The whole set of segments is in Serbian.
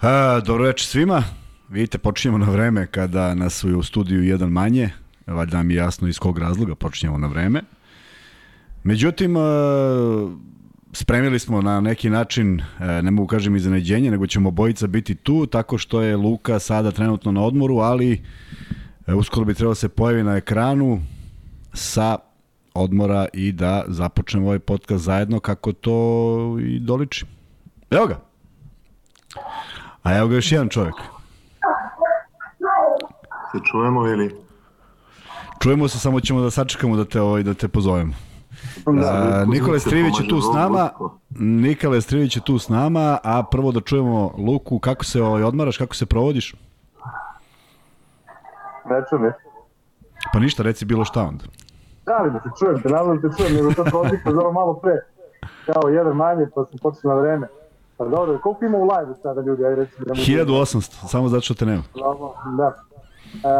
A, dobro večer svima. Vidite, počinjemo na vreme kada nas u studiju jedan manje. Valjda nam je jasno iz kog razloga počinjemo na vreme. Međutim, a, spremili smo na neki način, e, ne mogu kažem iznenađenje, nego ćemo bojica biti tu, tako što je Luka sada trenutno na odmoru, ali e, uskoro bi trebalo se pojavi na ekranu sa odmora i da započnemo ovaj podcast zajedno kako to i doliči. Evo ga. A evo ga još jedan čovjek. Se čujemo ili? Čujemo se, samo ćemo da sačekamo da te, ovaj, da te pozovemo. A, Nikola Strivić je tu s nama. Nikola Strivić je tu s nama, a prvo da čujemo Luku, kako se ovaj, odmaraš, kako se provodiš? Ne čujem. Pa ništa, reci bilo šta onda. Da, da se čujem, te naravno da te čujem, nego to za ovo malo pre. Kao jedan manje, pa sam počeo na vreme. Pa dobro, koliko ima u live sada ljudi, ajde recimo. Da mu- 1800, samo zato što te nema. Da. E,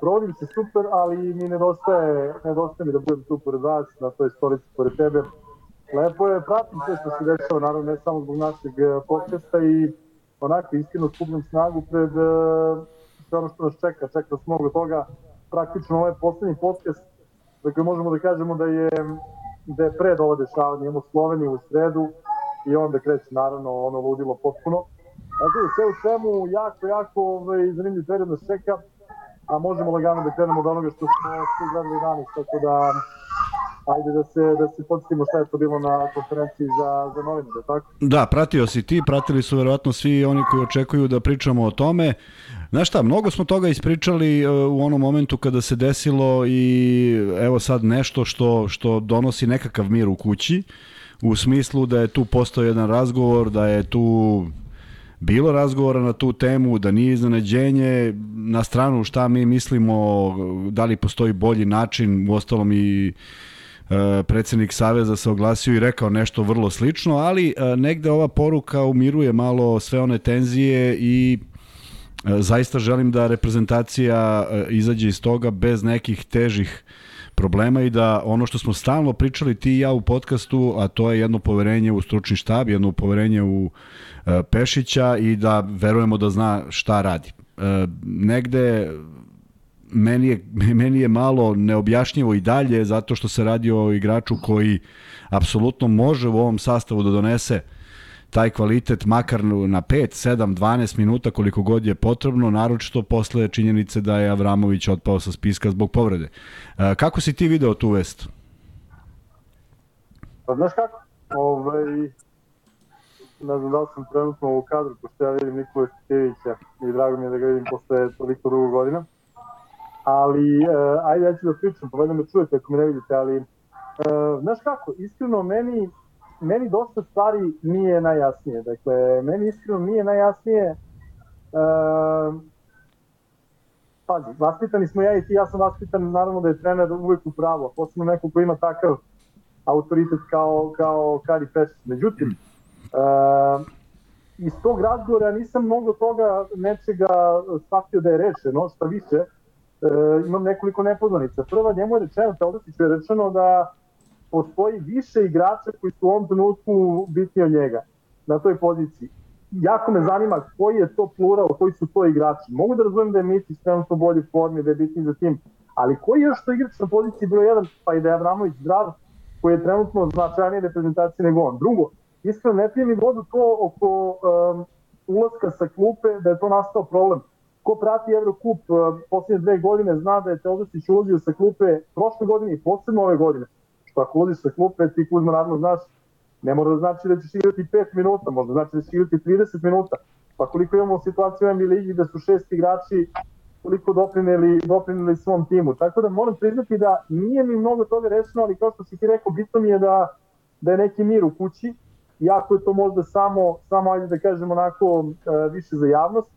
provodim se super, ali mi nedostaje, nedostaje mi da budem tu pored vas, na toj stolici pored tebe. Lepo je, pratim sve što se dešava, naravno ne samo zbog našeg e, podcasta i onako iskreno skupljam snagu pred e, sve ono što nas čeka, čeka nas mnogo toga. Praktično ovo je poslednji podcast za koji možemo da kažemo da je, da je pred ovo dešavanje. Imamo Sloveniju u sredu i onda kreće naravno ono ludilo potpuno. Znači, sve u svemu, jako, jako ovaj, zanimljiv period nas čeka, a možemo lagano da krenemo od onoga što smo svi gledali danas, tako da ajde da se, da se podsjetimo šta je to bilo na konferenciji za, za novine, da tako? Da, pratio si ti, pratili su verovatno svi oni koji očekuju da pričamo o tome. Znaš šta, mnogo smo toga ispričali e, u onom momentu kada se desilo i evo sad nešto što, što donosi nekakav mir u kući, u smislu da je tu postao jedan razgovor, da je tu bilo razgovora na tu temu, da nije iznenađenje, na stranu šta mi mislimo, da li postoji bolji način, u ostalom i e, predsednik Saveza se oglasio i rekao nešto vrlo slično, ali e, negde ova poruka umiruje malo sve one tenzije i e, zaista želim da reprezentacija e, izađe iz toga bez nekih težih problema i da ono što smo stalno pričali ti i ja u podcastu, a to je jedno poverenje u stručni štab, jedno poverenje u e, Pešića i da verujemo da zna šta radi. E, negde meni je, meni je malo neobjašnjivo i dalje zato što se radi o igraču koji apsolutno može u ovom sastavu da donese taj kvalitet makar na 5, 7, 12 minuta koliko god je potrebno, naročito posle činjenice da je Avramović otpao sa spiska zbog povrede. E, kako si ti video tu vest? Pa znaš kako? Ovaj, ne znam da li sam trenutno u kadru, pošto ja vidim Nikola Stikevića i drago mi je da ga vidim posle toliko dugo godina. Ali, e, ajde ja ću da pričam, pa valjda me čujete ako me ne vidite, ali e, znaš kako, iskreno meni, meni dosta stvari nije najjasnije. Dakle, meni iskreno nije najjasnije e, pazi, vaspitani smo ja i ti, ja sam vaspitan, naravno da je trener uvek u pravu, a posebno neko ko ima takav autoritet kao, kao Kari Pešić. Međutim, uh, iz tog razgovora nisam mnogo toga nečega shvatio da je rešeno, šta više, uh, imam nekoliko nepoznanica. Prva, njemu je rečeno, Teodosiću je rečeno da postoji više igrača koji su u ovom trenutku bitni od njega na toj poziciji. Jako me zanima koji je to plural, koji su to igrači. Mogu da razumem da je Mitić trenutno u boljoj formi, da je bitni za tim, ali koji je još to igrač na poziciji broj 1, pa i da je Avramović zdrav, koji je trenutno značajnije reprezentacije nego on. Drugo, iskreno ne pije mi vodu to oko um, ulaska sa klupe, da je to nastao problem. Ko prati Evrokup uh, posljednje dve godine zna da je Teodosić ulazio sa klupe prošle godine i posebno ove godine. Ako ulaziš sa klupe, ti Kuzma naravno znaš, ne mora da znači da ćeš igrati 5 minuta, možda znači da ćeš igrati 30 minuta. Pa koliko imamo situaciju u NBA ligi da su šest igrači koliko doprineli, doprineli svom timu. Tako da moram priznati da nije mi mnogo toga rešeno, ali kao što si ti rekao, bitno mi je da, da je neki mir u kući, iako je to možda samo, samo ajde da kažem onako e, više za javnost.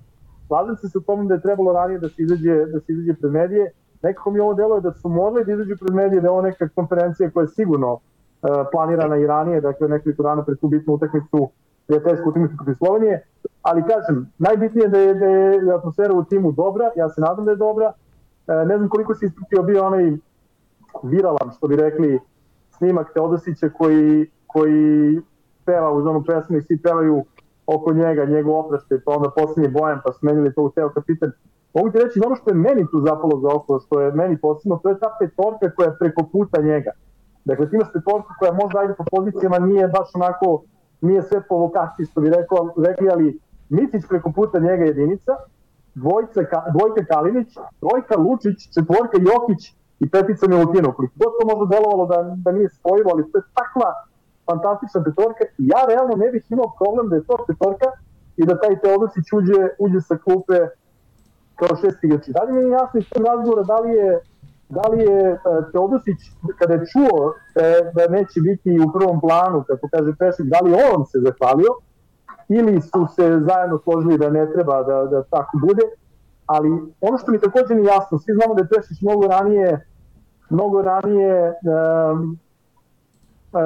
Slažem se sa tom da je trebalo ranije da se izađe, da se izađe pred medije. Nekako mi ovo deluje da su morali da izađu pred medije, da je ovo neka konferencija koja je sigurno e, planirana i ranije, dakle nekoliko dana pred tu bitnu utakmicu, prijateljsku utakmicu protiv Slovenije, ali kažem, najbitnije je da je, da je atmosfera u timu dobra, ja se nadam da je dobra, e, ne znam koliko se ispratio bio onaj viralan, što bi rekli, snimak Teodosića koji, koji peva uz onu pesmu i svi pevaju oko njega, njegov oprašte, pa onda poslednji Bojan, pa smenili to u teo kapitan. Mogu ti reći ono što je meni tu zapalo za oko, što je meni posebno, to je ta petorka koja je preko puta njega. Dakle, ti imaš petorku koja možda ajde po pozicijama nije baš onako, nije sve po lokaciji, što bi rekao, rekli, ali Micić preko puta njega jedinica, dvojca, dvojka Kalinić, trojka Lučić, četvorka Jokić i petica Milutinov. Koliko god to možda delovalo da, da nije spojivo, ali to je takva fantastična petorka i ja realno ne bih imao problem da je to petorka i da taj Teodosić uđe, uđe sa klupe kao šest igrači. Da li je jasno iz tog razgovora da li je da li je e, Teodosić kada je čuo e, da neće biti u prvom planu, kako kaže Pešik, da li on se zahvalio ili su se zajedno složili da ne treba da, da tako bude, ali ono što mi takođe nije jasno, svi znamo da je Pešić mnogo ranije mnogo ranije um, uh,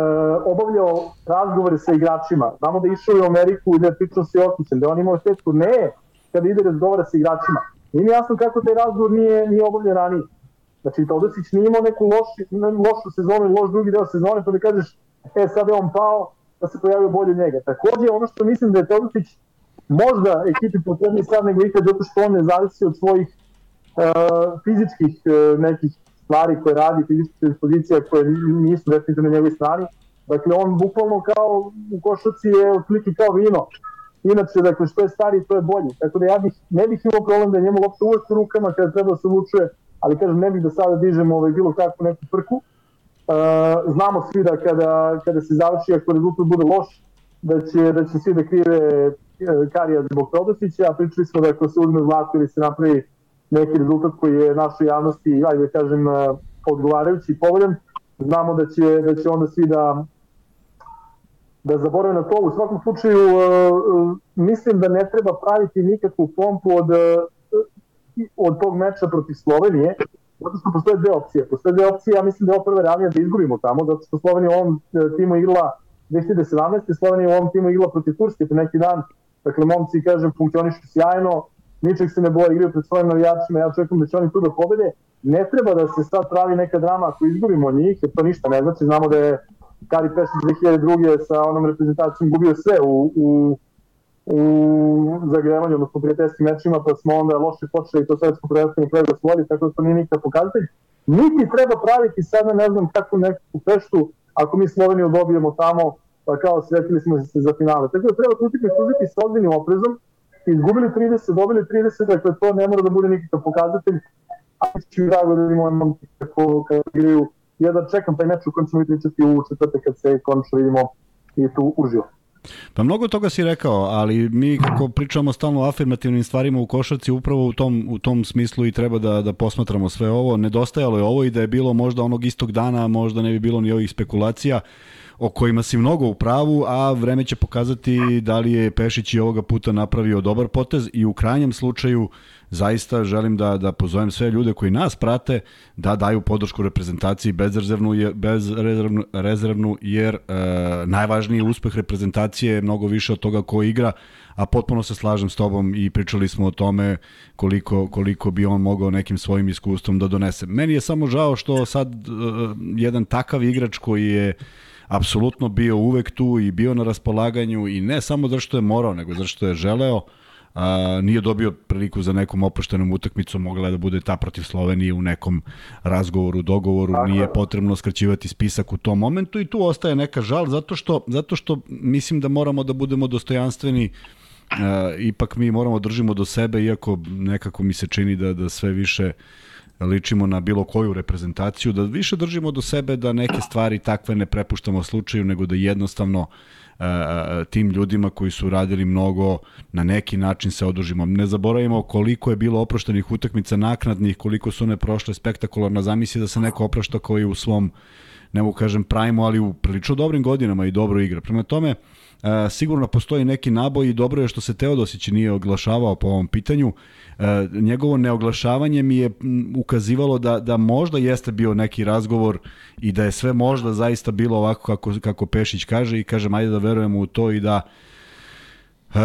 obavljao razgovore sa igračima. Znamo da je išao u Ameriku i da je pričao sa Jokićem, da on imao tetku ne kada ide razgovara sa igračima. Nije jasno kako taj razgovor nije, nije obavljen ranije. Znači, Todosić nije imao neku loši, lošu sezonu loš drugi deo sezone, pa da kažeš, e, sad je on pao, da se pojavio bolje njega. Takođe, ono što mislim da je Todosić možda ekipi potrebni sad nego ikad, zato što on ne zavisi od svojih uh, fizičkih uh, nekih stvari koje radi, fizičke dispozicija koje nisu definitivno na njegovoj strani. Dakle, on bukvalno kao u košaci je otprilike kao vino. Inače, dakle, što je stariji, to je bolji. Tako da ja bih, ne bih imao problem da njemu uopšte uvek u rukama kada treba da se odlučuje, ali kažem, ne bih da sada dižemo ovaj, bilo kakvu neku prku. Uh, znamo svi da kada, kada se završi, ako rezultat bude loš, da će, da će svi da krive e, Karija zbog Todosića, a pričali smo da ako se uzme zlato ili se napravi neki rezultat koji je našoj javnosti, ajde da kažem, e, odgovarajući i povoljan, znamo da će, da će onda svi da da zaborave na to. U svakom slučaju, uh, uh, mislim da ne treba praviti nikakvu pompu od, uh, od tog meča protiv Slovenije, zato što postoje dve opcije. Postoje dve opcije, ja mislim da je ovo prva realnija da izgubimo tamo, zato što Slovenija u ovom timu igrala 2017. Slovenija u ovom timu igrala protiv Turske pre neki dan. Dakle, momci, kažem, funkcionišu sjajno, ničeg se ne boje, igraju pred svojim navijačima, ja očekujem da će oni tu da pobede. Ne treba da se sad pravi neka drama ako izgubimo njih, jer to ništa ne znači, znamo da je Kari Pešić 2002. sa onom reprezentacijom gubio sve u, u, u zagrevanju, odnosno prijateljskim mečima, pa smo onda loše počeli to svetsko prvenstvo kraju osvojili, tako da to nije nikakav pokazatelj. Niti treba praviti sada ne znam kakvu neku peštu ako mi Sloveniju dobijemo tamo, pa kao sretili smo se za finale. Tako da treba tu utakmicu uzeti sa ozbiljnim oprezom, izgubili 30, dobili 30, dakle to ne mora da bude nikakav pokazatelj, ali ću drago da vidimo momci kako, ja da čekam taj meč u kojem ćemo pričati u četvrte kad se končno vidimo i tu uživo. Pa mnogo toga si rekao, ali mi kako pričamo stalno o afirmativnim stvarima u košarci, upravo u tom, u tom smislu i treba da, da posmatramo sve ovo. Nedostajalo je ovo i da je bilo možda onog istog dana, možda ne bi bilo ni ovih spekulacija o kojima si mnogo u pravu, a vreme će pokazati da li je Pešić i ovoga puta napravio dobar potez i u krajnjem slučaju zaista želim da, da pozovem sve ljude koji nas prate da daju podršku reprezentaciji bezrezervnu, bezrezervnu rezervnu, jer e, najvažniji uspeh reprezentacije je mnogo više od toga ko igra, a potpuno se slažem s tobom i pričali smo o tome koliko, koliko bi on mogao nekim svojim iskustvom da donese. Meni je samo žao što sad e, jedan takav igrač koji je apsolutno bio uvek tu i bio na raspolaganju i ne samo zašto je morao, nego zašto je želeo, a, nije dobio priliku za nekom opuštenom utakmicom, mogla je da bude ta protiv Slovenije u nekom razgovoru, dogovoru, Tako. nije potrebno skraćivati spisak u tom momentu i tu ostaje neka žal zato što, zato što mislim da moramo da budemo dostojanstveni Uh, ipak mi moramo držimo do sebe, iako nekako mi se čini da, da sve više ličimo na bilo koju reprezentaciju, da više držimo do sebe, da neke stvari takve ne prepuštamo slučaju, nego da jednostavno uh, tim ljudima koji su radili mnogo na neki način se odužimo. Ne zaboravimo koliko je bilo oproštenih utakmica naknadnih, koliko su one prošle spektakularno. Zamisli da se neko oprašta koji u svom ne mogu kažem prajmu, ali u prilično dobrim godinama i dobro igra. Prema tome, E, sigurno postoji neki naboj i dobro je što se Teodosić nije oglašavao po ovom pitanju. E, njegovo neoglašavanje mi je ukazivalo da, da možda jeste bio neki razgovor i da je sve možda zaista bilo ovako kako, kako Pešić kaže i kažem ajde da verujemo u to i da Uh,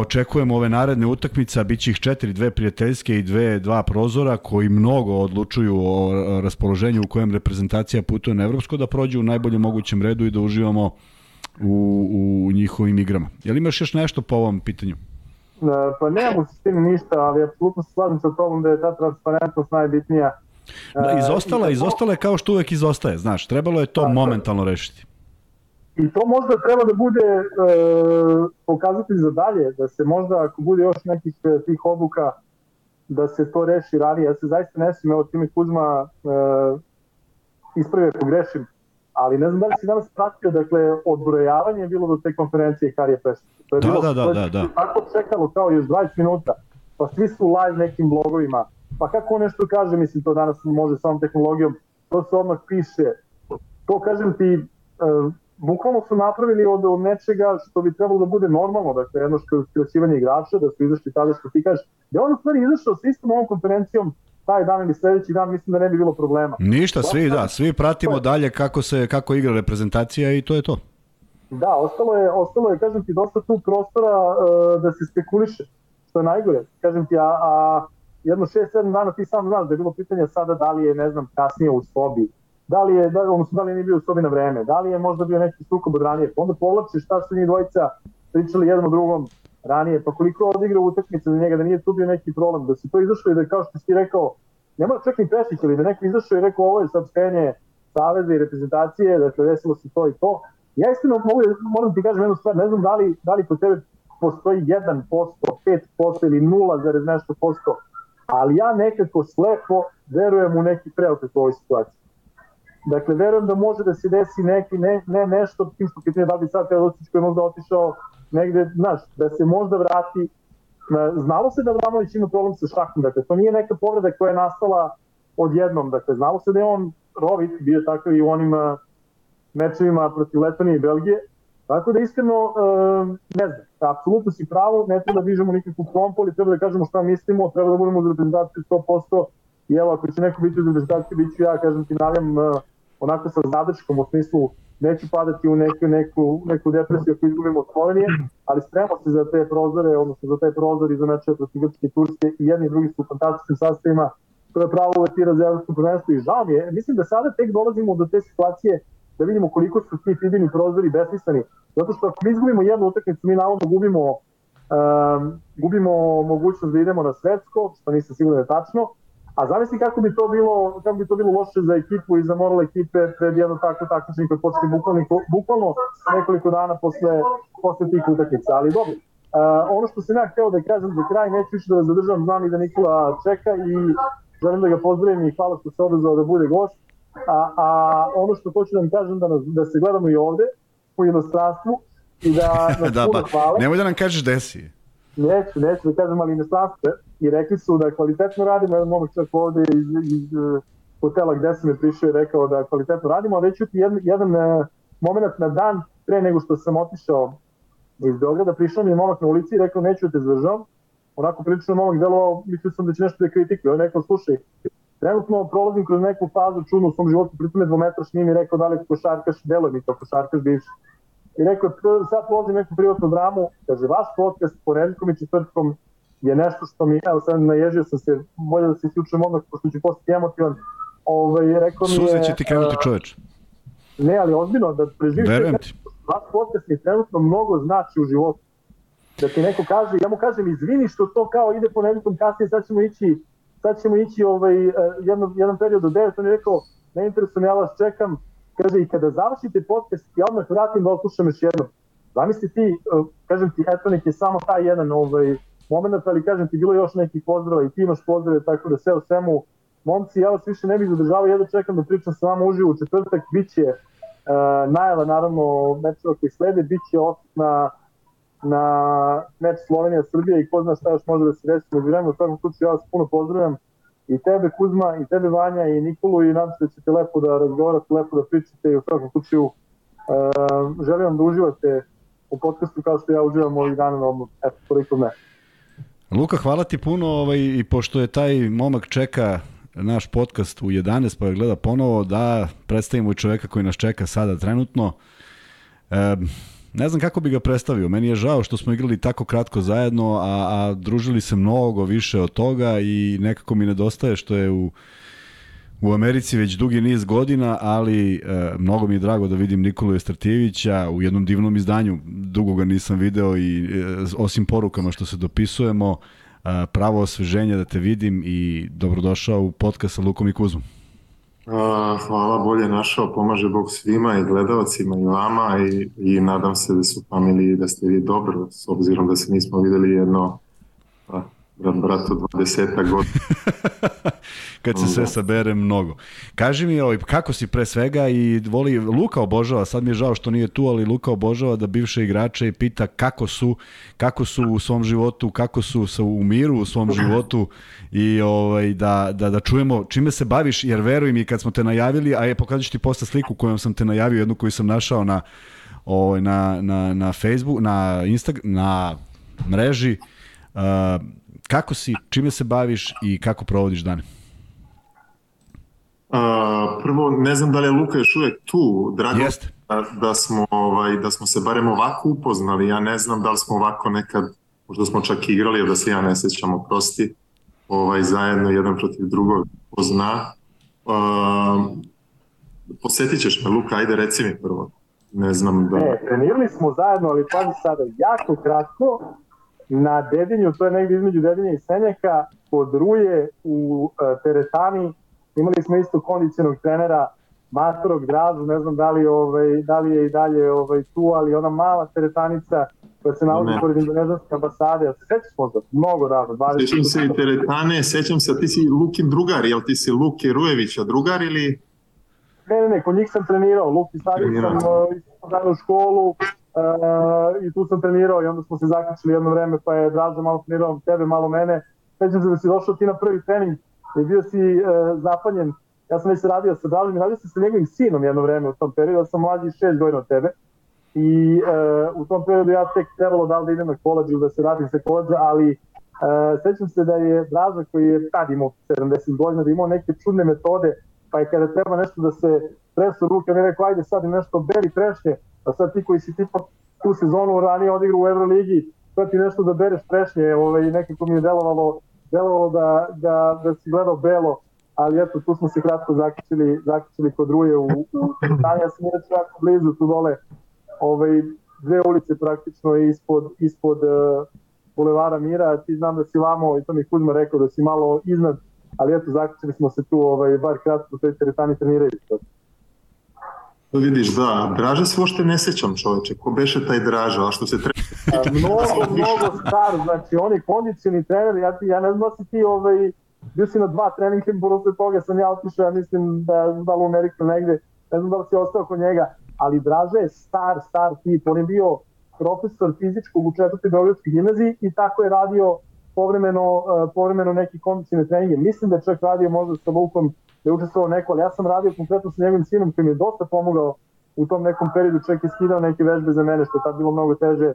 očekujemo ove naredne utakmice, bit će ih četiri, dve prijateljske i dve, dva prozora koji mnogo odlučuju o raspoloženju u kojem reprezentacija putuje na Evropsko, da prođe u najboljem mogućem redu i da uživamo u, u njihovim igrama. Jel imaš još nešto po ovom pitanju? E, pa nemam u sistemu ništa, ali apsolutno se slažem sa tobom da je ta transparentnost najbitnija. Da, izostala, izostala je kao što uvek izostaje, znaš, trebalo je to da, momentalno rešiti. I to možda treba da bude e, pokazatelj za dalje, da se možda ako bude još nekih e, tih obuka da se to reši ranije. Ja se zaista ne smijem, evo Timi Kuzma e, ispravi ako grešim, ali ne znam da li si danas pratio, dakle, odbrojavanje je bilo do te konferencije Karije Pešta. To je da, bilo, da, da, da, da. Tako čekalo kao još 20 minuta, pa svi su live nekim blogovima, pa kako on nešto kaže, mislim, to danas može samom tehnologijom, to se odmah piše. To, kažem ti, uh, bukvalno su napravili od, od nečega što bi trebalo da bude normalno, dakle, jedno skraćivanje igrača, da su izašli tada što ti kažeš, da on u stvari izašao sa istom ovom konferencijom taj dan ili sledeći dan mislim da ne bi bilo problema. Ništa, svi da, svi pratimo dalje kako se kako igra reprezentacija i to je to. Da, ostalo je, ostalo je, kažem ti, dosta tu prostora uh, da se spekuliše, što je najgore. Kažem ti, a, a jedno 6-7 dana ti sam znaš da je bilo pitanje sada da li je, ne znam, kasnije u sobi, da li je, da, odnosno da li nije bio u sobi na vreme, da li je možda bio neki sukob od ranije, pa onda povlačiš šta su njih dvojica pričali jednom drugom, ranije, pa koliko odigrao utakmice za njega, da nije tu bio neki problem, da se to izašlo i da kao što si rekao, ne mora čak ni Pešić, ali da neko izašao i rekao ovo je sad spenje saveza i reprezentacije, dakle desilo se to i to. Ja iskreno mogu, moram da ti kažem jednu stvar, ne znam da li, da li kod tebe postoji 1%, 5% ili 0, nešto posto, ali ja nekako slepo verujem u neki preokret u ovoj situaciji. Dakle, verujem da može da se desi neki, ne, ne nešto, timsko pitanje, da bi sad Teodosić koji je možda otišao negde, znaš, da se možda vrati. Znalo se da Vramović ima problem sa šakom, dakle, to nije neka povreda koja je nastala odjednom, dakle, znalo se da je on rovit, bio takav i u onim mečevima protiv Letonije i Belgije, Tako da iskreno, ne znam, apsolutno si pravo, ne treba da dižemo nikakvu pompu, ali treba da kažemo šta mislimo, treba da budemo za reprezentaciju 100%, i evo, ako će neko biti za reprezentaciju, bit ću ja, kažem ti, navijam onako sa zadrškom u smislu neću padati u neku, neku, neku depresiju ako izgubimo od Slovenije, ali spremamo se za te prozore, odnosno za taj prozor i za meče protiv Grčke i Turske i jedni i drugi su u fantastičnim sastavima koje pravo uvetira za evropsko prvenstvo i žao mi je. Mislim da sada tek dolazimo do te situacije da vidimo koliko su ti fidini prozori besmisleni. Zato što ako mi izgubimo jednu utakmicu, mi navodno gubimo, um, gubimo mogućnost da idemo na svetsko, što nisam siguran da je tačno, A zamisli kako bi to bilo, kako bi to bilo loše za ekipu i za moral ekipe pred jedno tako takmičenje koje počne bukvalno, bukvalno nekoliko dana posle, posle tih utakmica. Ali dobro, Uh, ono što sam ja hteo da kažem za kraj, neću više da vas zadržam, znam i da Nikola čeka i želim da ga pozdravim i hvala što se odazvao da bude gost. A, a ono što hoću da vam kažem da, nas, da se gledamo i ovde, u inostranstvu, i da nas da, puno pa, hvala. Nemoj da nam kažeš desi. Neću, neću da kažem, ali inostranstvo i rekli su da kvalitetno radimo, jedan momak čak ovde iz, iz uh, hotela gde sam je prišao i rekao da kvalitetno radimo, ali ću ti jedan, jedan uh, moment na dan pre nego što sam otišao iz Beograda, prišao mi je momak na ulici i rekao neću da te zdržavam, onako prilično momak delovao, mislio sam da će nešto da kritikuje, on rekao slušaj, trenutno prolazim kroz neku fazu čudnu u svom životu, pritom je dvometraš, nije mi rekao da li je košarkaš, deluje mi to košarkaš bivši. I rekao, sad prolazim neku privatnu dramu, kaže, vaš podcast poredkom i četvrtkom je nešto što mi, evo sad naježio sam se, bolje da se isključujem odmah, pošto ću postati emotivan, ovaj, rekao mi je... Suze će ti krenuti čoveč. Ne, ali ozbiljno, da preživite... Verujem ti. Vaš podcast mi trenutno mnogo znači u životu. Da ti neko kaže, ja mu kažem, izvini što to kao ide po nekom kasnije, sad ćemo ići, sad ćemo ići ovaj, eh, jedan, jedan period do 9, on je rekao, ne interesujem, ja vas čekam, kaže, i kada završite podcast, ja odmah vratim da oslušam još jednom. Zamisli ti, eh, kažem ti, Etonik je samo taj jedan ovaj, moment, ali kažem ti, bilo još nekih pozdrava i ti imaš pozdrave, tako da sve u svemu, momci, ja vas više ne bih zadržavao, jedno čekam da pričam sa vama uživo u četvrtak, bit će uh, najava naravno mečeva koji slede, bit će na, na meč Slovenija-Srbija i ko zna šta još može da se desi među vremenu, u svakom slučaju ja vas puno pozdravljam i tebe Kuzma, i tebe Vanja, i Nikolu i nadam se da ćete lepo da razgovarate, lepo da pričate i u svakom slučaju uh, želim vam da uživate u podcastu kao što ja uživam ovih dana na odmah. Eto, toliko me. Luka, hvala ti puno ovaj, i pošto je taj momak čeka naš podcast u 11 pa gleda ponovo da predstavimo i čoveka koji nas čeka sada trenutno. E, ne znam kako bi ga predstavio. Meni je žao što smo igrali tako kratko zajedno, a, a družili se mnogo više od toga i nekako mi nedostaje što je u u Americi već dugi niz godina, ali e, mnogo mi je drago da vidim Nikolu Estratijevića u jednom divnom izdanju. Dugo ga nisam video i e, osim porukama što se dopisujemo, e, pravo osveženje da te vidim i dobrodošao u podcast sa Lukom i Kuzmom. Hvala, bolje našao, pomaže Bog svima i gledalcima i vama i, i nadam se da su familiji da ste vi dobro, s obzirom da se nismo videli jedno a, brat bratu 20 godina. Kad se sve sabere mnogo. Kaži mi, ovaj, kako si pre svega i voli, Luka obožava, sad mi je žao što nije tu, ali Luka obožava da bivše igrače i pita kako su, kako su u svom životu, kako su sa u miru u svom životu i ovaj, da, da, da čujemo čime se baviš, jer veruj mi kad smo te najavili, a je pokazat ti posle sliku kojom sam te najavio, jednu koju sam našao na, ovaj, na, na, na Facebook, na Instagram, na mreži, uh, kako si, čime se baviš i kako provodiš dane? A, prvo, ne znam da li je Luka još uvek tu, drago Jeste. da, da, smo, ovaj, da smo se barem ovako upoznali, ja ne znam da li smo ovako nekad, možda smo čak igrali, da se ja ne sećam, oprosti, ovaj, zajedno jedan protiv drugog, ko zna. A, posetit ćeš me, Luka, ajde reci mi prvo. Ne znam da... E, trenirali smo zajedno, ali pazi sada, jako kratko, na Dedinju, to je negdje između Dedinja i Senjaka, kod Ruje u uh, teretani, imali smo isto kondicionog trenera Matorog Dražu, ne znam da li, ovaj, da li je i dalje ovaj, tu, ali ona mala teretanica koja se nalazi pored indonezijske ambasade, ja se sećaš možda, mnogo davno, 20 Sećam se i teretane, sećam se, ti si Lukin drugar, jel ti si Luke Rujevića drugar ili... Ne, ne, ne, kod njih sam trenirao, Luki stavio sam uh, u školu uh, i tu sam trenirao i onda smo se zaključili jedno vreme pa je Draža malo trenirao tebe, malo mene. Sećam se da si došao ti na prvi trening i bio si uh, zapanjen. Ja sam već radio sa Dražom i radio sam sa njegovim sinom jedno vreme u tom periodu, ja sam mlađi šest godina od tebe. I uh, u tom periodu ja tek trebalo da li da idem na koleđ da se radim sa koleđa, ali uh, sećam se da je Draža koji je tad imao 70 godina, da imao neke čudne metode pa je kada treba nešto da se tresu ruke, mi je rekao, ajde sad nešto beri trešnje, a sad ti koji si tipa tu sezonu ranije odigrao u Euroligi, sad ti nešto da bereš trešnje, ovaj, nekako mi je delovalo, delovalo da, da, da si gledao belo, ali eto, tu smo se kratko zaključili, zaključili kod Ruje u, u Tanja, ja sam inače jako blizu tu dole, ovaj, dve ulice praktično ispod, ispod uh, Bulevara Mira, ti znam da si vamo, i to mi Kuzma rekao da si malo iznad, ali eto, zaključili smo se tu, ovaj, bar kratko u toj teretani trenirajući. Vidiš, da, Draže se uopšte ne sećam čoveče, ko beše taj Draža, a što se treba... Mnogo, mnogo star, znači on je kondicioni trener, ja, ti, ja ne znam da si ti ovaj, bio si na dva treninga, posle toga sam ja otišao, ja mislim da, da li u Ameriku negde, ne znam da li si ostao kod njega, ali Draže je star, star tip, on je bio profesor fizičkog u četvrtoj Beogradskoj gimnaziji i tako je radio povremeno, uh, povremeno neki kondicione treninge. Mislim da je čak radio možda sa Lukom, da je učestvovao neko, ali ja sam radio konkretno sa njegovim sinom koji mi je dosta pomogao u tom nekom periodu, čak i skidao neke vežbe za mene, što je tad bilo mnogo teže, uh,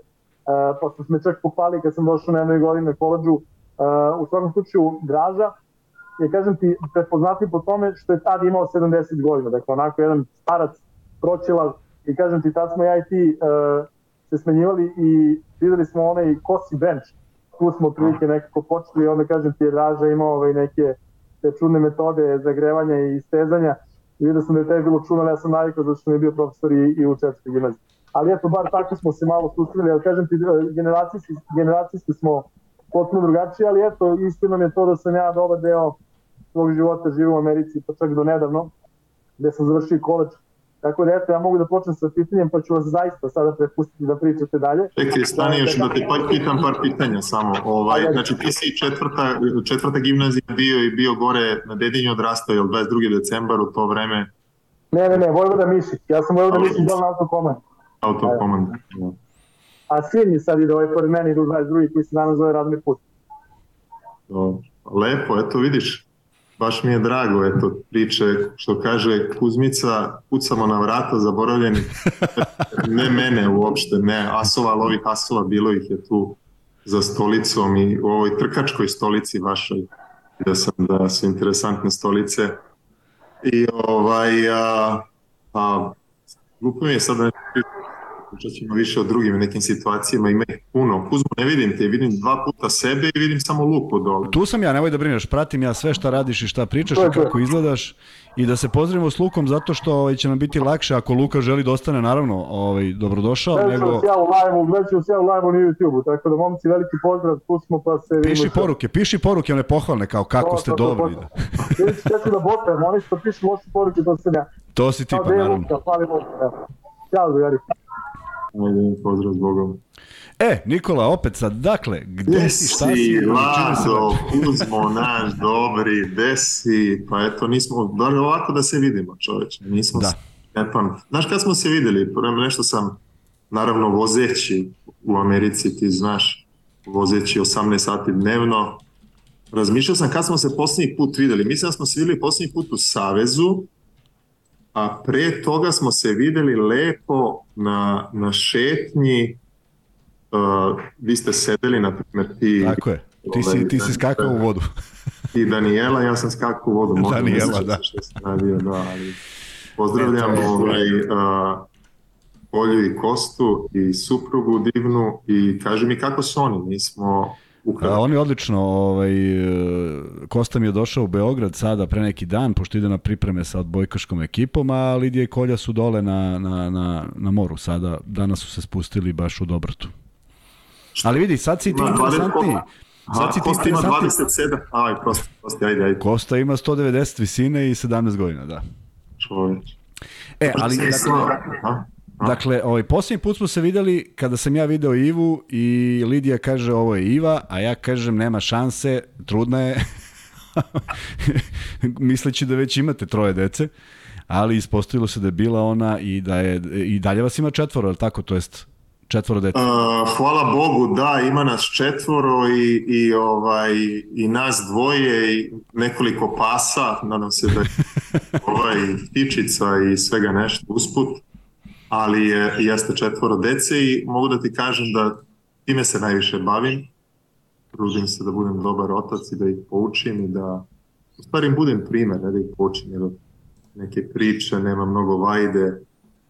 pa su me čak pohvalili kad sam došao na jednoj godini na koleđu. Uh, u svakom slučaju, Draža je, kažem ti, prepoznati po tome što je tad imao 70 godina, dakle onako jedan starac, proćelav, i kažem ti, tad smo ja i ti uh, se smenjivali i videli smo onaj kosi bench, tu smo otprilike nekako počeli onda kažem ti je Draža imao ovaj neke te čudne metode zagrevanja i stezanja vidio sam da je tebi bilo čudno, ja sam navikao zato što mi je bio profesor i, i u četvrtoj gimnaziji. Ali eto, bar tako smo se malo susreli, ali kažem ti, e, generacijski, generacijski smo potpuno drugačiji, ali eto, istinom je to da sam ja dobar deo svog života živio u Americi, pa čak do nedavno, gde sam završio koleđ. Tako da eto, ja mogu da počnem sa pitanjem, pa ću vas zaista sada prepustiti da pričate dalje. Čekaj, stani još da te pa pitam par pitanja samo. Ovaj, znači ti si četvrta, četvrta gimnazija bio i bio gore na Dedinju odrastao, jel 22. decembar u to vreme Ne, ne, ne, Vojvoda Mišić. Ja sam Vojvoda Mišić dal na autokomand. autokomand. A sin mi sad ide ovaj pored mene, ide u 22. koji se danas zove Radni put. Lepo, eto vidiš, baš mi je drago, eto, priče, što kaže Kuzmica, kucamo na vrata zaboravljeni, ne mene uopšte, ne, asova, ali ovih asova, bilo ih je tu za stolicom i u ovoj trkačkoj stolici vašoj, da sam da su interesantne stolice. I ovaj, a, a, glupo mi je sad da ne Pričat ćemo više o drugim nekim situacijama, ima ih puno. Kuzmo, ne vidim te, vidim dva puta sebe i vidim samo luku dole. Tu sam ja, nemoj da brineš, pratim ja sve šta radiš i šta pričaš i kako izgledaš i da se pozdravimo s Lukom zato što ovaj, će nam biti lakše ako Luka želi da ostane naravno ovaj, dobrodošao. Nego... ja u live-u, gledat ću vas ja u live-u na YouTube-u, tako da momci veliki pozdrav, tu smo pa se... vidimo Piši poruke, piši poruke, one pohvalne kao kako To, ste to, to, dobri. to. Vidite kako da botem, oni što pišu loše poruke, to sam ja. To si ti pa da naravno. Luka, pali Luka. Ćao, drugari. Ajde, pozdrav s Bogom. E, Nikola, opet sad, dakle, gde si, šta si, Lado? Kuzmo, naš dobri, gde si? Pa eto, nismo, bar ovako da se vidimo, čoveče, nismo Da. pam. Znaš kad smo se videli, prvo nešto sam, naravno, vozeći u Americi, ti znaš, vozeći 18 sati dnevno, razmišljao sam kad smo se posljednji put videli. Mislim da smo se videli posljednji put u Savezu, a pre toga smo se videli lepo na, na šetnji, uh, vi ste sedeli, na primjer, ti, Tako je, ti si, ti si skakao u vodu. i Daniela, ja sam skakao u vodu. možda Daniela, da. se Što sam radio, da, ali pozdravljam E, ovaj, uh, Olju i Kostu i suprugu divnu i kaži mi kako su oni, mi smo u A, on je odlično, ovaj, Kosta mi je došao u Beograd sada pre neki dan, pošto ide na pripreme sa odbojkaškom ekipom, a Lidija i Kolja su dole na, na, na, na moru sada, danas su se spustili baš u Dobratu. Ali vidi, sad si ti Ima 20 interesantniji. Sad si ti Kosta ima interesantniji. 27, aj, prosti, prosti, ajde, ajde, Kosta ima 190 visine i 17 godina, da. čoveč. E, ali dakle. Dakle ovaj, posljednji put smo se videli kada sam ja video Ivu i Lidija kaže ovo je Iva, a ja kažem nema šanse, trudna je, misleći da već imate troje dece, ali ispostavilo se da je bila ona i da je, i dalje vas ima četvoro, je li tako, to jest četvoro dece. Uh, hvala Bogu, da, ima nas četvoro i, i, ovaj, i nas dvoje i nekoliko pasa, nadam se da je ovaj, ptičica i svega nešto usput, ali je, jeste četvoro dece i mogu da ti kažem da time se najviše bavim. Trudim se da budem dobar otac i da ih poučim i da u stvari budem primer, ne da ih poučim, jer neke priče, nema mnogo vajde,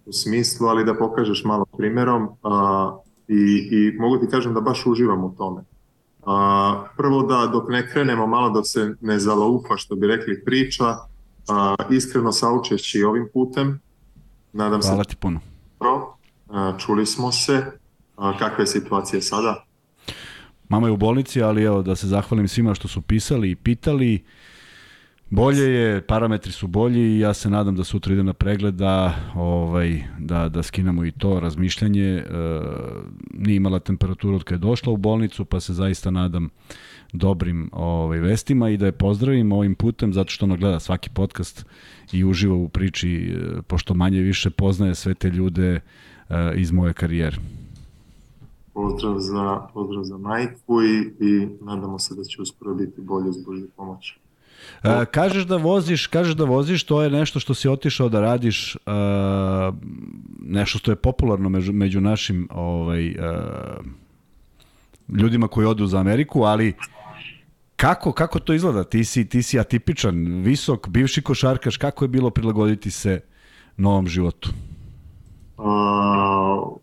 u smislu, ali da pokažeš malo primjerom a, i, i mogu ti kažem da baš uživam u tome. A, prvo da dok ne krenemo malo da se ne zaloupa što bi rekli priča, a, iskreno saučeći ovim putem, nadam Hvala se ti puno. Čuli smo se, kakva je situacija sada? Mama je u bolnici, ali evo da se zahvalim svima što su pisali i pitali. Bolje je, parametri su bolji i ja se nadam da sutra idem na pregled da, ovaj, da, da skinemo i to razmišljanje. E, nije imala temperaturu od kada je došla u bolnicu, pa se zaista nadam dobrim ovaj, vestima i da je pozdravim ovim putem zato što ona gleda svaki podcast i uživa u priči, e, pošto manje više poznaje sve te ljude iz moje karijere. Pozdrav za, pozdrav za majku i, i nadamo se da će uskoro biti bolje Božje pomoći. E, kažeš da voziš, kažeš da voziš, to je nešto što si otišao da radiš, e, nešto što je popularno među, među našim ovaj, e, ljudima koji odu za Ameriku, ali kako, kako to izgleda? Ti si, ti si atipičan, visok, bivši košarkaš, kako je bilo prilagoditi se novom životu? A,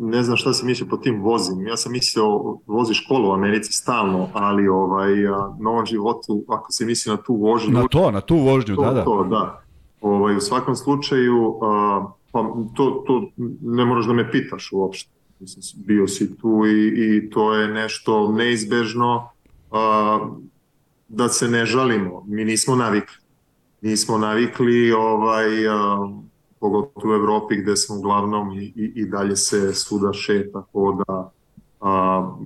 ne znam šta si mislio po tim vozim. Ja sam mislio vozi školu u Americi stalno, ali ovaj, a, novom životu, ako se misli na tu vožnju, Na to, na tu vožnju, to, da, da. to, da. Ovaj, u svakom slučaju, a, pa to, to ne moraš da me pitaš uopšte. Mislim, bio si tu i, i to je nešto neizbežno a, da se ne žalimo. Mi nismo navikli. Nismo navikli ovaj, a, pogotovo u Evropi gde smo uglavnom i, i, i dalje se svuda šeta, hoda, a,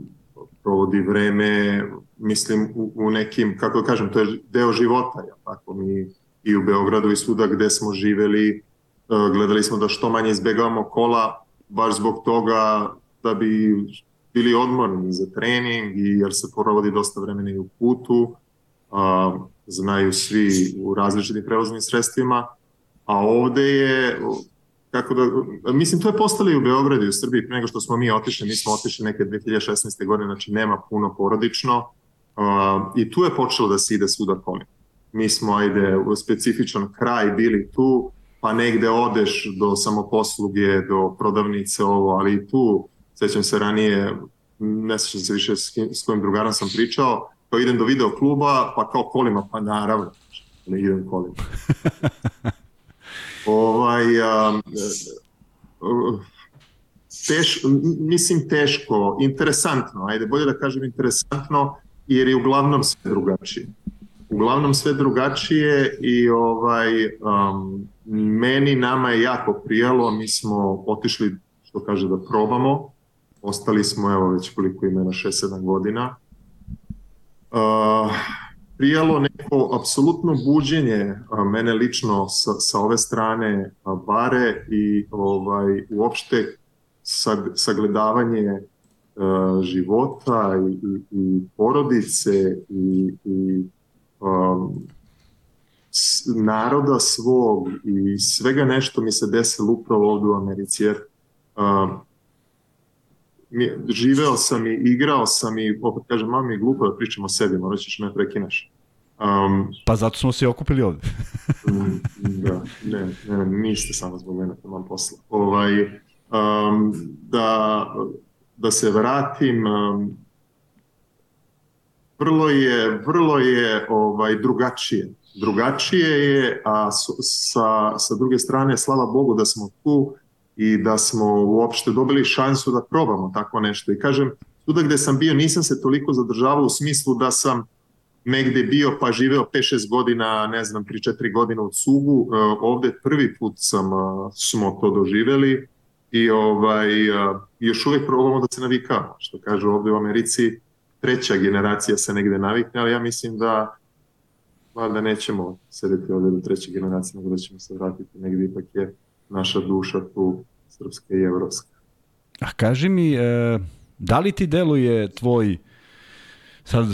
provodi vreme, mislim u, u nekim, kako da kažem, to je deo života, ja, tako? Mi i u Beogradu i svuda gde smo živeli, a, gledali smo da što manje izbegavamo kola, baš zbog toga da bi bili odmorni za trening i jer se provodi dosta vremena i u putu, a, znaju svi u različitim prevoznim sredstvima, a ovde je, kako da, mislim, to je postalo i u Beogradu i u Srbiji, pre nego što smo mi otišli, mi smo otišli neke 2016. godine, znači nema puno porodično, uh, i tu je počelo da se ide svuda kolima. Mi smo, ajde, u specifičan kraj bili tu, pa negde odeš do samoposluge, do prodavnice ovo, ali i tu, sećam se ranije, ne sećam se više s, kim, s kojim drugarom sam pričao, kao idem do video kluba, pa kao kolima, pa naravno, ne idem kolima. ovaj, um, teš, mislim teško, interesantno, ajde, bolje da kažem interesantno, jer je uglavnom sve drugačije. Uglavnom sve drugačije i ovaj, um, meni, nama je jako prijelo, mi smo otišli, što kaže, da probamo, ostali smo, evo već koliko imena, 6-7 godina. Uh, prijelo neko apsolutno buđenje mene lično sa, sa ove strane bare i ovaj, uopšte sag, sagledavanje a, života i, i, i porodice i, i um, s, naroda svog i svega nešto mi se desilo upravo ovde u Americi jer um, živeo sam i igrao sam i opet kažem, mami, glupo da pričamo sebi, morat ćeš me prekineš. Um, pa zato smo se okupili ovde. Mm, da, ne, ne, niste samo zbog mene, imam posla. Ovaj, um, da, da se vratim, um, vrlo je, vrlo je ovaj, drugačije. Drugačije je, a sa, sa druge strane, slava Bogu da smo tu, i da smo uopšte dobili šansu da probamo tako nešto. I kažem, tuda gde sam bio nisam se toliko zadržavao u smislu da sam negde bio pa živeo 5-6 godina, ne znam, 3-4 godina u Cugu. E, ovde prvi put sam, smo to doživeli i ovaj, još uvek probamo da se navikamo. Što kažu ovde u Americi, treća generacija se negde navikne, ali ja mislim da valjda nećemo sedeti ovde do treće generacije, nego da ćemo se vratiti negde ipak je naša duša tu srpska i evropska. A kaži mi, e, da li ti deluje tvoj sad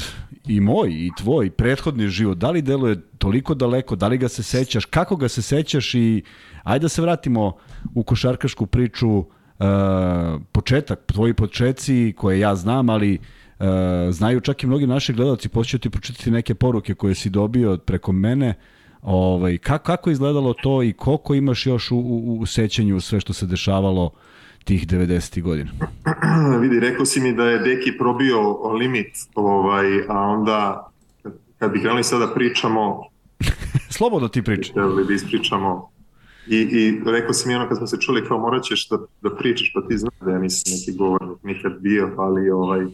i moj i tvoj prethodni život, da li deluje toliko daleko, da li ga se sećaš, kako ga se sećaš i ajde da se vratimo u košarkašku priču, uh, početak, tvoji početci koje ja znam, ali uh, znaju čak i mnogi naši gledalci, poslije ti pročitati neke poruke koje si dobio preko mene, ovaj, kako, kako izgledalo to i koliko imaš još u, u, u sećanju sve što se dešavalo tih 90. godina? Vidi, rekao si mi da je Deki probio limit, ovaj, a onda kad bi krenuli sada pričamo... Slobodno ti priča. Da li ispričamo I, I rekao si mi ono kad smo se čuli kao morat ćeš da, da pričaš, pa ti znaš da ja nisam neki govornik nikad bio, ali ovaj,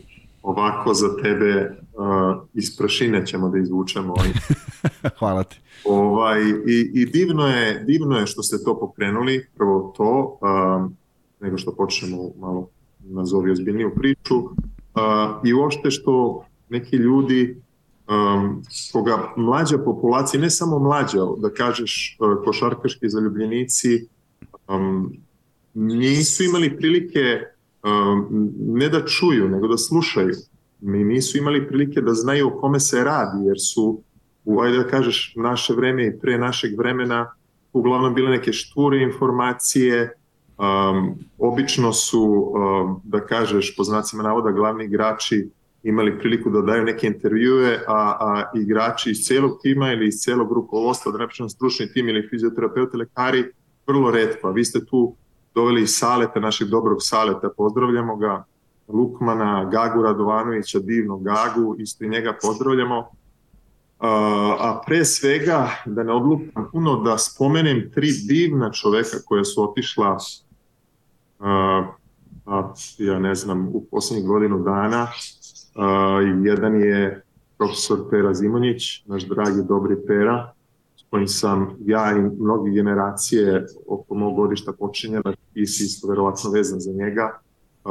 ovako za tebe uh, iz prašine ćemo da izvučemo. Ovaj. Hvala ti. Ovaj, i, I divno je, divno je što ste to pokrenuli, prvo to, um, nego što počnemo malo nazovi ozbiljniju priču, uh, i uopšte što neki ljudi um, koga mlađa populacija, ne samo mlađa, da kažeš uh, košarkaški zaljubljenici, um, nisu imali prilike ne da čuju, nego da slušaju. Mi nisu imali prilike da znaju o kome se radi, jer su, u, ajde da kažeš, naše vreme i pre našeg vremena uglavnom bile neke šture informacije, um, obično su, um, da kažeš, po znacima navoda, glavni igrači imali priliku da daju neke intervjue, a, a igrači iz celog tima ili iz celog rukovodstva, da ne stručni tim ili fizioterapeuti, lekari, vrlo redko. Vi ste tu doveli iz Saleta, našeg dobrog Saleta, pozdravljamo ga, Lukmana, Gagu Radovanovića, divnog Gagu, isto i njega pozdravljamo. A pre svega, da ne odlupam puno, da spomenem tri divna čoveka koja su otišla a, a, ja ne znam, u poslednjih godinu dana. A, jedan je profesor Pera Zimonjić, naš dragi dobri Pera, kojim sam ja i mnogi generacije oko mog godišta počinjala i si isto verovatno vezan za njega, uh,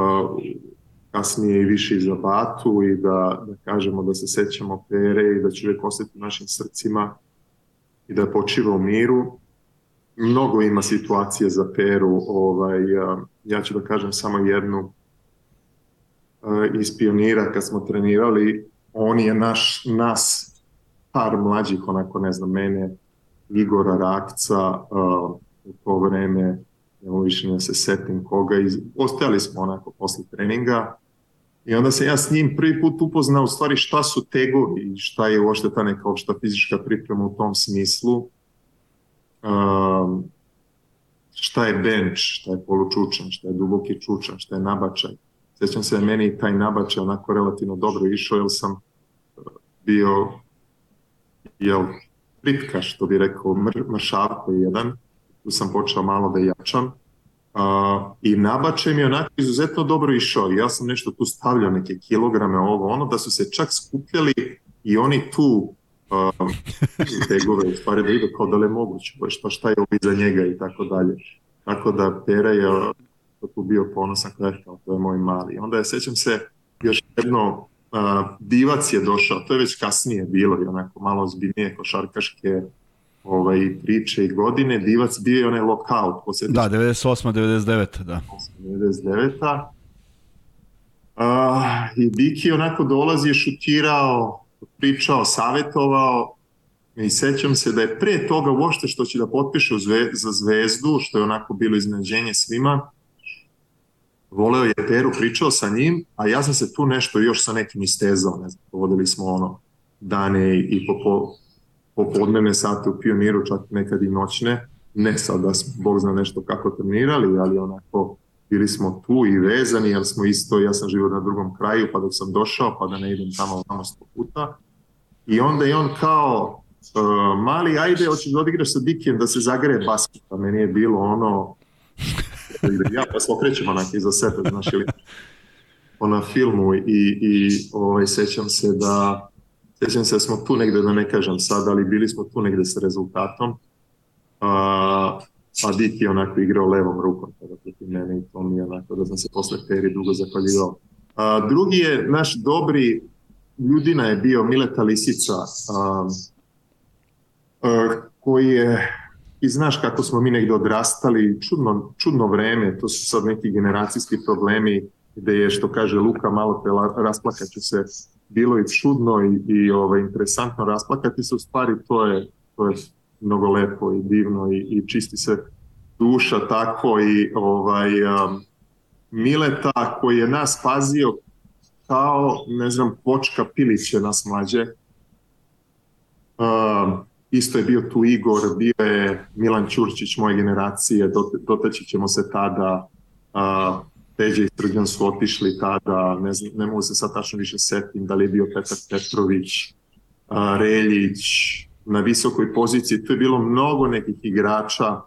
kasnije i više i za Batu i da, da kažemo da se sećamo Pere i da će uvijek ostati u našim srcima i da počiva u miru. Mnogo ima situacije za Peru, ovaj, ja ću da kažem samo jednu iz pionira kad smo trenirali, on je naš, nas par mlađih, onako ne znam, mene Igora Rakca uh, u to vreme, evo više ne se setim koga, iz, ostajali smo onako posle treninga i onda sam ja s njim prvi put upoznao u stvari šta su tegovi i šta je uopšte ta neka opšta fizička priprema u tom smislu. Uh, šta je bench, šta je polučučan, šta je duboki čučan, šta je nabačaj. Sjećam se da meni taj nabačaj onako relativno dobro išao, jer sam bio jel, pritka, što bi rekao, mr, mršavko jedan. Tu sam počeo malo da jačam. Uh, I nabačaj mi je onako izuzetno dobro išao. Ja sam nešto tu stavljao, neke kilograme, ovo, ono, da su se čak skupljali i oni tu uh, tegove, u stvari da idu kao da li je moguće, šta, šta je ovo iza njega i tako dalje. Tako da Pera je tu bio ponosan, kao to je moj mali. Onda je, sećam se, još jedno divac je došao, to je već kasnije bilo i onako malo zbiljnije košarkaške ovaj, priče i godine, divac bio je onaj lockout. Da, 98. 99. Da. 99. Uh, I Diki onako dolazi šutirao, pričao, savetovao i sećam se da je pre toga uopšte što će da potpiše zve, za zvezdu, što je onako bilo iznenađenje svima, voleo je Peru, pričao sa njim, a ja sam se tu nešto još sa nekim istezao, ne znam, povodili smo ono dane i po, po, popodnevne sate u pioniru, čak nekad i noćne, ne sad da smo, Bog zna nešto kako trenirali, ali onako bili smo tu i vezani, jer smo isto, ja sam živio na drugom kraju, pa dok sam došao, pa da ne idem tamo tamo sto puta. I onda je on kao, uh, mali, ajde, hoćeš da odigraš sa Dikijem da se zagreje basket, a meni je bilo ono, ja pa se okrećem onak iza sebe, znaš, ili na filmu i, i ovaj, sećam se da sećam se da smo tu negde, da ne kažem sad, ali bili smo tu negde sa rezultatom, a, a Dik je onako igrao levom rukom tada protiv mene i to mi je onako da sam se posle Peri dugo zahvaljivao. A, drugi je naš dobri ljudina je bio Mileta Lisica, a, a, koji je i znaš kako smo mi negde odrastali, čudno, čudno vreme, to su sad neki generacijski problemi gde je, što kaže Luka, malo pre rasplakaću se, bilo i čudno i, i ovaj, interesantno rasplakati se, u stvari to je, to je mnogo lepo i divno i, i čisti se duša tako i ovaj, um, Mileta koji je nas pazio kao, ne znam, počka piliće nas mlađe. Um, isto je bio tu Igor, bio je Milan Ćurčić moje generacije, dotaći ćemo se tada, uh, Peđe i Srđan su otišli tada, ne, znam, ne mogu se sad tačno više setim, da li je bio Petar Petrović, uh, Reljić, na visokoj poziciji, tu je bilo mnogo nekih igrača,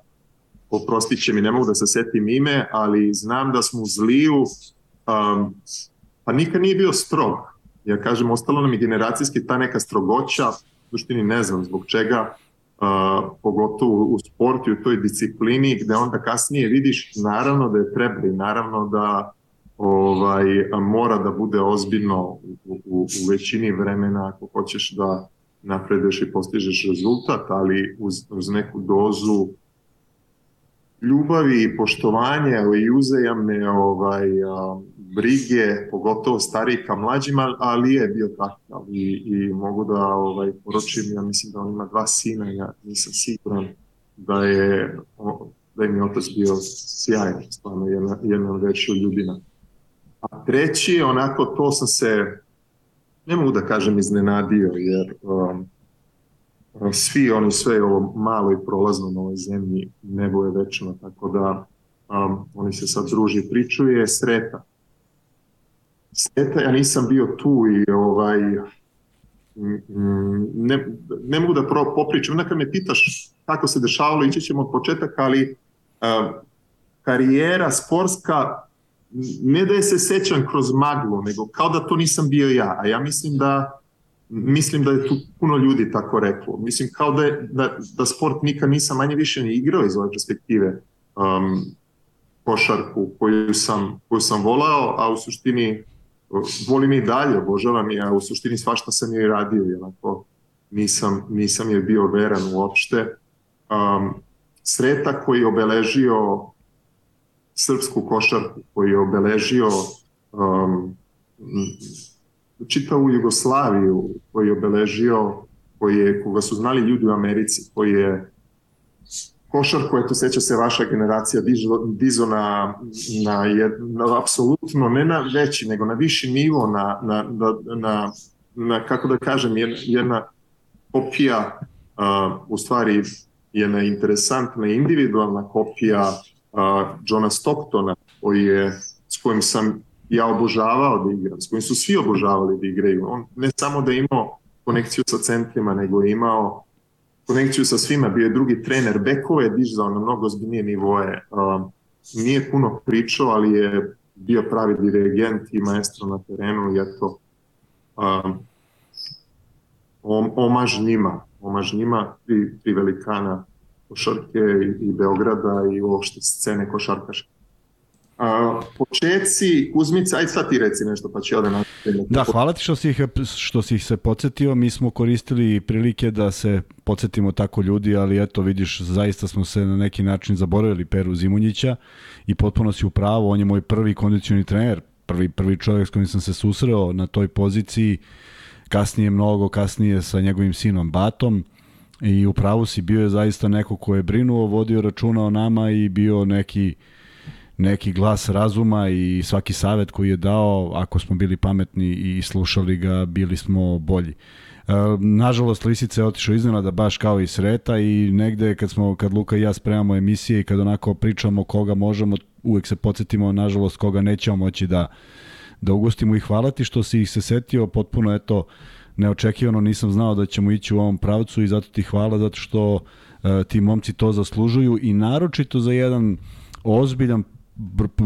oprostit će mi, ne mogu da se setim ime, ali znam da smo u Zliju, um, pa nikad nije bio strog. Ja kažem, ostalo nam je generacijski ta neka strogoća, suštini ne znam zbog čega, uh, pogotovo u sportu i u toj disciplini, gde onda kasnije vidiš naravno da je treba i naravno da ovaj, mora da bude ozbiljno u, u, u većini vremena ako hoćeš da napreduješ i postižeš rezultat, ali uz, uz neku dozu ljubavi i poštovanja i uzajamne ovaj, brige, pogotovo stariji ka mlađima, ali je bio takav i, i mogu da ovaj, poročim, ja mislim da on ima dva sina, ja nisam siguran da je, da je mi otac bio sjajan, stvarno jedna, jedna veća ljudina. A treći, onako, to sam se, ne mogu da kažem iznenadio, jer um, svi oni sve ovo malo i prolazno na ovoj zemlji, nebo je večno, tako da um, oni se sad druži pričuje, sreta. Sreta, ja nisam bio tu i ovaj, ne, ne mogu da pro, popričam, onda kad me pitaš kako se dešavalo, ići ćemo od početaka, ali um, karijera sportska ne da je se sećam kroz maglu, nego kao da to nisam bio ja, a ja mislim da mislim da je tu puno ljudi tako reklo. Mislim kao da, je, da, da sport nikad nisam manje više ni igrao iz ove perspektive um, košarku koju sam, koju sam volao, a u suštini volim i dalje, obožavam je, a u suštini svašta sam je radio i onako nisam, nisam je bio veran uopšte. Um, Sreta koji je obeležio srpsku košarku, koji je obeležio um, čitavu Jugoslaviju koji je obeležio, koji je, koga su znali ljudi u Americi, koji je košarku, eto seća se vaša generacija dizo, dizo na, na, jed, na apsolutno, ne na veći, nego na viši nivo, na, na, na, na, na kako da kažem, jedna, jedna kopija, uh, u stvari jedna interesantna individualna kopija uh, Johna Stocktona, koji je, s kojim sam ja obožavao da igram, s kojim su svi obožavali da igraju. On ne samo da je imao konekciju sa centrima, nego je imao konekciju sa svima, bio je drugi trener, bekove je dižao na mnogo zbiljnije nivoje. Uh, nije puno pričao, ali je bio pravi dirigent i maestro na terenu i eto, um, omaž njima, omaž njima, tri, tri velikana košarke i, i Beograda i uopšte scene košarkaške. A, počeci, Kuzmica, aj sad ti reci nešto, pa će ode na... Da, hvala ti što si, ih, što si ih se podsjetio. Mi smo koristili prilike da se podsjetimo tako ljudi, ali eto, vidiš, zaista smo se na neki način zaboravili Peru Zimunjića i potpuno si u pravu, on je moj prvi kondicioni trener, prvi, prvi čovjek s kojim sam se susreo na toj poziciji, kasnije mnogo, kasnije sa njegovim sinom Batom. I u pravu si bio je zaista neko ko je brinuo, vodio računa o nama i bio neki neki glas razuma i svaki savet koji je dao, ako smo bili pametni i slušali ga, bili smo bolji. E, nažalost, Lisica je otišao iznenada baš kao i Sreta i negde kad smo, kad Luka i ja spremamo emisije i kad onako pričamo koga možemo, uvek se podsjetimo, nažalost, koga nećemo moći da, da ugostimo i hvala ti što si ih se setio potpuno, eto, neočekivano nisam znao da ćemo ići u ovom pravcu i zato ti hvala, zato što uh, ti momci to zaslužuju i naročito za jedan ozbiljan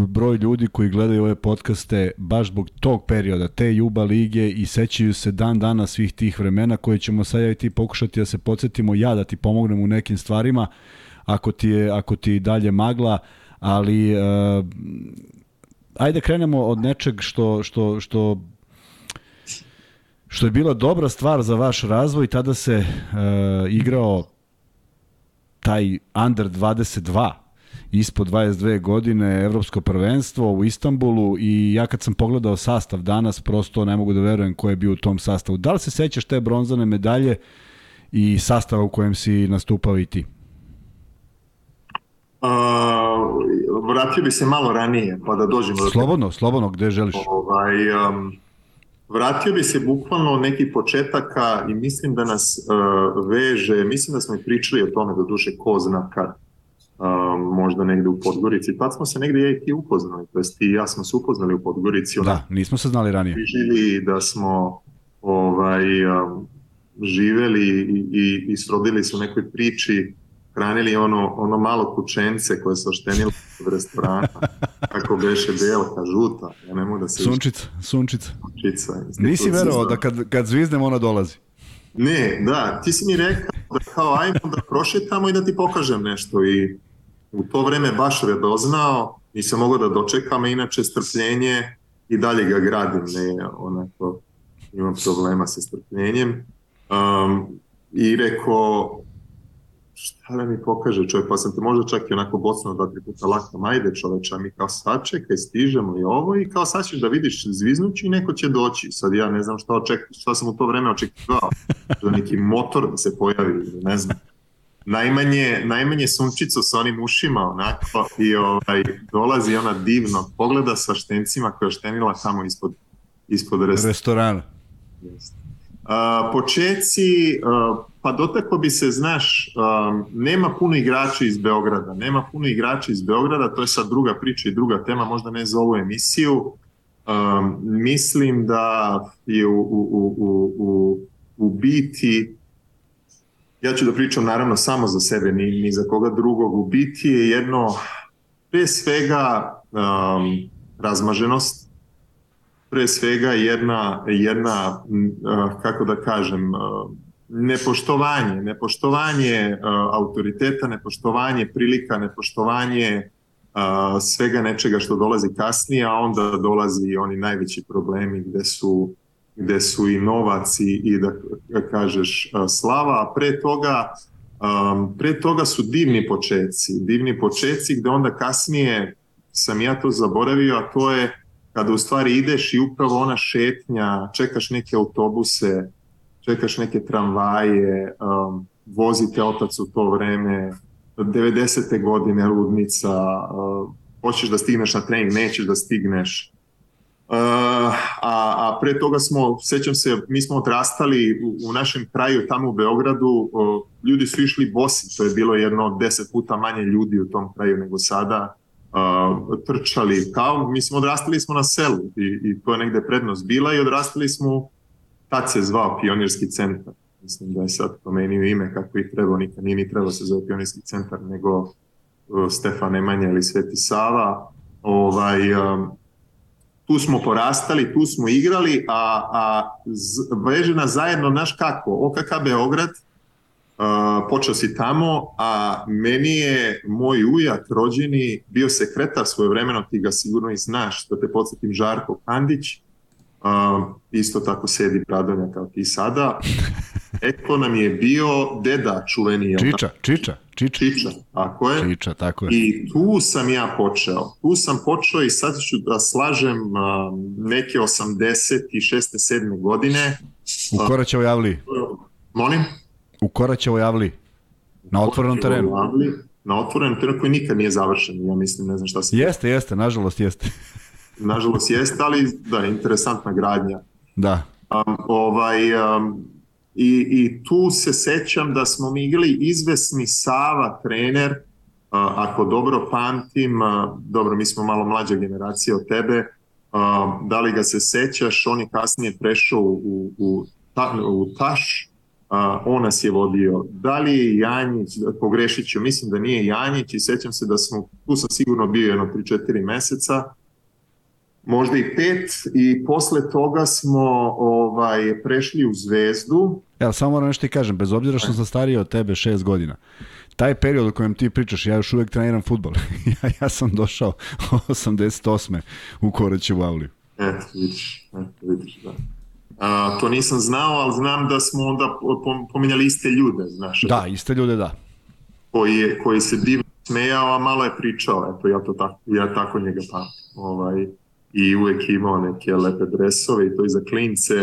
broj ljudi koji gledaju ove podcaste baš zbog tog perioda, te Juba lige i sećaju se dan dana svih tih vremena koje ćemo sad ja i ti pokušati da se podsjetimo ja da ti pomognem u nekim stvarima ako ti je ako ti dalje magla, ali uh, ajde krenemo od nečeg što, što, što što je bila dobra stvar za vaš razvoj, tada se uh, igrao taj under 22 ispod 22 godine, evropsko prvenstvo u Istanbulu i ja kad sam pogledao sastav danas, prosto ne mogu da verujem ko je bio u tom sastavu. Da li se sećaš te bronzane medalje i sastava u kojem si nastupao i ti? Uh, vratio bi se malo ranije, pa da dođemo do... Slobodno, slobodno, gde želiš? Ovaj, um, vratio bi se bukvalno neki početaka i mislim da nas uh, veže, mislim da smo i pričali o tome do duše ko zna kad možda negde u Podgorici. Tad smo se negde ja i ti upoznali, to jest ti i ja smo se upoznali u Podgorici. Da, nismo se znali ranije. Žili da smo ovaj, um, živeli i, i, i srodili se u nekoj priči hranili ono, ono malo kućence koje se oštenilo u restorana, kako beše belka, žuta, ja ne mogu da se... Sunčica, sunčica. Sunčica. Nisi verovao da kad, kad zvizdem ona dolazi? Ne, da, ti si mi rekao da kao ajmo da prošetamo i da ti pokažem nešto i u to vreme baš redoznao, nisam mogao da dočekam, inače strpljenje i dalje ga gradim, ne, onako, imam problema sa strpljenjem. Um, I rekao, šta da mi pokaže čovjek, pa sam te možda čak i onako bocno dva, tri puta lakam, ajde čoveče, mi kao sad čekaj, stižemo i ovo i kao sad ćeš da vidiš zviznući i neko će doći. Sad ja ne znam šta, oček, šta sam u to vreme očekivao, da neki motor da se pojavi, ne znam najmanje, najmanje sunčicu sa onim ušima onako i ovaj, dolazi ona divno, pogleda sa štencima koja je štenila tamo ispod, ispod restorana. restorana. Uh, počeci, uh, pa dotako bi se, znaš, um, nema puno igrača iz Beograda, nema puno igrača iz Beograda, to je sad druga priča i druga tema, možda ne za ovu emisiju. Um, mislim da je u, u, u, u, u biti ja ću da pričam naravno samo za sebe, ni, ni za koga drugog. U biti je jedno, pre svega, um, razmaženost, pre svega jedna, jedna uh, kako da kažem, uh, nepoštovanje, nepoštovanje uh, autoriteta, nepoštovanje prilika, nepoštovanje svega nečega što dolazi kasnije, a onda dolazi oni najveći problemi gde su gde su i novac i, i da kažeš slava, a pre toga um, pre toga su divni početci, divni početci gde onda kasnije sam ja to zaboravio, a to je kada u stvari ideš i upravo ona šetnja, čekaš neke autobuse, čekaš neke tramvaje, um, vozite otac u to vreme, 90. godine ludnica, uh, hoćeš da stigneš na trening, nećeš da stigneš, a, a pre toga smo, sećam se, mi smo odrastali u, u našem kraju tamo u Beogradu, ljudi su išli bosi, to je bilo jedno deset puta manje ljudi u tom kraju nego sada. uh, trčali, kao, mislim, odrastali smo na selu i, i to je negde prednost bila i odrastali smo, tad se zvao pionirski centar. Mislim da je sad promenio ime kako i trebao, nikad nije ni trebao se zove pionirski centar, nego uh, Stefan Nemanja ili Sveti Sava. Ovaj, um, tu smo porastali, tu smo igrali, a, a veže nas zajedno, naš kako, OKK Beograd, Uh, počeo si tamo, a meni je moj ujak rođeni bio sekretar svoje vremeno, ti ga sigurno i znaš, da te podsjetim Žarko Kandić, uh, isto tako sedi Pradonja kao ti sada. Eko nam je bio deda čuveni. Čiča, Čiča, Čiča. Čiča, tako je. Čiča, tako je. I tu sam ja počeo. Tu sam počeo i sad ću da slažem neke 86. 7. godine. U Koraćevoj javli. Molim? U Koraćevoj javli. Na otvorenom terenu. Javli, na otvorenom terenu koji nikad nije završen. Ja mislim, ne znam šta se... Jeste, jeste, nažalost jeste. nažalost jeste, ali da, interesantna gradnja. Da. Um, ovaj, um, i, I tu se sećam da smo mi igrali izvesni Sava trener, ako dobro pamtim, dobro, mi smo malo mlađa generacija od tebe, da li ga se sećaš, on je kasnije prešao u, u, ta, u Taš, on nas je vodio. Da li je Janjić, pogrešit ću, mislim da nije Janjić i sećam se da smo, tu sam sigurno bio jedno 3-4 meseca, možda i pet i posle toga smo ovaj prešli u Zvezdu. Ja samo moram nešto ti kažem, bez obzira što sam stariji od tebe šest godina, taj period o kojem ti pričaš, ja još uvek treniram futbol. ja, ja sam došao 88. u Korećevu Avliju. Eto, vidiš, eto, vidiš, da. A, to nisam znao, ali znam da smo onda pominjali iste ljude, znaš. Da, iste ljude, da. Koji, je, koji se divno smejao, a malo je pričao, eto, ja to tako, ja tako njega pamtim. Ovaj, I uvek imao neke lepe dresove i to i za klince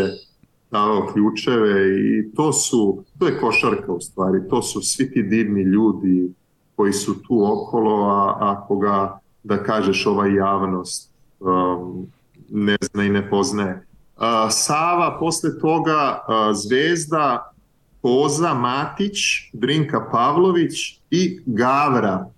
davao ključeve i to su, to je košarka u stvari, to su svi ti divni ljudi koji su tu okolo, a ako ga, da kažeš, ova javnost um, ne zna i ne poznaje. Sava, posle toga Zvezda, Koza, Matić, Drinka Pavlović i Gavra.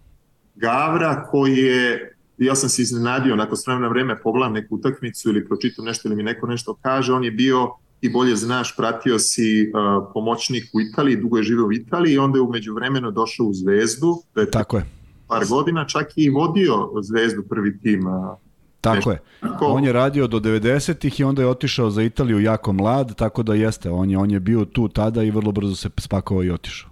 Gavra koji je, ja sam se iznenadio, nakon s vremena vreme pogledam neku utakmicu ili pročitam nešto ili mi neko nešto kaže, on je bio i bolje znaš, pratio si uh, pomoćnik u Italiji, dugo je živeo u Italiji i onda je umeđu vremenu došao u Zvezdu. Da je Tako je. Par godina, čak i vodio Zvezdu prvi tim uh, Tako je. On je radio do 90-ih i onda je otišao za Italiju jako mlad, tako da jeste, on je, on je bio tu tada i vrlo brzo se spakovao i otišao.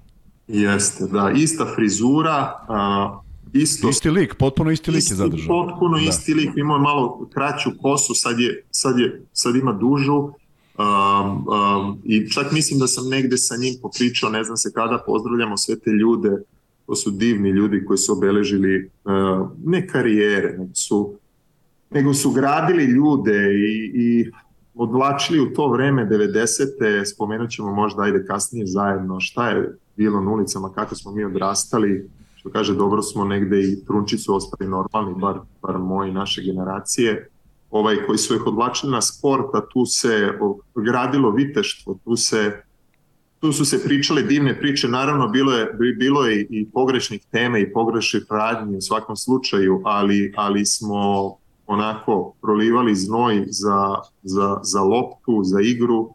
Jeste, da, ista frizura, uh, isto... Isti lik, potpuno isti lik isti, je zadržao. Potpuno da. isti lik, imao je malo kraću kosu, sad, je, sad, je, sad ima dužu, um, um, i čak mislim da sam negde sa njim popričao, ne znam se kada, pozdravljamo sve te ljude, to su divni ljudi koji su obeležili uh, ne karijere, nego su nego su gradili ljude i, i odvlačili u to vreme 90. spomenut ćemo možda ajde kasnije zajedno šta je bilo na ulicama, kako smo mi odrastali, što kaže dobro smo negde i trunčicu ostali normalni, bar, bar moji naše generacije, ovaj, koji su ih odvlačili na sport, a tu se gradilo viteštvo, tu se tu su se pričale divne priče, naravno bilo je, bilo je i pogrešnih tema i pogrešnih radnji u svakom slučaju, ali, ali smo onako prolivali znoj za, za, za loptu, za igru,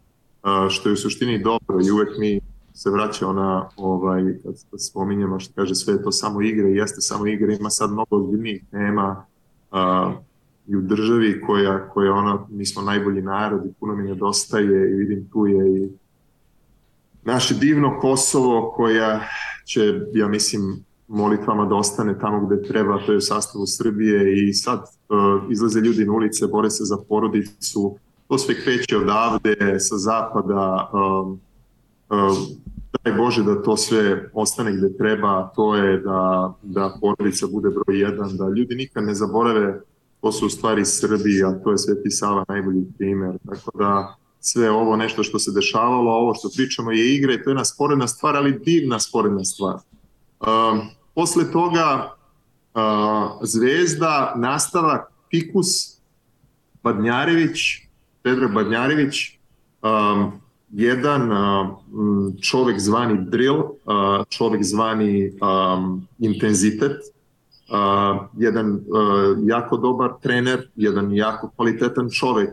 što je u suštini dobro i uvek mi se vraća ona, ovaj, kad spominjemo što kaže sve to samo igre, jeste samo igre, ima sad mnogo ozbiljnijih tema a, i u državi koja, koja ona, mi smo najbolji narod i puno mi nedostaje i vidim tu je i naše divno Kosovo koja će, ja mislim, molitvama da ostane tamo gde treba, to je u sastavu Srbije i sad uh, izlaze ljudi na ulice, bore se za porodicu, to sve kreće odavde, sa zapada, um, daj Bože da to sve ostane gde treba, to je da, da porodica bude broj jedan, da ljudi nikad ne zaborave ko su u stvari Srbi, a to je Sveti Sava najbolji primer, tako da sve ovo nešto što se dešavalo, ovo što pričamo je igra i to je jedna sporedna stvar, ali divna sporedna stvar. Um, posle toga uh, Zvezda, nastavak Pikus, Badnjarević, Pedro Badnjarević, um, jedan čovek zvani drill, čovek zvani intenzitet, jedan jako dobar trener, jedan jako kvalitetan čovek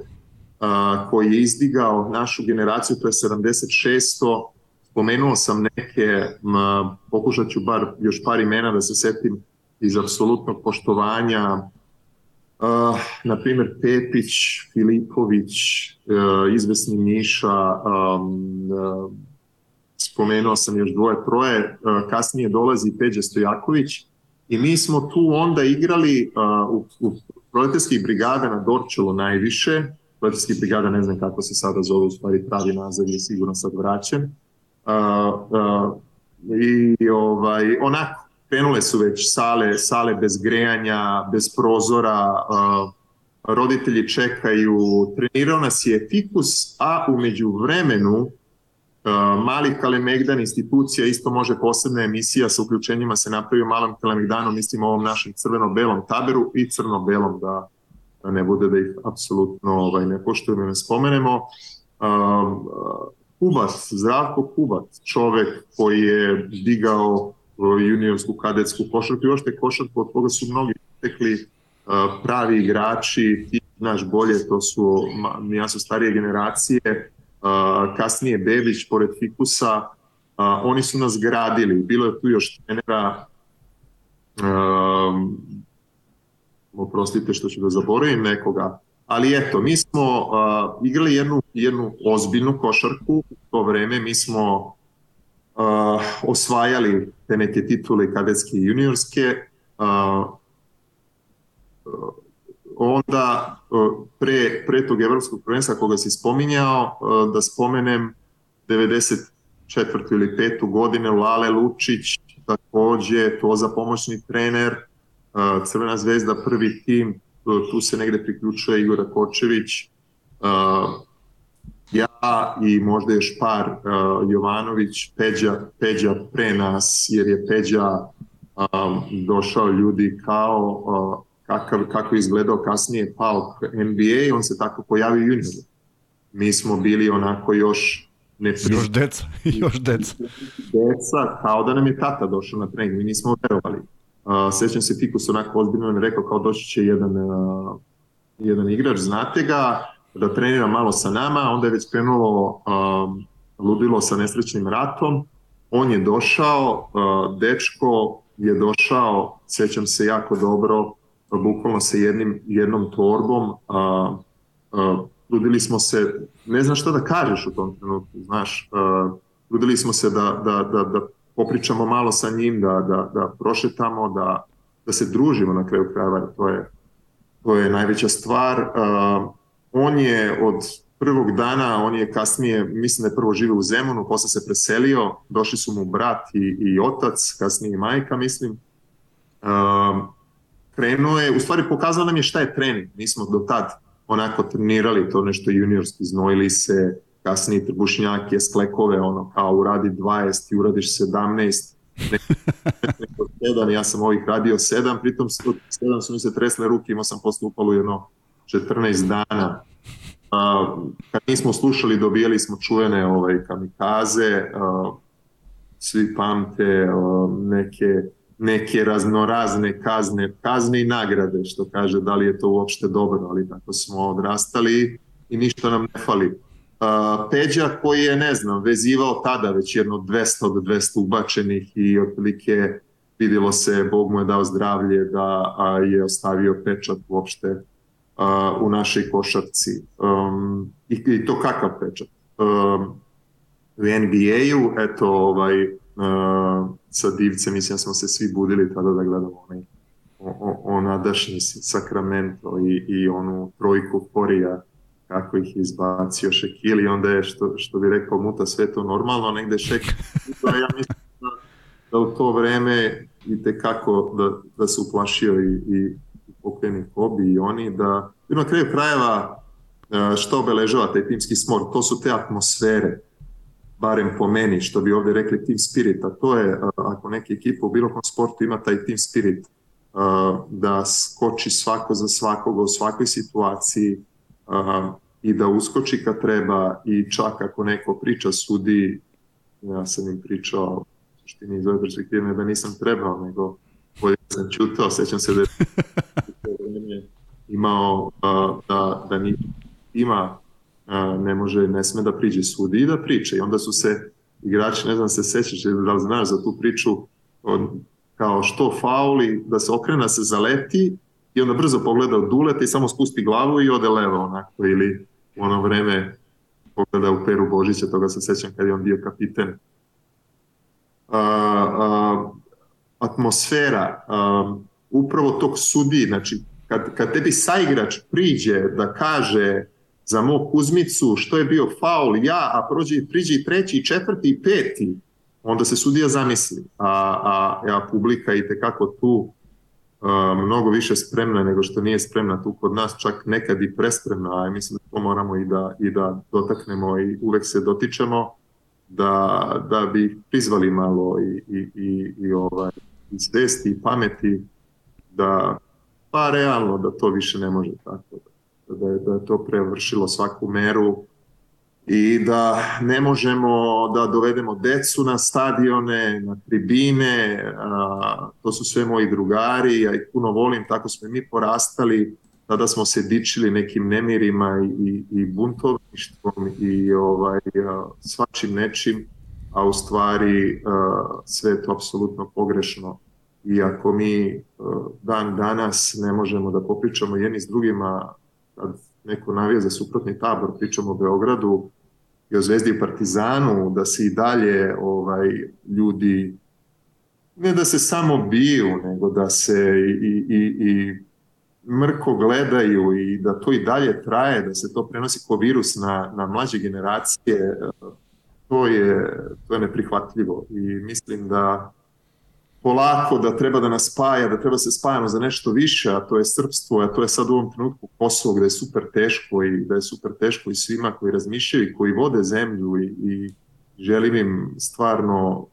koji je izdigao našu generaciju, to je 76. Spomenuo sam neke, pokušat ću bar još par imena da se setim iz apsolutnog poštovanja, Uh, na primjer Pepić, Filipović, uh, izvesni Miša, um, uh, spomenuo sam još dvoje, troje, uh, kasnije dolazi Peđa Stojaković i mi smo tu onda igrali uh, u, u proletarskih brigada na Dorčelu najviše, proletarskih brigada ne znam kako se sada zove, u stvari pravi naziv je sigurno sad vraćen, uh, uh, i ovaj, onako, krenule su već sale, sale bez grejanja, bez prozora, roditelji čekaju, trenirao nas je Fikus, a umeđu vremenu Mali Kalemegdan institucija isto može posebna emisija sa uključenjima se napravio Malam Kalemegdanom, mislim ovom našem crveno-belom taberu i crno-belom da, da ne bude da ih apsolutno ovaj, ne poštujemo i ne spomenemo. Kubac, Zdravko Kubac, čovek koji je digao juniorsku kadetsku košarku i ošte košarku od koga su mnogi tekli pravi igrači, ti znaš bolje, to su, ja su starije generacije, kasnije Bebić pored Fikusa, oni su nas gradili, bilo je tu još trenera, um, oprostite što ću da zaboravim nekoga, ali eto, mi smo uh, igrali jednu, jednu ozbiljnu košarku u to vreme, mi smo uh, osvajali te neke titule kadetske i juniorske, uh, onda pre, pre tog evropskog prvenstva koga si spominjao, da spomenem 94. ili 5. godine Lale Lučić, takođe to za pomoćni trener, Crvena zvezda prvi tim, tu se negde priključuje Jura Kočević, ja i možda još par uh, Jovanović, Peđa, Peđa pre nas, jer je Peđa um, došao ljudi kao uh, kakav, kako je izgledao kasnije pao NBA, on se tako pojavio junior. Mi smo bili onako još ne još deca, još deca. Deca, kao da nam je tata došao na trening, mi nismo verovali. Uh, sećam se Fikus onako ozbiljno nam rekao kao doći će jedan, uh, jedan igrač, znate ga, da trenira malo sa nama, onda je već krenulo um, ludilo sa nesrećnim ratom. On je došao, uh, dečko je došao, sećam se jako dobro, bukvalno sa jednim, jednom torbom, uh, uh, ludili smo se, ne znam šta da kažeš u tom trenutku, znaš, uh, ludili smo se da, da, da, da popričamo malo sa njim, da, da, da prošetamo, da, da se družimo na kraju krajeva, to je, to je najveća stvar. Uh, on je od prvog dana, on je kasnije, mislim da je prvo živio u Zemunu, posle se preselio, došli su mu brat i, i otac, kasnije i majka, mislim. Um, krenuo je, u stvari pokazao nam je šta je trening, mi smo do tad onako trenirali to nešto juniorski, znojili se, kasnije trbušnjake, sklekove, ono, kao uradi 20 i uradiš 17, neko 7, ja sam ovih radio 7, pritom 7 su mi se tresle ruke, imao sam posle upalu jedno 14 dana. Uh, kad nismo slušali, dobijali smo čuvene ovaj, kamikaze, uh, svi pamte uh, neke, neke raznorazne kazne, kazne i nagrade, što kaže da li je to uopšte dobro, ali tako smo odrastali i ništa nam ne fali. Peđa koji je, ne znam, vezivao tada već jedno 200 do 200 ubačenih i otprilike vidjelo se, Bog mu je dao zdravlje da je ostavio pečat uopšte u našoj košarci. Um, i, I to kakav pečat. Um, u NBA-u, eto, ovaj, uh, sa divcem, mislim, smo se svi budili tada da gledamo onaj onadašnji Sacramento i, i onu trojku Korija kako ih izbacio Šekil i onda je, što, što bi rekao Muta, sve to normalno, negde Šek, da ja mislim da, da u to vreme i tekako da, da se uplašio i, i pokojni Kobi i oni, da na kraju krajeva e, što obeležava taj timski smor, to su te atmosfere, barem po meni, što bi ovde rekli team spirit, a to je, e, ako neka ekipa u bilo kom sportu ima taj team spirit, e, da skoči svako za svakoga u svakoj situaciji i da uskoči kad treba i čak ako neko priča sudi, ja sam im pričao, mi iz ove perspektive da nisam trebao, nego bolje sam čutao, sećam se da imao da, da ni ima ne može, ne sme da priđe sudi i da priče. I onda su se igrači, ne znam se sećaš da li znaš za tu priču, od, kao što fauli, da se okrena, se zaleti i onda brzo pogleda od duleta i samo spusti glavu i ode levo onako ili u ono vreme pogleda u Peru Božića, toga se sećam kad je on bio kapiten. A, a, atmosfera a, upravo tog sudi, znači kad, kad tebi saigrač priđe da kaže za mog Kuzmicu što je bio faul ja, a prođe, priđe i treći, i četvrti i peti, onda se sudija zamisli, a, a, a publika i tekako tu a, mnogo više spremna nego što nije spremna tu kod nas, čak nekad i prespremna, a mislim da to moramo i da, i da dotaknemo i uvek se dotičemo, da, da bi prizvali malo i, i, i, i ovaj, i svesti i pameti da pa realno da to više ne može tako da je, da je to prevršilo svaku meru i da ne možemo da dovedemo decu na stadione, na tribine, a, to su sve moji drugari, ja ih puno volim, tako smo mi porastali, tada smo se dičili nekim nemirima i, i, buntovništvom i ovaj, svačim nečim, a u stvari a, sve je to apsolutno pogrešno. I ako mi dan danas ne možemo da popričamo jedni s drugima, kad neko navija za suprotni tabor, pričamo o Beogradu, i o Zvezdi i Partizanu, da se i dalje ovaj, ljudi ne da se samo biju, nego da se i, i, i mrko gledaju i da to i dalje traje, da se to prenosi kao virus na, na mlađe generacije, to je, to je neprihvatljivo. I mislim da polako da treba da nas spaja, da treba se spajamo za nešto više, a to je srpstvo, a to je sad u ovom trenutku Kosovo gde je super teško i da je super teško i svima koji razmišljaju i koji vode zemlju i, i želim im stvarno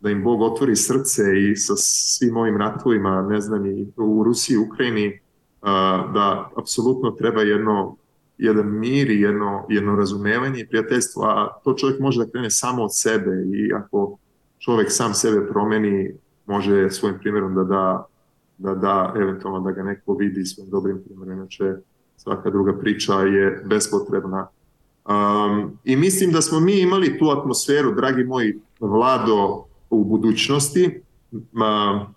da im Bog otvori srce i sa svim ovim ratovima, ne znam, i u Rusiji, Ukrajini, da apsolutno treba jedno, jedan mir i jedno, jedno razumevanje i prijateljstvo, a to čovjek može da krene samo od sebe i ako čovjek sam sebe promeni, može svojim primjerom da da, da da, eventualno da ga neko vidi svojim dobrim primjerom, inače svaka druga priča je bespotrebna. Um, I mislim da smo mi imali tu atmosferu, dragi moji Vlado, u budućnosti. Um,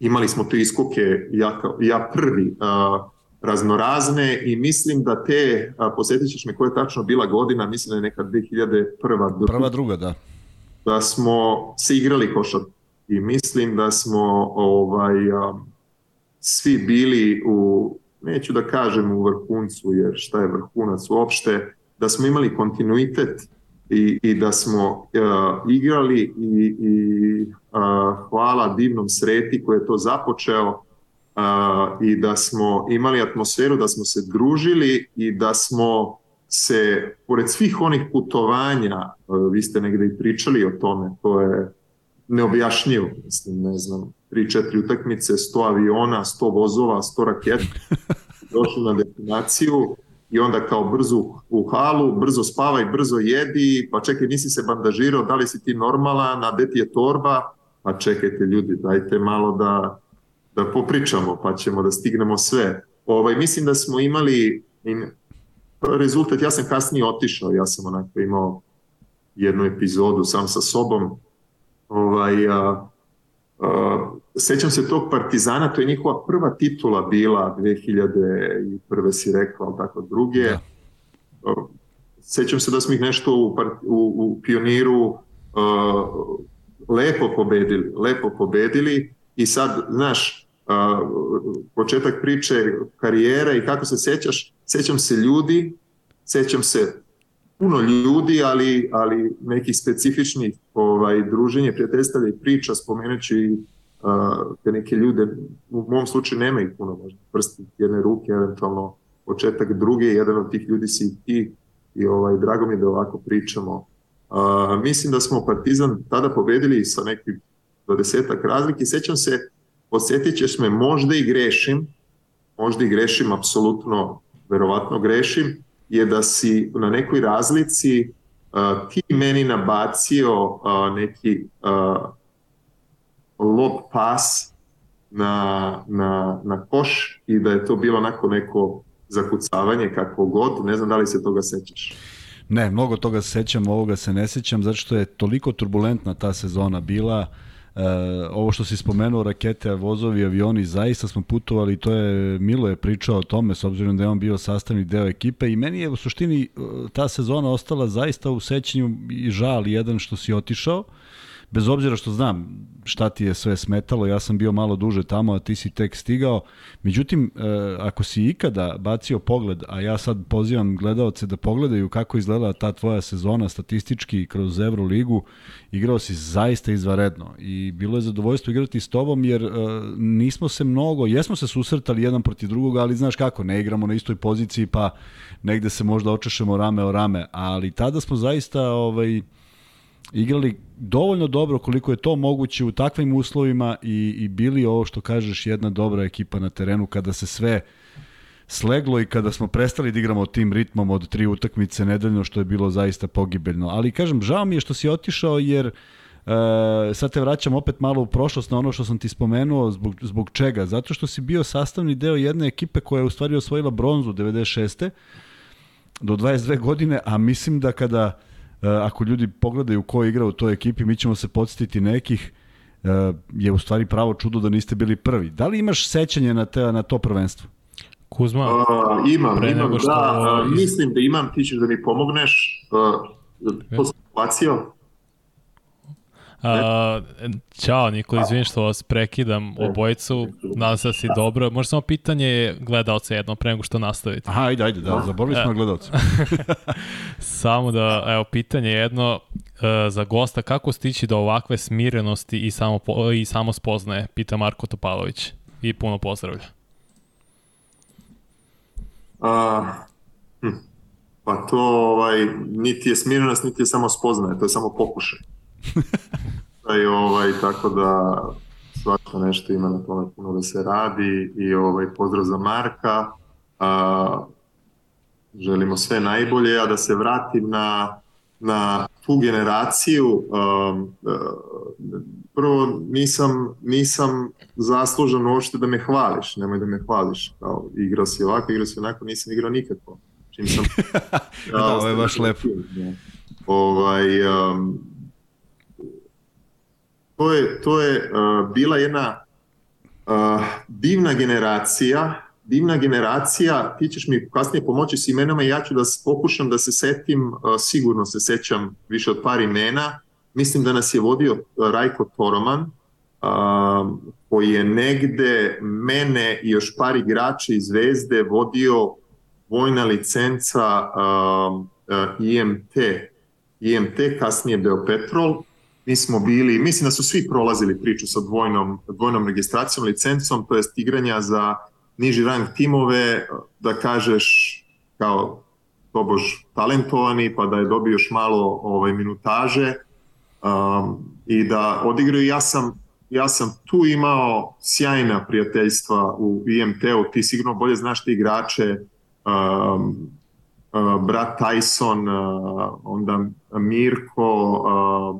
imali smo te iskoke, ja, ja prvi, uh, raznorazne i mislim da te, uh, posjetit ćeš me koja je tačno bila godina, mislim da je neka 2001. Prva, druga, da. Da smo se igrali košarku i mislim da smo ovaj svi bili u neću da kažem u vrhuncu jer šta je vrhunac uopšte da smo imali kontinuitet i, i da smo uh, igrali i, i uh, hvala divnom sreti koji je to započeo uh, i da smo imali atmosferu da smo se družili i da smo se pored svih onih putovanja uh, vi ste negde i pričali o tome to je neobjašnjivo, mislim, ne znam, 3-4 utakmice, 100 aviona, 100 vozova, 100 raketa, došli na destinaciju i onda kao brzo u halu, brzo spavaj, brzo jedi, pa čekaj, nisi se bandažirao, da li si ti normalan, a gde ti je torba, pa čekajte ljudi, dajte malo da, da popričamo, pa ćemo da stignemo sve. Ovaj, mislim da smo imali in, rezultat, ja sam kasnije otišao, ja sam onako imao jednu epizodu sam sa sobom, Ovaj, a, a, sećam se tog Partizana, to je njihova prva titula bila 2001. si rekao, tako druge. Da. Sećam se da smo ih nešto u, u, u pioniru a, lepo pobedili, lepo pobedili i sad, znaš, a, početak priče karijera i kako se sećaš, sećam se ljudi, sećam se puno ljudi, ali, ali nekih specifičnih ovaj, druženje, prijateljstva i priča, spomenući uh, te neke ljude, u mom slučaju nema ih puno, možda prsti jedne ruke, eventualno početak druge, jedan od tih ljudi si i ti i ovaj, drago mi da ovako pričamo. Uh, mislim da smo Partizan tada pobedili sa nekih desetak razlike. Sećam se, podsjetit ćeš me, možda i grešim, možda i grešim, apsolutno, verovatno grešim, je da si na nekoj razlici uh, ti meni nabacio uh, neki uh, lob pas na, na, na koš i da je to bilo onako neko zakucavanje kako god, ne znam da li se toga sećaš. Ne, mnogo toga se sećam, ovoga se ne sećam, zato što je toliko turbulentna ta sezona bila, Uh, ovo što si spomenuo, rakete, vozovi, avioni, zaista smo putovali to je, Milo je pričao o tome, s obzirom da je on bio sastavni deo ekipe i meni je u suštini ta sezona ostala zaista u sećanju i žal jedan što si otišao, bez obzira što znam šta ti je sve smetalo, ja sam bio malo duže tamo, a ti si tek stigao. Međutim, e, ako si ikada bacio pogled, a ja sad pozivam gledalce da pogledaju kako izgleda ta tvoja sezona statistički kroz Euroligu, igrao si zaista izvaredno i bilo je zadovoljstvo igrati s tobom jer e, nismo se mnogo, jesmo se susretali jedan protiv drugog, ali znaš kako, ne igramo na istoj poziciji pa negde se možda očešemo rame o rame, ali tada smo zaista ovaj, igrali dovoljno dobro koliko je to moguće u takvim uslovima i, i bili ovo što kažeš jedna dobra ekipa na terenu kada se sve sleglo i kada smo prestali da igramo tim ritmom od tri utakmice nedeljno što je bilo zaista pogibeljno. Ali kažem, žao mi je što si otišao jer E, sad te vraćam opet malo u prošlost na ono što sam ti spomenuo, zbog, zbog čega? Zato što si bio sastavni deo jedne ekipe koja je u stvari osvojila bronzu 96. do 22 godine, a mislim da kada ako ljudi pogledaju ko je igrao u toj ekipi, mi ćemo se podsjetiti nekih, e, je u stvari pravo čudo da niste bili prvi. Da li imaš sećanje na, te, na to prvenstvo? Kuzma, uh, imam, imam, što... da, uh, mislim da imam, ti ćeš da mi pomogneš. Uh, to sam Uh, ćao Nikola, izvini što vas prekidam obojicu, nadam se da si dobro. Možda samo pitanje gledalca jedno pre nego što nastavite. Aha, ajde, ajde, da, zaboravili smo na gledalca. samo da, evo, pitanje jedno uh, za gosta, kako stići do ovakve smirenosti i, samo, i samo spoznaje, pita Marko Topalović i puno pozdravlja. Uh, hm. Pa to ovaj, niti je smirenost, niti je samo spoznaje, to je samo pokušaj. I, ovaj, tako da svašta nešto ima na tome puno da se radi i ovaj, pozdrav za Marka. A, želimo sve najbolje, a da se vratim na, na tu generaciju. Um, prvo, nisam, nisam zaslužan uopšte da me hvališ, nemoj da me hvališ. Kao, igrao si ovako, igrao si onako, nisam igrao nikako. Čim sam... da, ovo je baš lepo. Ovaj, um, to je, to je uh, bila jedna uh, divna generacija, divna generacija, ti ćeš mi kasnije pomoći s imenama i ja ću da pokušam da se setim, uh, sigurno se sećam više od par imena, mislim da nas je vodio Rajko Toroman, uh, koji je negde mene i još par igrača iz Zvezde vodio vojna licenca uh, uh, IMT, IMT, kasnije Beopetrol, mi smo bili, mislim da su svi prolazili priču sa dvojnom, dvojnom registracijom, licencom, to jest igranja za niži rang timove, da kažeš kao tobož talentovani, pa da je dobio još malo ovaj, minutaže um, i da odigraju. Ja sam, ja sam tu imao sjajna prijateljstva u IMT-u, ti sigurno bolje znaš te igrače, um, brat Tyson, onda Mirko,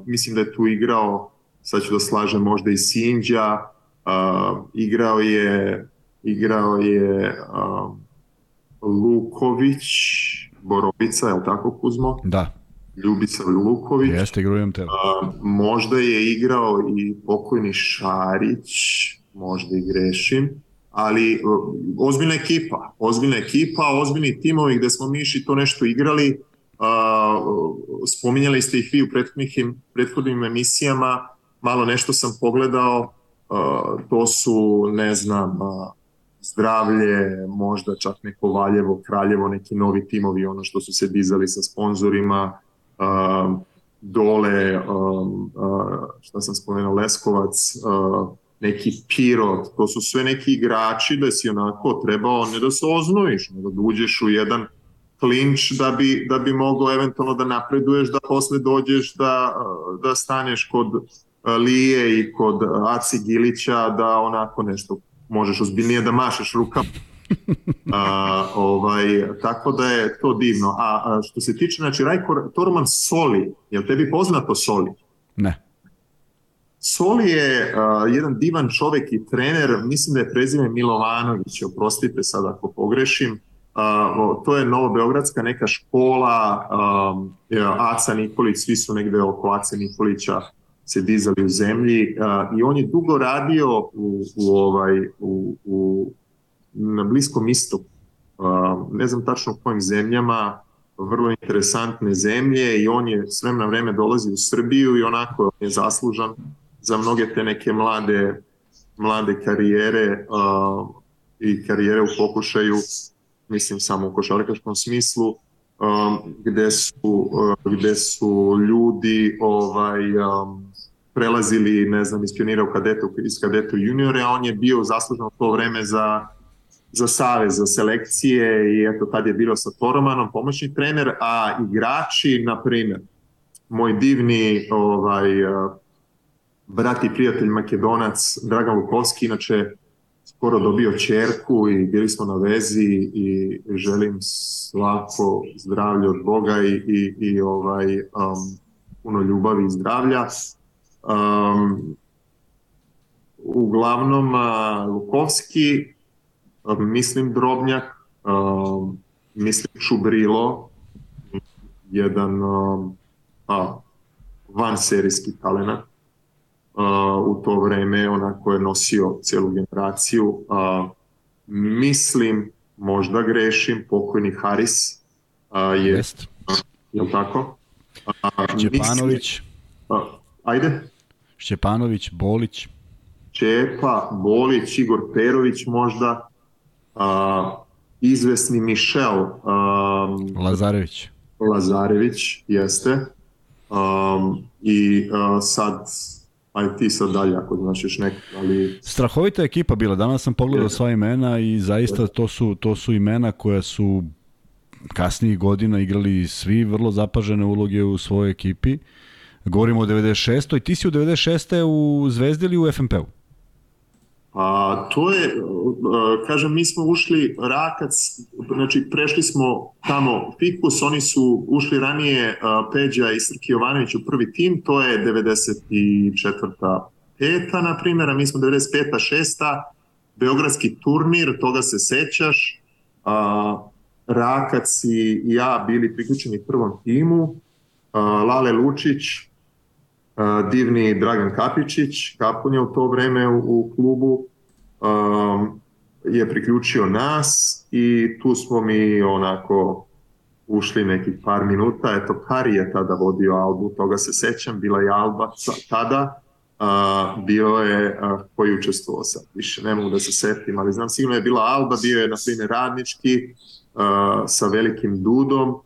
mislim da je tu igrao, sad ću da slažem možda i Sinđa, igrao je igrao je Luković, Borovica, je li tako Kuzmo? Da. Ljubica Luković. Jeste, igrujem te. možda je igrao i pokojni Šarić, možda i grešim ali ozbiljna ekipa, ozbiljna ekipa, ozbiljni timovi gde smo mi to nešto igrali, uh, spominjali ste ih vi u prethodnim, prethodnim emisijama, malo nešto sam pogledao, uh, to su, ne znam, zdravlje, možda čak neko Valjevo, Kraljevo, neki novi timovi, ono što su se dizali sa sponzorima, dole, šta sam spomenuo, Leskovac, neki Pirot, to su sve neki igrači da si onako trebao ne da se oznojiš, nego da uđeš u jedan klinč da bi, da bi mogao eventualno da napreduješ, da posle dođeš da, da staneš kod Lije i kod Aci Gilića, da onako nešto možeš ozbiljnije da mašeš rukama. A, ovaj, tako da je to divno. A, a što se tiče, znači, Rajko Torman Soli, je li tebi poznato Soli? Ne. Soli je uh, jedan divan čovek i trener, mislim da je prezime Milovanović, oprostite sad ako pogrešim, uh, to je Novobeogradska neka škola, um, Aca Nikolić, svi su negde oko Aca Nikolića se dizali u zemlji i on je dugo radio u, u ovaj, u, u, na Bliskom istoku. Ne znam tačno u kojim zemljama, vrlo interesantne zemlje i on je sve na vreme dolazi u Srbiju i onako je zaslužan za mnoge te neke mlade, mlade karijere uh, i karijere u pokušaju, mislim samo u košarkaškom smislu, um, gde, su, uh, gde su ljudi ovaj, um, prelazili, ne znam, iz pionira u kadetu, iz kadetu juniore, a on je bio zaslužan to vreme za za savez, za selekcije i eto tad je bilo sa Toromanom pomoćni trener, a igrači, na primjer, moj divni ovaj, brat i prijatelj Makedonac Dragan Lukovski, inače skoro dobio čerku i bili smo na vezi i želim svako zdravlje od Boga i, i, i ovaj, um, puno ljubavi i zdravlja. Um, uglavnom, uh, Lukovski, um, mislim Drobnjak, um, mislim Čubrilo, jedan um, a, van serijski talenat u to vreme onako je nosio celu generaciju. Uh, mislim, možda grešim, pokojni Haris je, Jest. Je li tako? Uh, ajde. Šćepanović, Bolić. Čepa, Bolić, Igor Perović možda, uh, izvesni Mišel. Um, Lazarević. Lazarević, jeste. Um, I uh, sad aj ti sad dalje ako znaš još neko, ali... Strahovita ekipa bila, danas sam pogledao sva imena i zaista to su, to su imena koja su kasnijih godina igrali svi vrlo zapažene uloge u svojoj ekipi. Govorimo o 96. I ti si u 96. u Zvezdi ili u FNP-u? A, to je, kažem, mi smo ušli Rakac, znači prešli smo tamo Fikus, oni su ušli ranije Peđa i Srki Jovanović u prvi tim, to je 94. peta, na primjer, a mi smo 95. šesta, Beogradski turnir, toga se sećaš, a, Rakac i ja bili priključeni prvom timu, a, Lale Lučić, divni Dragan Kapičić, Kapun je u to vreme u, u klubu, um, je priključio nas i tu smo mi onako ušli nekih par minuta. Eto, Kari je tada vodio Albu, toga se sećam, bila je Alba tada, uh, bio je uh, koji učestvovao sad, više ne mogu da se setim, ali znam sigurno je bila Alba, bio je na primjer radnički uh, sa velikim Dudom,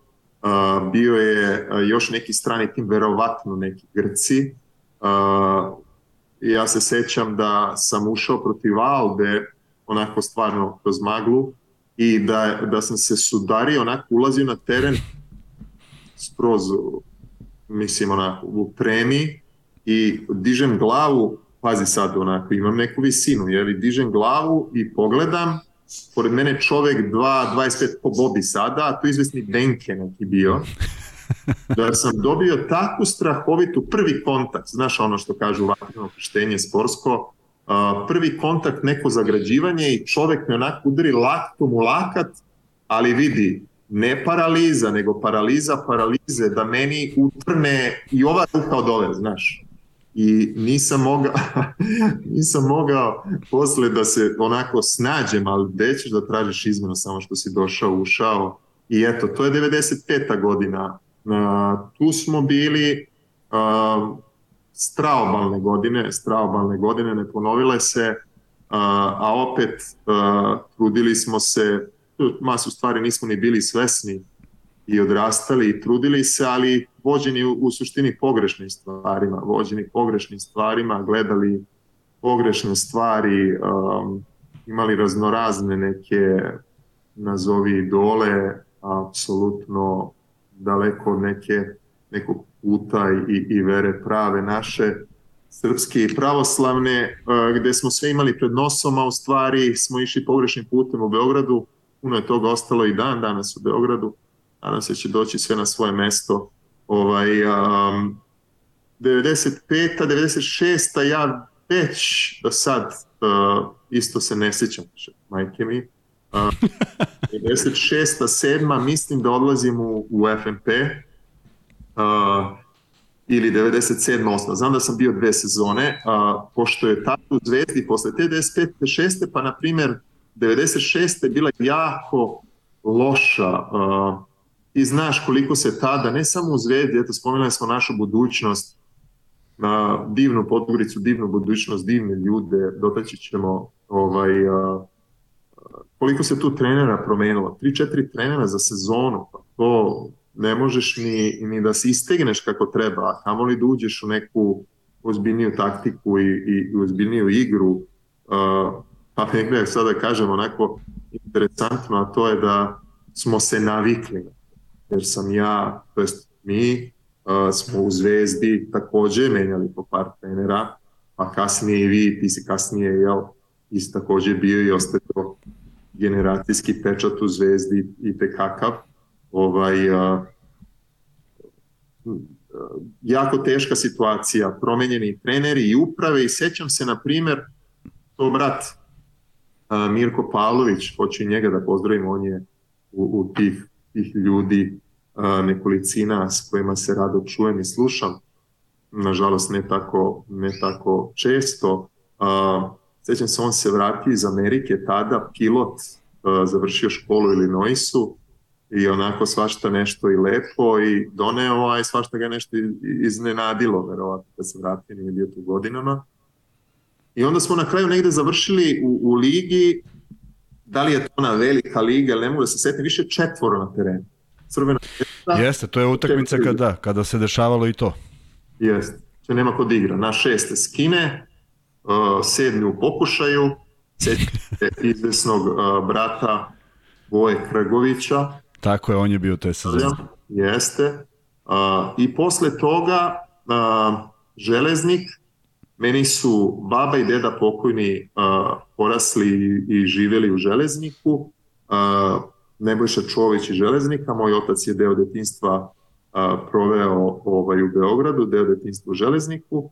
Bio je još neki strani tim, verovatno neki Grci. Ja se sećam da sam ušao protiv Albe, onako stvarno kroz maglu, i da, da sam se sudario, onako ulazio na teren skroz, mislim, onako, u tremi i dižem glavu, pazi sad, onako, imam neku visinu, jeli, dižem glavu i pogledam pored mene čovek 2.25 po Bobi sada, a to je izvesni Denke neki bio, da sam dobio takvu strahovitu prvi kontakt, znaš ono što kažu vatreno krštenje sportsko, uh, prvi kontakt, neko zagrađivanje i čovek me onako udari laktom u lakat, ali vidi, ne paraliza, nego paraliza paralize, da meni utrne i ova ruka od ove, znaš i nisam mogao, nisam mogao posle da se onako snađem, ali gde ćeš da tražiš izmenu samo što si došao, ušao i eto, to je 95. godina. Uh, tu smo bili uh, straobalne godine, straobalne godine ne ponovile se, uh, a opet uh, trudili smo se, masu stvari nismo ni bili svesni i odrastali i trudili se, ali vođeni u, u suštini pogrešnim stvarima, vođeni pogrešnim stvarima, gledali pogrešne stvari, um, imali raznorazne neke, nazovi idole, apsolutno daleko od neke, nekog puta i, i vere prave naše, srpske i pravoslavne, uh, gde smo sve imali pred nosom, a u stvari smo išli pogrešnim putem u Beogradu, puno je toga ostalo i dan danas u Beogradu, nadam se da će doći sve na svoje mesto. Ovaj, um, 95. 96. ja već do sad uh, isto se ne sjećam majke mi. Uh, 96. 7. mislim da odlazim u, u FNP uh, ili 97. 8. Znam da sam bio dve sezone, uh, pošto je tada u Zvezdi posle te 95. 6. pa na primjer 96. je bila jako loša uh, ti znaš koliko se tada, ne samo u Zvezdi, eto spomenuli smo našu budućnost, na divnu Podgoricu, divnu budućnost, divne ljude, dotaći ćemo ovaj, a, koliko se tu trenera promenilo, 3-4 trenera za sezonu, pa to ne možeš ni, ni da se istegneš kako treba, a kamo li da uđeš u neku ozbiljniju taktiku i, i, i ozbiljniju igru, uh, pa negde sada kažem onako interesantno, a to je da smo se navikli jer sam ja, to jest mi, uh, smo u Zvezdi takođe menjali po par trenera, a kasnije i vi, ti si kasnije, jel, i takođe bio i ostaje generacijski pečat u Zvezdi i tekakav. Ovaj, uh, jako teška situacija, promenjeni treneri i uprave i sećam se, na primer, to brat Mirko Pavlović, hoću njega da pozdravim, on je u, u tih tih ljudi nekolicina s kojima se rado čujem i slušam, nažalost ne tako, ne tako često. Sećam se, on se vratio iz Amerike, tada pilot, završio školu u Illinoisu i onako svašta nešto i lepo i doneo, a i svašta ga nešto iznenadilo, verovatno da se vratio, nije bio tu godinama. I onda smo na kraju negde završili u, u ligi da li je to ona velika liga, ne mogu da se setim, više četvoro na terenu. Crvena zvezda. Jeste, to je utakmica kada, kada se dešavalo i to. Jeste, će nema kod igra. Na šeste skine, uh, sedmi u pokušaju, sećate izvesnog uh, brata Voje Krgovića. Tako je, on je bio te sezone. Jeste. Uh, I posle toga uh, Železnik, meni su baba i deda pokojni uh, porasli i živeli u Železniku. Uh, Nebojša Čović i Železnika, moj otac je deo detinstva a, proveo ovaj, u Beogradu, deo detinstva u Železniku.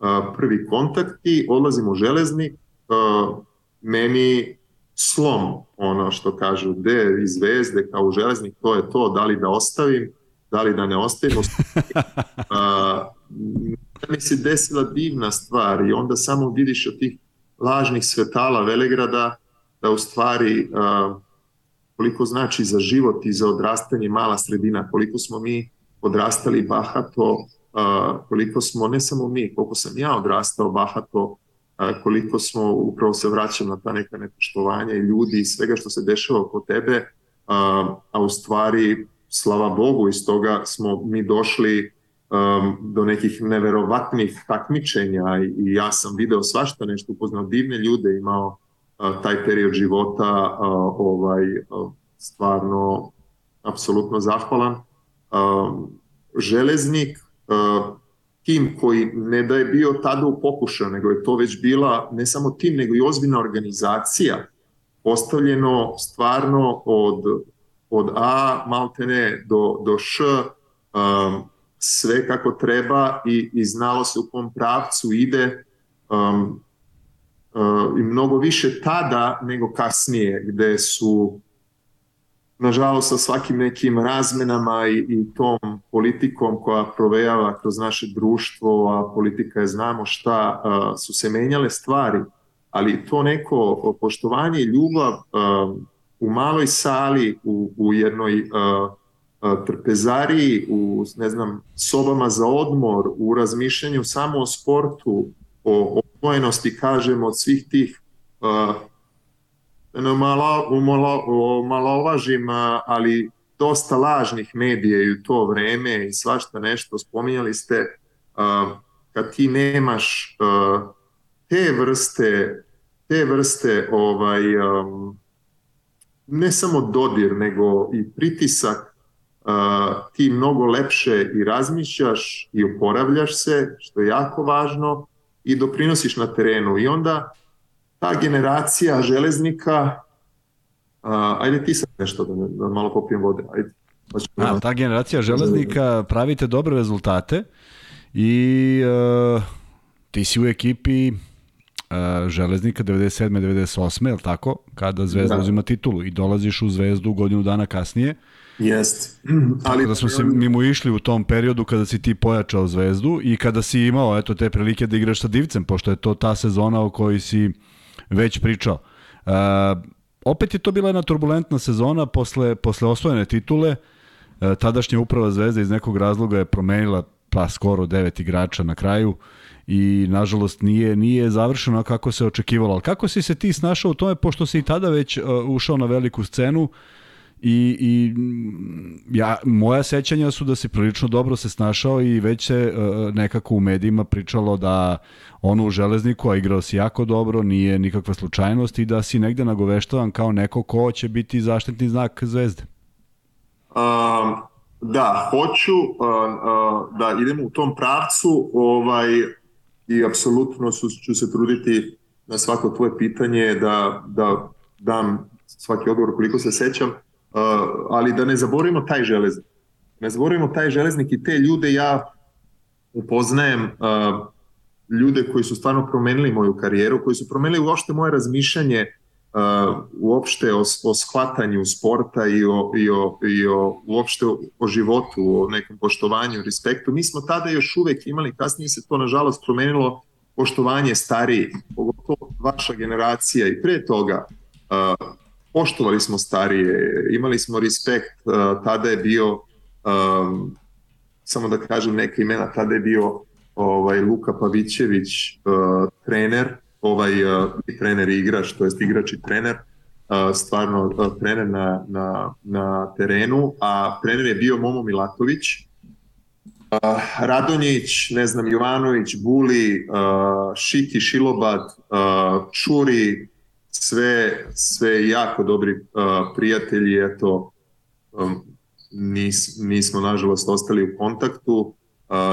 A, prvi kontakti, odlazim u Železnik, a, meni slom, ono što kažu, gde iz zvezde kao u Železnik, to je to, da li da ostavim, da li da ne ostavim. a, mi se desila divna stvar i onda samo vidiš od tih lažnih svetala Velegrada da u stvari koliko znači za život i za odrastanje mala sredina, koliko smo mi odrastali bahato, koliko smo, ne samo mi, koliko sam ja odrastao bahato, koliko smo, upravo se vraćam na ta neka nepoštovanja i ljudi i svega što se dešava oko tebe, a u stvari, slava Bogu, iz toga smo mi došli do nekih neverovatnih takmičenja i, i ja sam video svašta nešto, upoznao divne ljude, imao taj period života ovaj stvarno apsolutno zahvalan. Železnik, tim koji ne da je bio tada u pokušaju, nego je to već bila ne samo tim, nego i ozbiljna organizacija, postavljeno stvarno od, od A maltene do, do Š, um, sve kako treba i, i znalo se u kom pravcu ide. Um, i mnogo više tada nego kasnije, gde su nažalost sa svakim nekim razmenama i, i tom politikom koja provejava kroz naše društvo, a politika je znamo šta, su se menjale stvari, ali to neko poštovanje i ljubav u maloj sali, u, u jednoj trpezariji, u ne znam, sobama za odmor, u razmišljanju samo o sportu, o, odvojenosti, kažemo, od svih tih uh, malo, malo, malovažim, ali dosta lažnih medija i u to vreme i svašta nešto spominjali ste, uh, kad ti nemaš uh, te vrste te vrste ovaj um, ne samo dodir nego i pritisak ti mnogo lepše i razmišljaš i oporavljaš se što je jako važno i doprinosiš na terenu. I onda ta generacija železnika, ajde ti sad nešto da, da malo popijem vode, ajde. Pa A, ta generacija železnika pravite dobre rezultate i uh, ti si u ekipi uh, Železnika 97. 98. je li tako? Kada Zvezda da. uzima titulu i dolaziš u Zvezdu godinu dana kasnije. Jest. Ali da smo se mimo išli u tom periodu kada si ti pojačao Zvezdu i kada si imao eto te prilike da igraš sa Divcem, pošto je to ta sezona o kojoj si već pričao. Uh, opet je to bila jedna turbulentna sezona posle, posle osvojene titule. Uh, tadašnja uprava Zvezda iz nekog razloga je promenila pa skoro devet igrača na kraju i nažalost nije nije završeno kako se očekivalo. Ali kako si se ti snašao u tome pošto si i tada već uh, ušao na veliku scenu i, i ja, moja sećanja su da si prilično dobro se snašao i već se uh, nekako u medijima pričalo da ono u železniku, a igrao si jako dobro, nije nikakva slučajnost i da si negde nagoveštavan kao neko ko će biti zaštitni znak zvezde. Um, da, hoću uh, uh, da idemo u tom pravcu ovaj, i apsolutno ću se truditi na svako tvoje pitanje da, da dam svaki odgovor koliko se sećam, ali da ne zaboravimo taj železnik. Ne zaboravimo taj železnik i te ljude ja upoznajem uh, ljude koji su stvarno promenili moju karijeru, koji su promenili uopšte moje razmišljanje uh, uopšte o, o shvatanju sporta i o, i o, i o uopšte o životu, o nekom poštovanju, respektu. Mi smo tada još uvek imali, kasnije se to nažalost promenilo, poštovanje stariji, pogotovo vaša generacija i pre toga, uh, poštovali smo starije, imali smo respekt, uh, tada je bio, um, samo da kažem neke imena, tada je bio ovaj Luka Pavićević uh, trener, ovaj uh, trener i igrač, to jest igrač i trener, uh, stvarno uh, trener na, na, na terenu, a trener je bio Momo Milatović, uh, Radonjić, ne znam, Jovanović, Buli, uh, Šiki, Šilobad, uh, Čuri, sve, sve jako dobri uh, prijatelji, eto, um, nis, nismo nažalost ostali u kontaktu,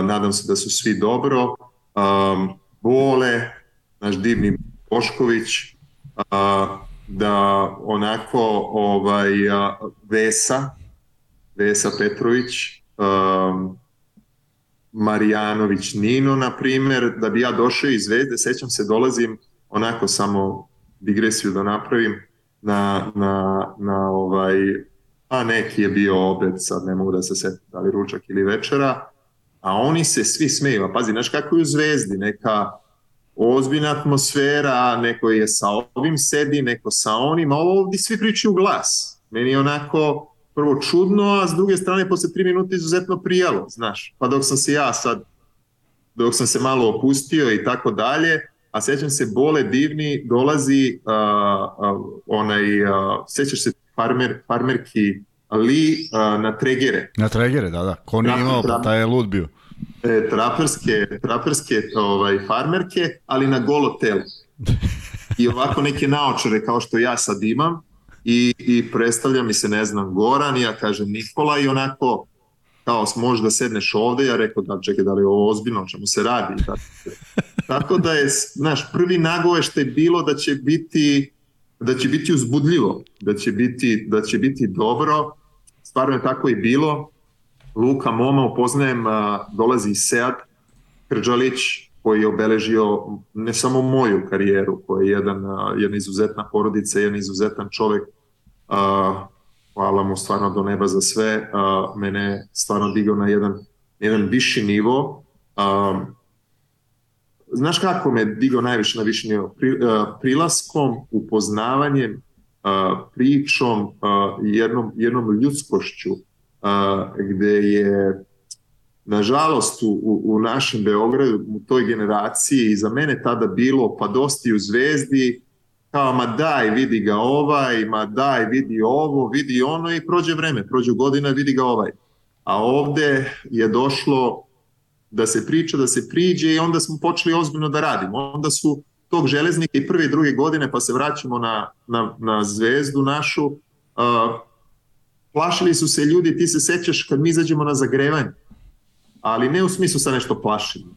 nadam se da su svi dobro. Um, Bole, naš divni Bošković, da onako ovaj, Vesa, Vesa Petrović, um, Marijanović Nino, na primer, da bi ja došao iz Zvezde, sećam se, dolazim onako samo digresiju da napravim na, na, na ovaj, a neki je bio obed, sad ne mogu da se setim da li ručak ili večera, a oni se svi smeju. A pazi, znaš kako je u Zvezdi, neka ozbiljna atmosfera, neko je sa ovim sedi, neko sa onim, a ovdje svi pričaju glas. Meni je onako prvo čudno, a s druge strane posle tri minuta izuzetno prijalo, znaš. Pa dok sam se ja sad, dok sam se malo opustio i tako dalje, a sećam se Bole Divni dolazi uh, uh, onaj, uh, sećaš se farmer, farmerki li uh, na tregere. Na tregere, da, da. Ko nije imao, pa taj je lud bio. E, traperske, traperske ovaj, farmerke, ali na golo telo. I ovako neke naočare kao što ja sad imam i, i predstavlja mi se, ne znam, Goran, ja kažem Nikola i onako kao možda sedneš ovde, ja rekao da čekaj da li je ovo ozbiljno, o čemu se radi. Tako, tako da je, znaš, prvi nagoveštaj bilo da će biti da će biti uzbudljivo, da će biti, da će biti dobro. Stvarno je tako i bilo. Luka Moma upoznajem, dolazi iz Seat, Krđalić, koji je obeležio ne samo moju karijeru, koji je jedan, jedna izuzetna porodica, jedan izuzetan čovek. Hvala mu stvarno do neba za sve. Mene stvarno digao na jedan, jedan viši nivo znaš kako me digao najviše na viši nivo? Pri, uh, prilaskom, upoznavanjem, uh, pričom, uh, jednom, jednom ljudskošću, gde je nažalost u, u našem Beogradu, u toj generaciji i za mene tada bilo pa dosti u zvezdi, kao ma daj vidi ga ovaj, ma daj vidi ovo, vidi ono i prođe vreme, prođe godina vidi ga ovaj. A ovde je došlo da se priča, da se priđe i onda smo počeli ozbiljno da radimo. Onda su tog železnika i prve i druge godine, pa se vraćamo na, na, na zvezdu našu, uh, plašili su se ljudi, ti se sećaš kad mi izađemo na zagrevanje, ali ne u smislu sa nešto plašimo,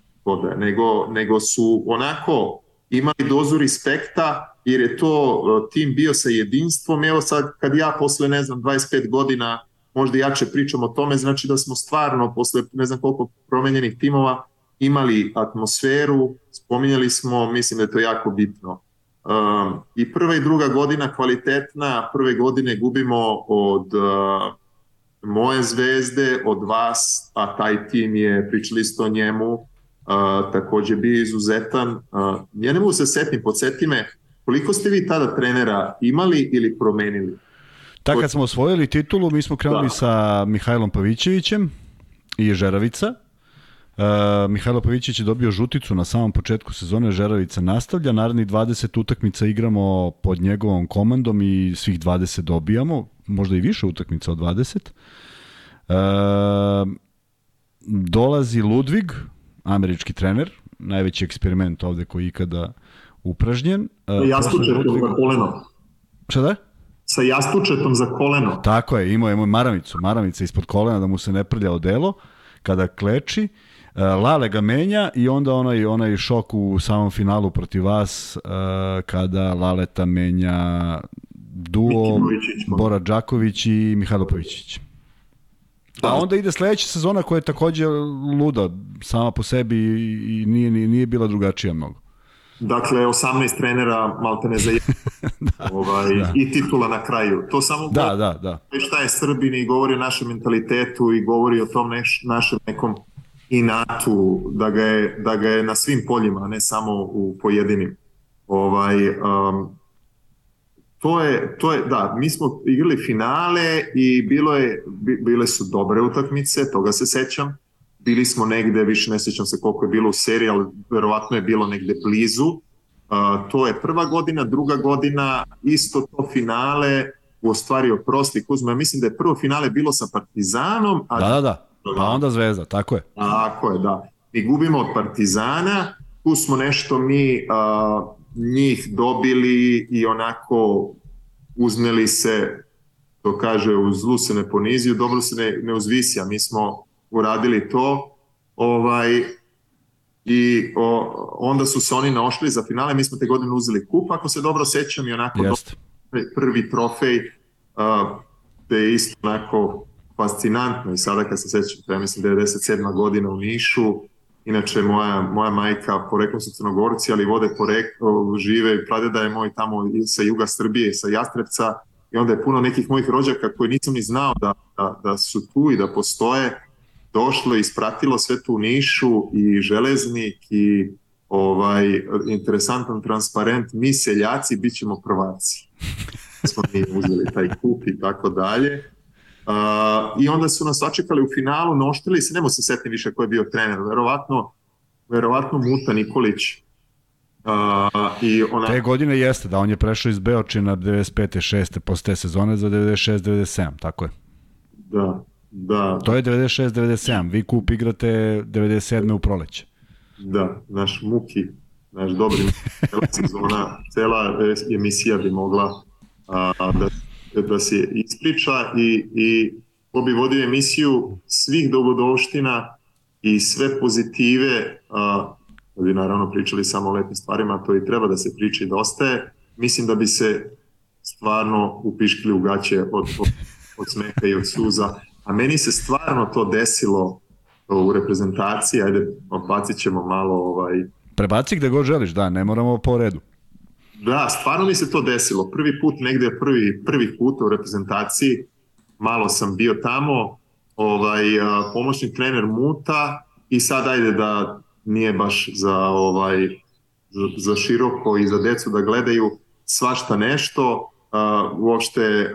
nego, nego su onako imali dozu respekta jer je to tim bio sa jedinstvom. Evo sad kad ja posle ne znam 25 godina možda jače pričamo o tome, znači da smo stvarno posle ne znam koliko promenjenih timova imali atmosferu, spominjali smo, mislim da je to jako bitno. Um, I prva i druga godina kvalitetna, prve godine gubimo od uh, moje zvezde, od vas, a taj tim je, pričali ste o njemu, uh, takođe bio izuzetan. Uh, ja ne mogu se setiti, podsjeti me, koliko ste vi tada trenera imali ili promenili? Tako kad smo osvojili titulu, mi smo krenuli da. sa Mihajlom Pavićevićem i Žeravica. Uh, Mihajlo Pavićević je dobio žuticu na samom početku sezone, Žeravica nastavlja, narednih 20 utakmica igramo pod njegovom komandom i svih 20 dobijamo, možda i više utakmica od 20. Uh, dolazi Ludvig, američki trener, najveći eksperiment ovde koji ikada upražnjen. Uh, Jastučetom za koleno. Šta da? Sa jastučetom za koleno. Tako je, imao je maramicu, maramica ispod kolena da mu se ne prlja odelo kada kleči. E, Lale ga menja i onda onaj, onaj šok u samom finalu protiv vas uh, kada Laleta menja duo Bora Đaković i Mihajlo Pavićić. A onda ide sledeća sezona koja je takođe luda sama po sebi i nije, nije bila drugačija mnogo. Dakle, 18 trenera maltene za da, ovaj, da. i titula na kraju. To samo da, da, da. šta je Srbin i govori o našem mentalitetu i govori o tom neš, našem nekom inatu, da ga je, da ga je na svim poljima, ne samo u pojedinim. Ovaj, um, to je, to je, da, mi smo igrali finale i bilo je, bile su dobre utakmice, toga se sećam. Bili smo negde, više ne sećam se koliko je bilo u seriji, ali verovatno je bilo negde blizu. Uh, to je prva godina, druga godina, isto to finale, u ostvari oprosti Kuzma, mislim da je prvo finale bilo sa Partizanom, a da, da, da Pa onda Zvezda, tako je. Tako je, da. Mi gubimo od Partizana, tu smo nešto mi uh, njih dobili i onako uzneli se, to kaže, u zlu se ne poniziju, dobro se ne, ne uzvisi, a mi smo uradili to. Ovaj, i o, onda su se oni naošli za finale, mi smo te godine uzeli kup, ako se dobro sećam i onako Jest. prvi trofej, uh, te je isto onako fascinantno i sada kad se sećam, ja mislim 97. godina u Nišu, inače moja, moja majka poreklom su crnogorci, ali vode poreklo, žive, pradeda je moj tamo sa juga Srbije, sa Jastrevca i onda je puno nekih mojih rođaka koji nisam ni znao da, da, da su tu i da postoje, došlo i ispratilo sve tu Nišu i železnik i ovaj interesantan transparent mi seljaci bit ćemo prvaci smo mi uzeli taj kup i tako dalje Uh, I onda su nas očekali u finalu, noštili se, nemo se setiti više ko je bio trener, verovatno, verovatno Muta Nikolić. Uh, i ona... Te godine jeste, da on je prešao iz Beočina 95. 6. posle te sezone za 96. 97. Tako je. Da, da. To je 96. 97. Vi kup igrate 97. u proleće. Da, naš Muki, naš dobri cela sezona, cela emisija bi mogla a, da da se ispriča i, i ko bi vodio emisiju svih dogodovština i sve pozitive, a, da bi naravno pričali samo o lepim stvarima, to i treba da se priča i da ostaje, mislim da bi se stvarno upiškili u gaće od, od, od smeha i od suza. A meni se stvarno to desilo u reprezentaciji, ajde, bacit ćemo malo ovaj... Prebaci gde god želiš, da, ne moramo po redu. Da, stvarno mi se to desilo. Prvi put negde, prvi, prvi put u reprezentaciji, malo sam bio tamo, ovaj, pomoćni trener Muta i sad ajde da nije baš za, ovaj, za, široko i za decu da gledaju svašta nešto, uh, uopšte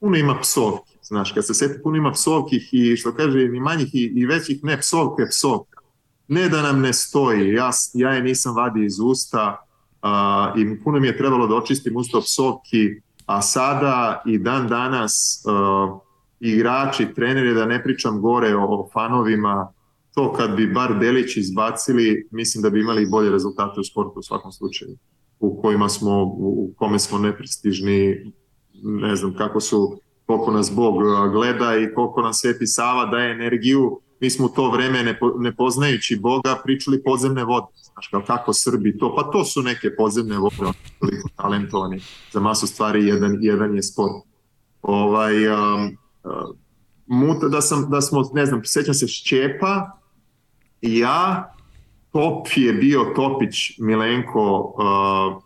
puno ima psovki, znaš, kad se seti puno ima psovkih i što kaže ni manjih i, i većih, ne, psovka je psovka. Ne da nam ne stoji, ja, ja je nisam vadio iz usta, a, i puno mi je trebalo da očistim usta psovki, a sada i dan danas a, igrači, treneri, da ne pričam gore o, o fanovima, to kad bi bar delić izbacili, mislim da bi imali bolje rezultate u sportu u svakom slučaju, u kojima smo, u kome smo neprestižni, ne znam kako su, koliko nas Bog gleda i koliko nam Sveti Sava daje energiju, mi smo u to vreme ne, poznajući Boga pričali podzemne vode. Znaš, kao kako Srbi to, pa to su neke podzemne vode, oni toliko talentovani za masu stvari, jedan, jedan je sport. Ovaj, um, uh, muta, da, sam, da smo, ne znam, sećam se Šćepa i ja, top je bio Topić Milenko, uh,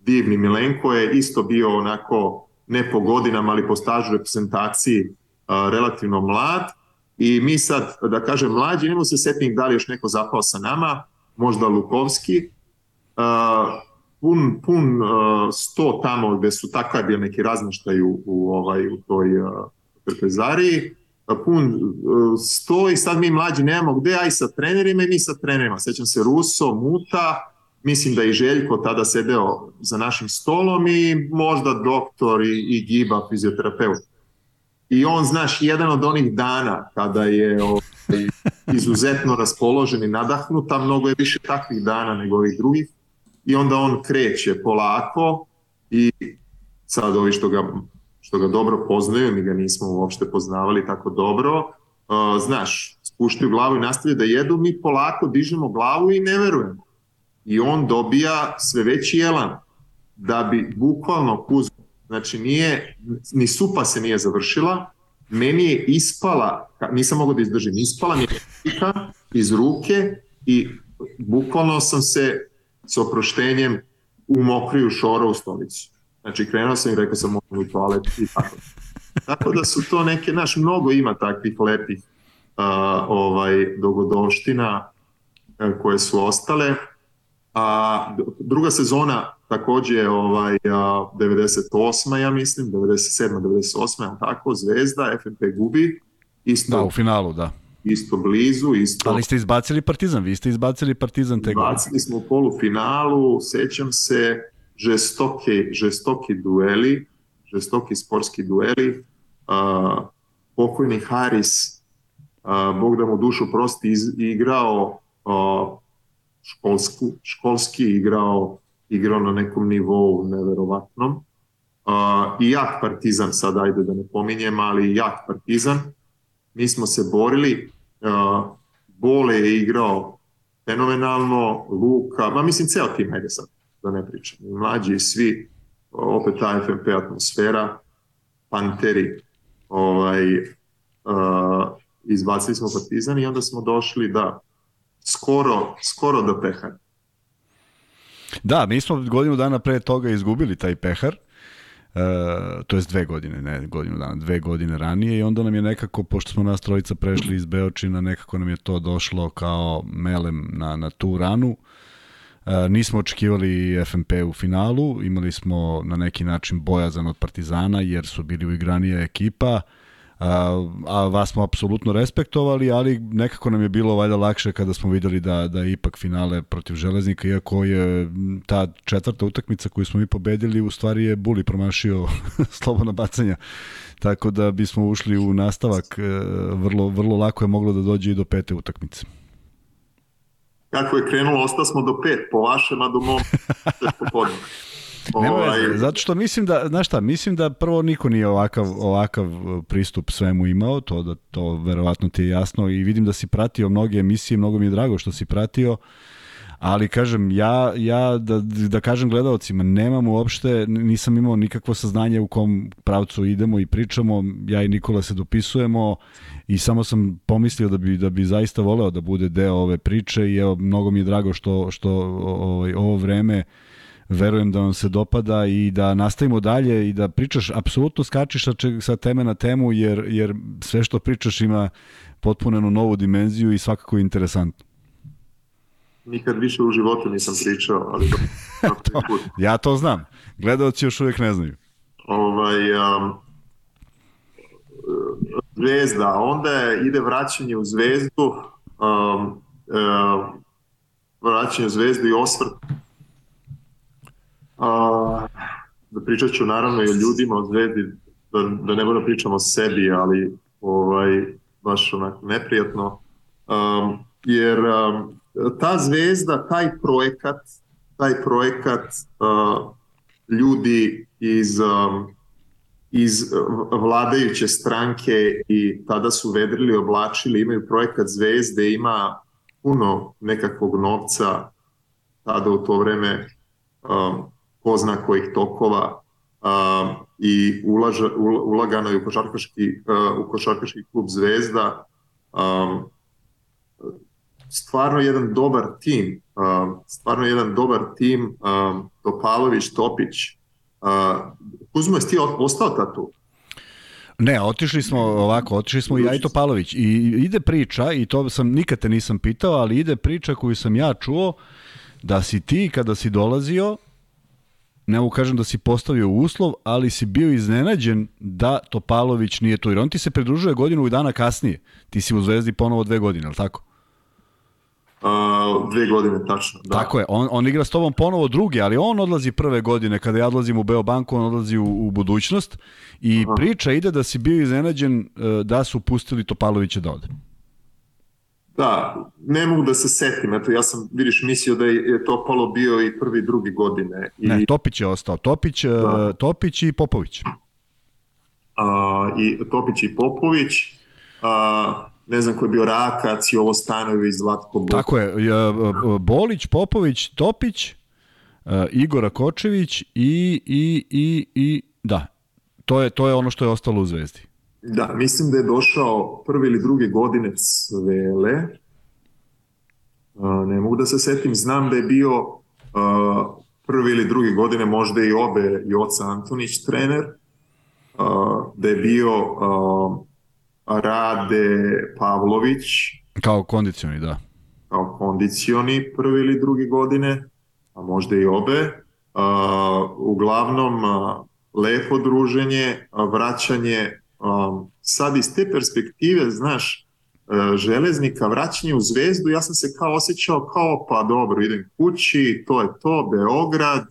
divni Milenko je isto bio onako ne po godinama, ali po stažu reprezentaciji relativno mlad i mi sad, da kažem mlađi, nemo se setnik da li još neko zapao sa nama, možda Lukovski, pun, pun sto tamo gde su takav bio neki razmaštaj u, u, ovaj, u toj trpezariji, pun sto i sad mi mlađi nemamo gde, aj sa trenerima i mi sa trenerima. Sećam se Ruso, Muta, mislim da i Željko tada sedeo za našim stolom i možda doktor i, i Giba, fizioterapeut. I on, znaš, jedan od onih dana kada je ovaj, izuzetno raspoložen i nadahnut, a mnogo je više takvih dana nego ovih drugih, i onda on kreće polako i sad ovi što ga, što ga dobro poznaju, mi ga nismo uopšte poznavali tako dobro, uh, znaš, spuštaju glavu i nastavljaju da jedu, mi polako dižemo glavu i ne verujemo. I on dobija sve veći jelan da bi bukvalno kuz, znači nije, ni supa se nije završila, meni je ispala, nisam mogao da izdržim, ispala mi je iz ruke i bukvalno sam se s oproštenjem u mokriju šora u stolicu. Znači, krenuo sam i rekao sam mogu u toalet i tako. Tako da su to neke, naš, mnogo ima takvih lepih uh, ovaj, dogodovština uh, koje su ostale. A druga sezona takođe je ovaj, a, 98. ja mislim, 97. 98. tako, Zvezda, FNP gubi. Isto, da, u finalu, da isto blizu, isto... Ali ste izbacili Partizan, vi ste izbacili Partizan te. Izbacili smo u polufinalu, sećam se žestoke, žestoki dueli, žestoki sportski dueli, uh, pokojni Haris, uh, Bog da mu dušu prosti, iz, igrao uh, školsku, školski igrao, igrao na nekom nivou neverovatnom. Uh, I jak Partizan, sad ajde da ne pominjem, ali jak Partizan. Mi smo se borili, Bole je igrao fenomenalno, Luka, ma mislim ceo tim, hajde sad, da ne pričam, i mlađi i svi, opet ta FMP atmosfera, Panteri, ovaj, uh, izbacili smo Partizan i onda smo došli da skoro, skoro do pehara. Da, mi smo godinu dana pre toga izgubili taj pehar, Uh, to jest dve godine, ne godinu dana, dve godine ranije i onda nam je nekako, pošto smo nas trojica prešli iz Beočina, nekako nam je to došlo kao melem na, na tu ranu. Uh, nismo očekivali FMP u finalu, imali smo na neki način bojazan od Partizana jer su bili uigranija ekipa. Uh, a, a vas smo apsolutno respektovali, ali nekako nam je bilo valjda lakše kada smo videli da, da je ipak finale protiv Železnika, iako je ta četvrta utakmica koju smo mi pobedili, u stvari je Buli promašio slobodna bacanja, tako da bismo ušli u nastavak, e, vrlo, vrlo lako je moglo da dođe i do pete utakmice. Kako je krenulo, ostali smo do pet, po vašem, a do mom popodne. Nema ovaj... veze, zato što mislim da, znaš šta, mislim da prvo niko nije ovakav, ovakav uh, pristup svemu imao, to da to verovatno ti je jasno i vidim da si pratio mnoge emisije, mnogo mi je drago što si pratio, ali kažem, ja, ja da, da kažem gledalcima, nemam uopšte, nisam imao nikakvo saznanje u kom pravcu idemo i pričamo, ja i Nikola se dopisujemo i samo sam pomislio da bi, da bi zaista voleo da bude deo ove priče i evo, mnogo mi je drago što, što ovaj, ovo vreme uh, verujem da vam se dopada i da nastavimo dalje i da pričaš, apsolutno skačiš sa teme na temu jer, jer sve što pričaš ima potpunenu novu dimenziju i svakako interesantno. Nikad više u životu nisam pričao, ali to, ja to znam. Gledalci još uvijek ne znaju. Ovaj, um, zvezda, onda ide vraćanje u zvezdu, um, um, vraćanje u zvezdu i osvrt A, da pričat ću naravno i o ljudima, o zvezdi, da, da ne moram pričam o sebi, ali ovaj, baš onako neprijatno. Um, jer um, ta zvezda, taj projekat, taj projekat uh, ljudi iz um, iz vladajuće stranke i tada su vedrili, oblačili, imaju projekat Zvezde, ima puno nekakvog novca tada u to vreme um, ko zna kojih tokova a, i ulaža, ulagano je u košarkaški, a, u košarkaški klub Zvezda. A, stvarno jedan dobar tim, uh, stvarno jedan dobar tim, uh, Topalović, Topić. Uh, Kuzmo, jesi ti ostao ta tu? Ne, otišli smo ovako, otišli smo i Ajto Palović i ide priča i to sam nikad te nisam pitao, ali ide priča koju sam ja čuo da si ti kada si dolazio ne mogu kažem da si postavio uslov, ali si bio iznenađen da Topalović nije tu. Jer on ti se pridružuje godinu i dana kasnije. Ti si u Zvezdi ponovo dve godine, ali tako? Uh, dve godine, tačno. Da. Tako je, on, on igra s tobom ponovo druge, ali on odlazi prve godine, kada ja odlazim u Beobanku, on odlazi u, u budućnost i Aha. priča ide da si bio iznenađen uh, da su pustili Topalovića da ode. Da, ne mogu da se setim, eto ja sam, vidiš, mislio da je Topalo bio i prvi drugi godine. I... Ne, Topić je ostao, Topić, da. Topić i Popović. A, I Topić i Popović, a, ne znam ko je bio Rakac i ovo Stanovi iz Zlatko Bolić. Tako je, Bolić, Popović, Topić, Igora Kočević i, i, i, i da, to je, to je ono što je ostalo u Zvezdi. Da, mislim da je došao prve ili druge godine Cvele. Ne mogu da se setim, znam da je bio prve ili druge godine možda i obe Joca Antonić trener, da je bio Rade Pavlović. Kao kondicioni, da. Kao kondicioni prve ili druge godine, a možda i obe. Uglavnom, lepo druženje, vraćanje um, sad iz te perspektive, znaš, uh, železnika, vraćanje u zvezdu, ja sam se kao osjećao kao, pa dobro, idem kući, to je to, Beograd,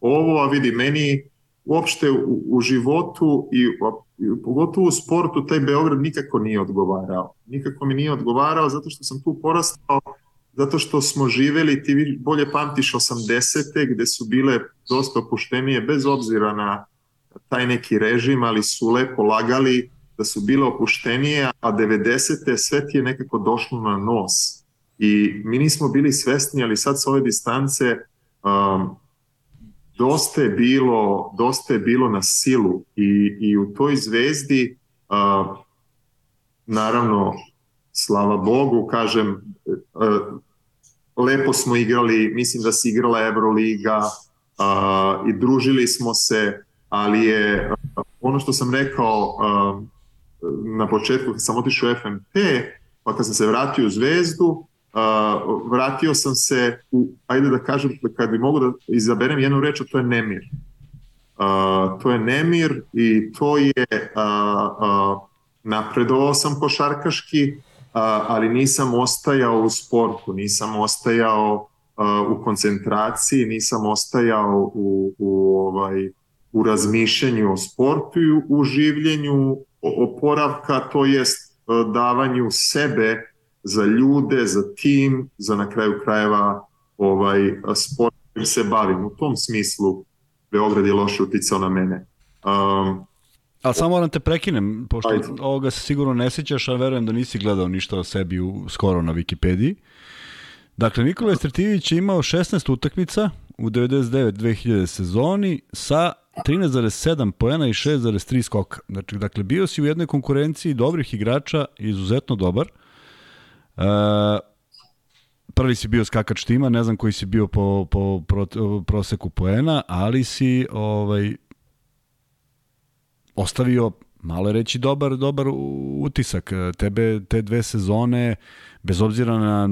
ovo, a vidi, meni uopšte u, u životu i, i pogotovo u sportu taj Beograd nikako nije odgovarao. Nikako mi nije odgovarao zato što sam tu porastao, zato što smo živeli, ti bolje pamtiš 80. gde su bile dosta opuštenije, bez obzira na taj neki režim, ali su lepo lagali da su bile opuštenije, a 90. sve ti je nekako došlo na nos. I mi nismo bili svesni, ali sad sa ove distance um, dosta je bilo, dosta je bilo na silu i, i u toj zvezdi uh, naravno slava Bogu, kažem uh, lepo smo igrali, mislim da se igrala Euroliga uh, i družili smo se ali je ono što sam rekao na početku kad sam otišao u FMP, pa kad sam se vratio u Zvezdu, vratio sam se u, ajde da kažem, kad bi mogu da izaberem jednu reč, to je nemir. To je nemir i to je napredovao sam košarkaški, ali nisam ostajao u sportu, nisam ostajao u koncentraciji, nisam ostajao u, u ovaj, u razmišljanju o sportu i u življenju oporavka, to jest e, davanju sebe za ljude, za tim, za na kraju krajeva ovaj sport kojim se bavim. U tom smislu Beograd je loše uticao na mene. Um, Ali samo moram te prekinem, pošto ajde. ovoga se sigurno ne sećaš, a verujem da nisi gledao ništa o sebi u, skoro na Wikipediji. Dakle, Nikola Estretivić je imao 16 utakmica u 99-2000 sezoni sa 13,7 poena i 6,3 skoka. Znači, dakle, bio si u jednoj konkurenciji dobrih igrača, izuzetno dobar. Uh, prvi si bio skakač tima, ne znam koji si bio po, po pro, proseku poena, ali si ovaj, ostavio malo reći dobar, dobar utisak. Tebe te dve sezone, bez obzira na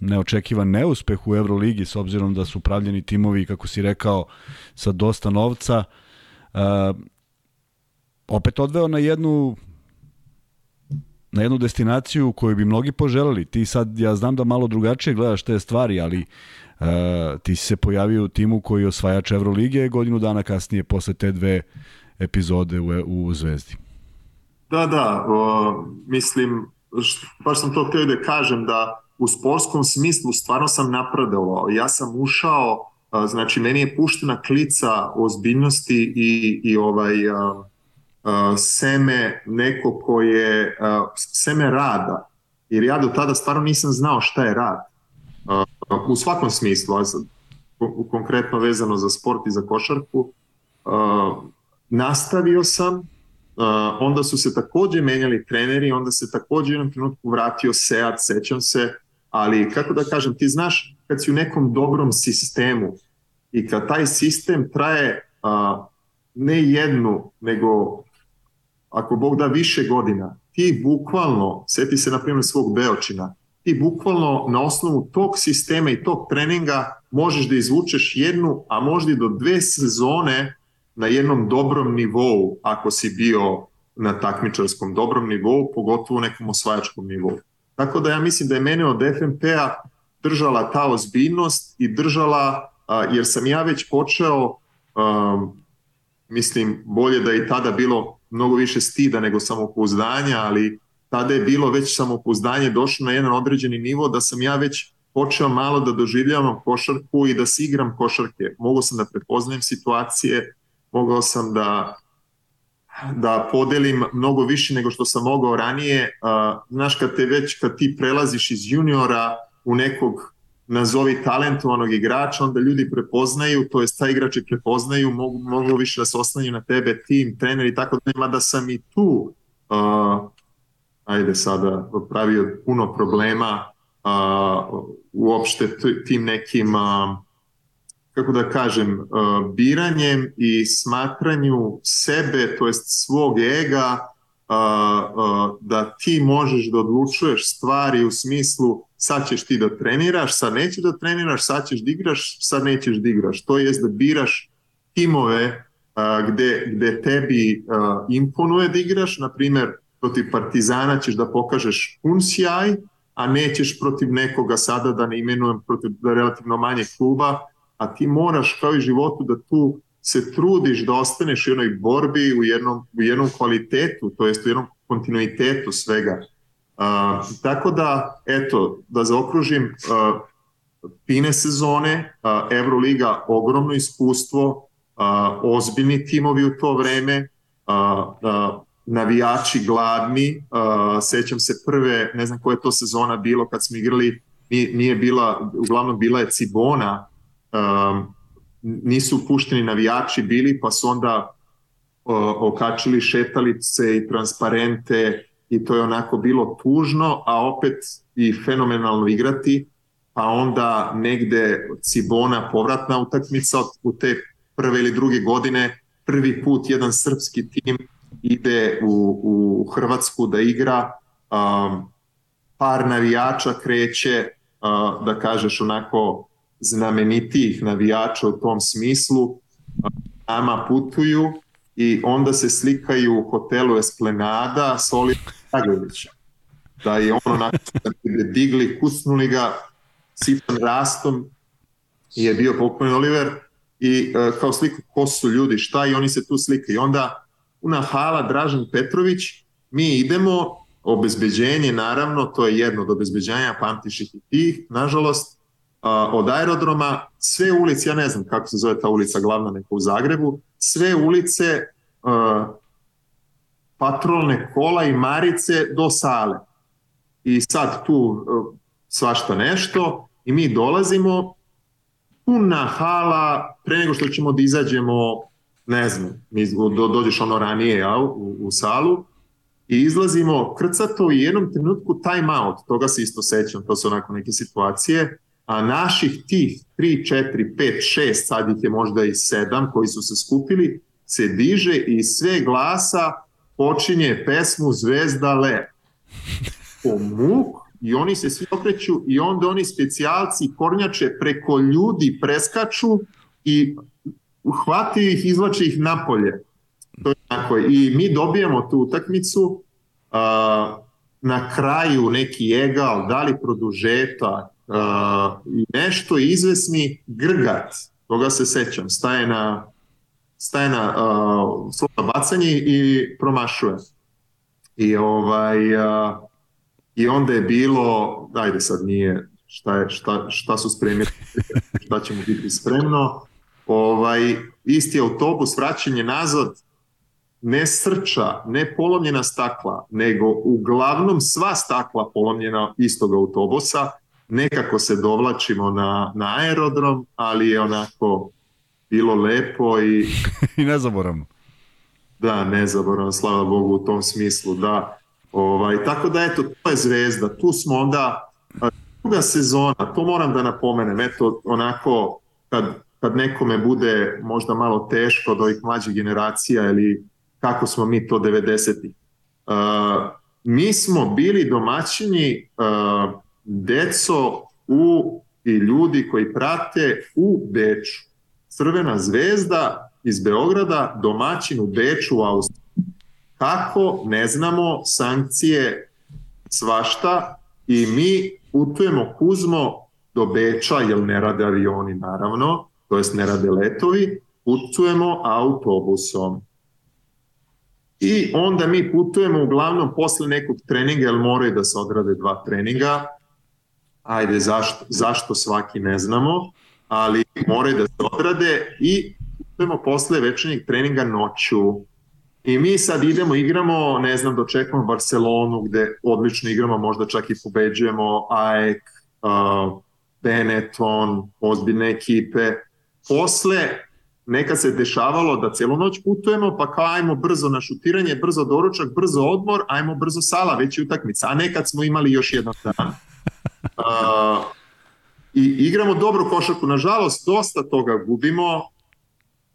neočekivan neuspeh u Euroligi, s obzirom da su pravljeni timovi, kako si rekao, sa dosta novca, uh, uh, opet odveo na jednu na jednu destinaciju koju bi mnogi poželeli. Ti sad, ja znam da malo drugačije gledaš te stvari, ali uh, ti si se pojavio u timu koji je osvajač Evrolige godinu dana kasnije posle te dve epizode u, u Zvezdi. Da, da, o, mislim, baš sam to htio da kažem da u sportskom smislu stvarno sam napredovao. Ja sam ušao znači meni je puštena klica ozbiljnosti i, i ovaj a, a, seme neko ko je a, seme rada. Jer ja do tada stvarno nisam znao šta je rad. U svakom smislu a konkretno vezano za sport i za košarku nastavio sam onda su se takođe menjali treneri onda se takođe u jednom trenutku vratio Seat sećam se ali kako da kažem, ti znaš kad si u nekom dobrom sistemu i kad taj sistem traje a, ne jednu, nego ako Bog da više godina, ti bukvalno, seti se na primjer svog Beočina, ti bukvalno na osnovu tog sistema i tog treninga možeš da izvučeš jednu, a možda i do dve sezone na jednom dobrom nivou, ako si bio na takmičarskom dobrom nivou, pogotovo nekom osvajačkom nivou. Tako da ja mislim da je mene od FNP-a držala ta ozbiljnost i držala, jer sam ja već počeo, mislim, bolje da je i tada bilo mnogo više stida nego samopouzdanja, ali tada je bilo već samopouzdanje došlo na jedan određeni nivo da sam ja već počeo malo da doživljavam košarku i da si igram košarke. Mogao sam da prepoznajem situacije, mogao sam da da podelim mnogo više nego što sam mogao ranije. Znaš, kad te već, kad ti prelaziš iz juniora u nekog nazovi talentovanog igrača, onda ljudi prepoznaju, to jest taj igrači prepoznaju, mogu, mogu više da se ostanju na tebe, tim, trener i tako da ima da sam i tu uh, ajde sada pravio puno problema uh, uopšte tim nekim uh, kako da kažem, uh, biranjem i smatranju sebe, to jest svog ega, da ti možeš da odlučuješ stvari u smislu sad ćeš ti da treniraš, sad nećeš da treniraš, sad ćeš da igraš, sad nećeš da igraš. To jest da biraš timove gde, gde tebi imponuje da igraš, na primer protiv Partizana ćeš da pokažeš pun sjaj, a nećeš protiv nekoga sada da ne imenujem protiv relativno manje kluba, a ti moraš kao i životu da tu se trudiš da ostaneš u jednoj borbi, u jednom, u jednom kvalitetu, to jest u jednom kontinuitetu svega. Uh, tako da, eto, da zaokružim, uh, fine sezone, uh, Euroliga ogromno iskustvo, uh, ozbiljni timovi u to vreme, uh, uh, navijači gladni, uh, sećam se prve, ne znam koja je to sezona bilo kad smo igrali, nije, nije bila, uglavnom bila je Cibona, um, nisu pušteni navijači bili, pa su onda uh, okačili šetalice i transparente i to je onako bilo tužno, a opet i fenomenalno igrati, pa onda negde Cibona povratna utakmica u te prve ili druge godine, prvi put jedan srpski tim ide u, u Hrvatsku da igra, um, par navijača kreće, uh, da kažeš onako znamenitijih navijača u tom smislu, nama putuju i onda se slikaju u hotelu Esplanada s Oliver Dragovića. Da je on onako da digli, kusnuli ga sipan rastom je bio pokojni Oliver i uh, kao sliku ko su ljudi, šta i oni se tu slikaju. I onda una hala Dražan Petrović, mi idemo, obezbeđenje naravno, to je jedno od obezbeđenja, pamtiš ih i ti, nažalost, od aerodroma, sve ulice, ja ne znam kako se zove ta ulica glavna neka u Zagrebu, sve ulice patrolne kola i marice do sale. I sad tu svašta nešto i mi dolazimo puna hala pre nego što ćemo da izađemo ne znam, mi do, dođeš ono ranije ja, u, u salu i izlazimo krcato i jednom trenutku time out, toga se isto sećam, to su onako neke situacije, a naših tih 3, 4, 5, 6, sad ih je možda i 7 koji su se skupili, se diže i sve glasa počinje pesmu Zvezda Le. Po muk i oni se svi okreću i onda oni specijalci kornjače preko ljudi preskaču i hvati ih, izlače ih napolje. To je tako. I mi dobijamo tu utakmicu, a, na kraju neki egal, da li produžeta nešto izvesni Grgat, toga se sećam, staje na staje na uh, slobodno bacanje i promašuje. I ovaj uh, i onda je bilo, ajde sad nije šta, je, šta, šta su spremili, šta će mu biti spremno, ovaj, isti autobus, vraćanje nazad, ne srča, ne polomljena stakla, nego uglavnom sva stakla polomljena istog autobusa, nekako se dovlačimo na, na aerodrom, ali je onako bilo lepo i... I nezaboravno. Da, nezaboravno, slava Bogu u tom smislu, da. Ovaj, tako da, eto, to je zvezda. Tu smo onda druga sezona, to moram da napomenem, eto onako kad, kad nekome bude možda malo teško od ovih mlađih generacija ili kako smo mi to 90-ih. Uh, mi smo bili domaćini uh, deco u i ljudi koji prate u Beču. Crvena zvezda iz Beograda, domaćin u Beču u Austriji. Kako, ne znamo, sankcije svašta i mi putujemo Kuzmo do Beča, jer ne rade avioni naravno, to jest ne rade letovi, putujemo autobusom. I onda mi putujemo uglavnom posle nekog treninga, jer moraju da se odrade dva treninga, ajde zašto, zašto svaki ne znamo, ali moraju da se odrade i putujemo posle večernjeg treninga noću. I mi sad idemo, igramo, ne znam, dočekamo Barcelonu gde odlično igramo, možda čak i pobeđujemo AEK, uh, Benetton, ozbiljne ekipe. Posle nekad se dešavalo da celu noć putujemo, pa kao ajmo brzo na šutiranje, brzo doručak, brzo odmor, ajmo brzo sala, već i utakmica. A nekad smo imali još jedan dan. Uh, I igramo dobro košarku. Nažalost, dosta toga gubimo,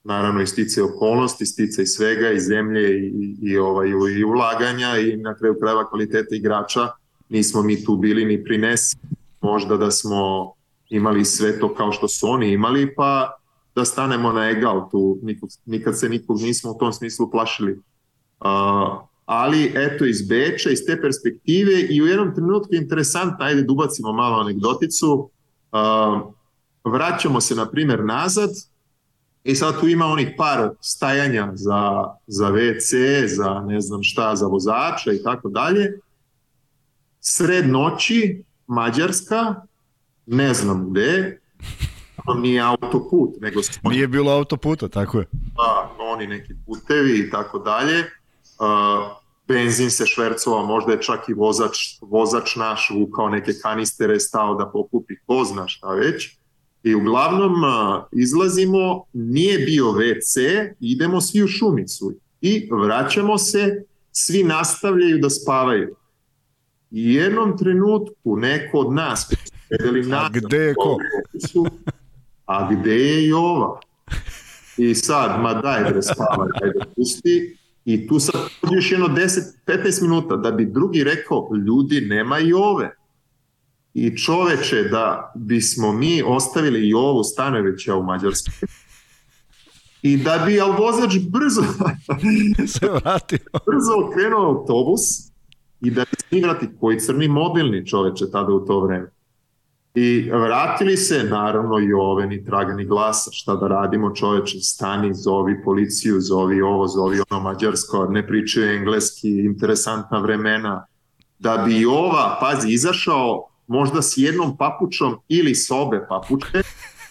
naravno i stice okolnosti, stice i svega, i zemlje, i, i, ovaj, i ulaganja, i na kraju krajeva kvaliteta igrača. Nismo mi tu bili ni prinesi, možda da smo imali sve to kao što su oni imali, pa da stanemo na egal tu, nikog, nikad se nikog nismo u tom smislu plašili. Uh, ali eto iz Beča, iz te perspektive i u jednom trenutku interesantno, ajde da ubacimo malo anegdoticu, uh, vraćamo se na primer nazad i sad tu ima onih par stajanja za, za WC, za ne znam šta, za vozača i tako dalje. Sred noći, Mađarska, ne znam gde, to nije autoput, nego su... Nije bilo autoputa, tako je. Da, oni neki putevi i tako dalje. Uh, benzin se švercovao, možda je čak i vozač, vozač naš vukao neke kanistere, stao da pokupi ko zna šta već. I uglavnom izlazimo, nije bio WC, idemo svi u šumicu i vraćamo se, svi nastavljaju da spavaju. I jednom trenutku neko od nas. A gde je ko? a gde je i ova? I sad, ma daj da spavaj, daj da pusti. I tu sad još jedno 10-15 minuta da bi drugi rekao, ljudi, nema i ove. I čoveče, da bismo mi ostavili i ovu Stanovića u Mađarskoj, i da bi al vozač brzo se vratio. brzo okrenuo autobus i da bi svi vrati koji crni mobilni čoveče tada u to vreme. I vratili se, naravno, i ove ni ni glasa, šta da radimo čoveče, stani, zovi policiju, zovi ovo, zovi ono mađarsko, ne pričaju engleski, interesantna vremena, da bi ova, pazi, izašao možda s jednom papučom ili s obe papuče,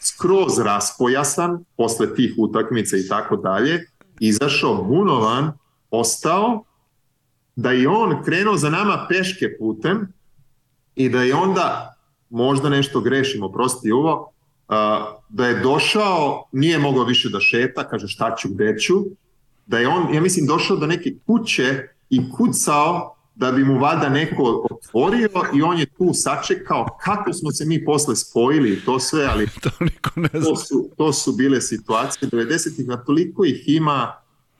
skroz raspojasan, posle tih utakmica i tako dalje, izašao munovan, ostao, da je on krenuo za nama peške putem i da je onda možda nešto grešimo, prosti uvo, da je došao, nije mogao više da šeta, kaže šta ću, gde ću, da je on, ja mislim, došao do neke kuće i kucao da bi mu vada neko otvorio i on je tu sačekao kako smo se mi posle spojili to sve, ali to, niko ne zna. to, su, to su bile situacije 90-ih, na toliko ih ima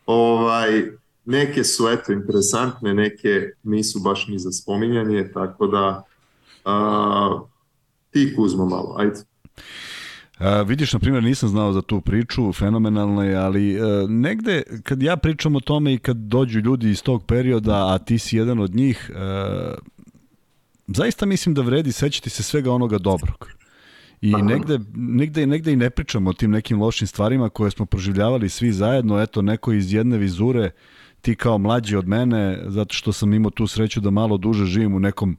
ovaj, neke su eto interesantne, neke nisu baš ni za spominjanje, tako da uh, ti Kuzmo malo, ajde. A, vidiš, na primjer, nisam znao za tu priču, fenomenalno je, ali e, negde, kad ja pričam o tome i kad dođu ljudi iz tog perioda, a ti si jedan od njih, e, zaista mislim da vredi sećati se svega onoga dobrog. I negde, negde, negde i ne pričamo o tim nekim lošim stvarima koje smo proživljavali svi zajedno, eto, neko iz jedne vizure, ti kao mlađi od mene, zato što sam imao tu sreću da malo duže živim u nekom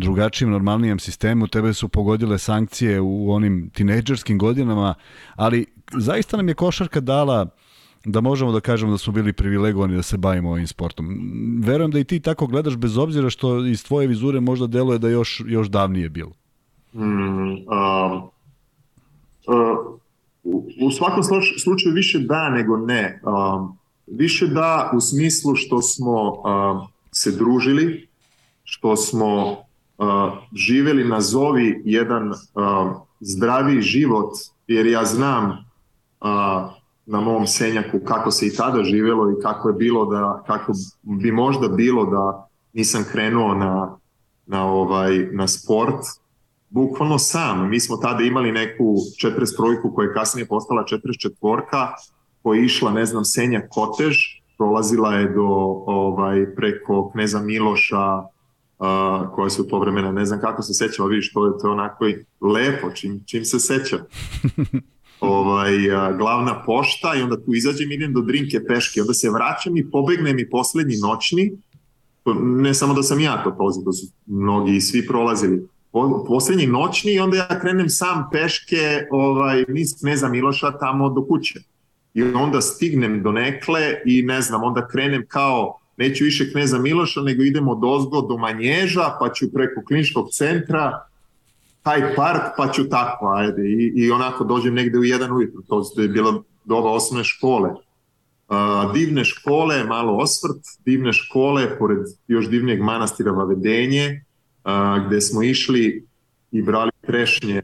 drugačijem, normalnijem sistemu, tebe su pogodile sankcije u onim tinejdžerskim godinama, ali zaista nam je košarka dala da možemo da kažemo da smo bili privilegovani da se bavimo ovim sportom. Verujem da i ti tako gledaš bez obzira što iz tvoje vizure možda deluje da još, još davnije bilo. Mm, um, uh, u, svakom slučaju više da nego ne. Um, više da u smislu što smo um, se družili, što smo živeli nazovi jedan zdravi život, jer ja znam na mom senjaku kako se i tada živelo i kako je bilo da, kako bi možda bilo da nisam krenuo na, na, ovaj, na sport, bukvalno sam. Mi smo tada imali neku 43 koja je kasnije postala 44 koja je išla, ne znam, Senja Kotež, prolazila je do ovaj, preko Kneza Miloša, uh, koja su to vremena, ne znam kako se sećam, vidiš, to je, to je onako i lepo, čim, čim se sećam. ovaj, a, glavna pošta i onda tu izađem idem do Drinke peške, onda se vraćam i pobegnem i poslednji noćni, ne samo da sam ja to prolazio, to su mnogi i svi prolazili, poslednji noćni i onda ja krenem sam peške ovaj, niz Kneza Miloša tamo do kuće. I onda stignem do Nekle i ne znam, onda krenem kao neću više Kneza Miloša, nego idemo do Ozgo do Manježa, pa ću preko kliničkog centra, taj park, pa ću tako, ajde, i, i onako dođem negde u jedan ujutru, to je bila doba osnovne škole. Uh, divne škole, malo osvrt, divne škole, pored još divnijeg manastira Vavedenje, uh, gde smo išli i brali trešnje,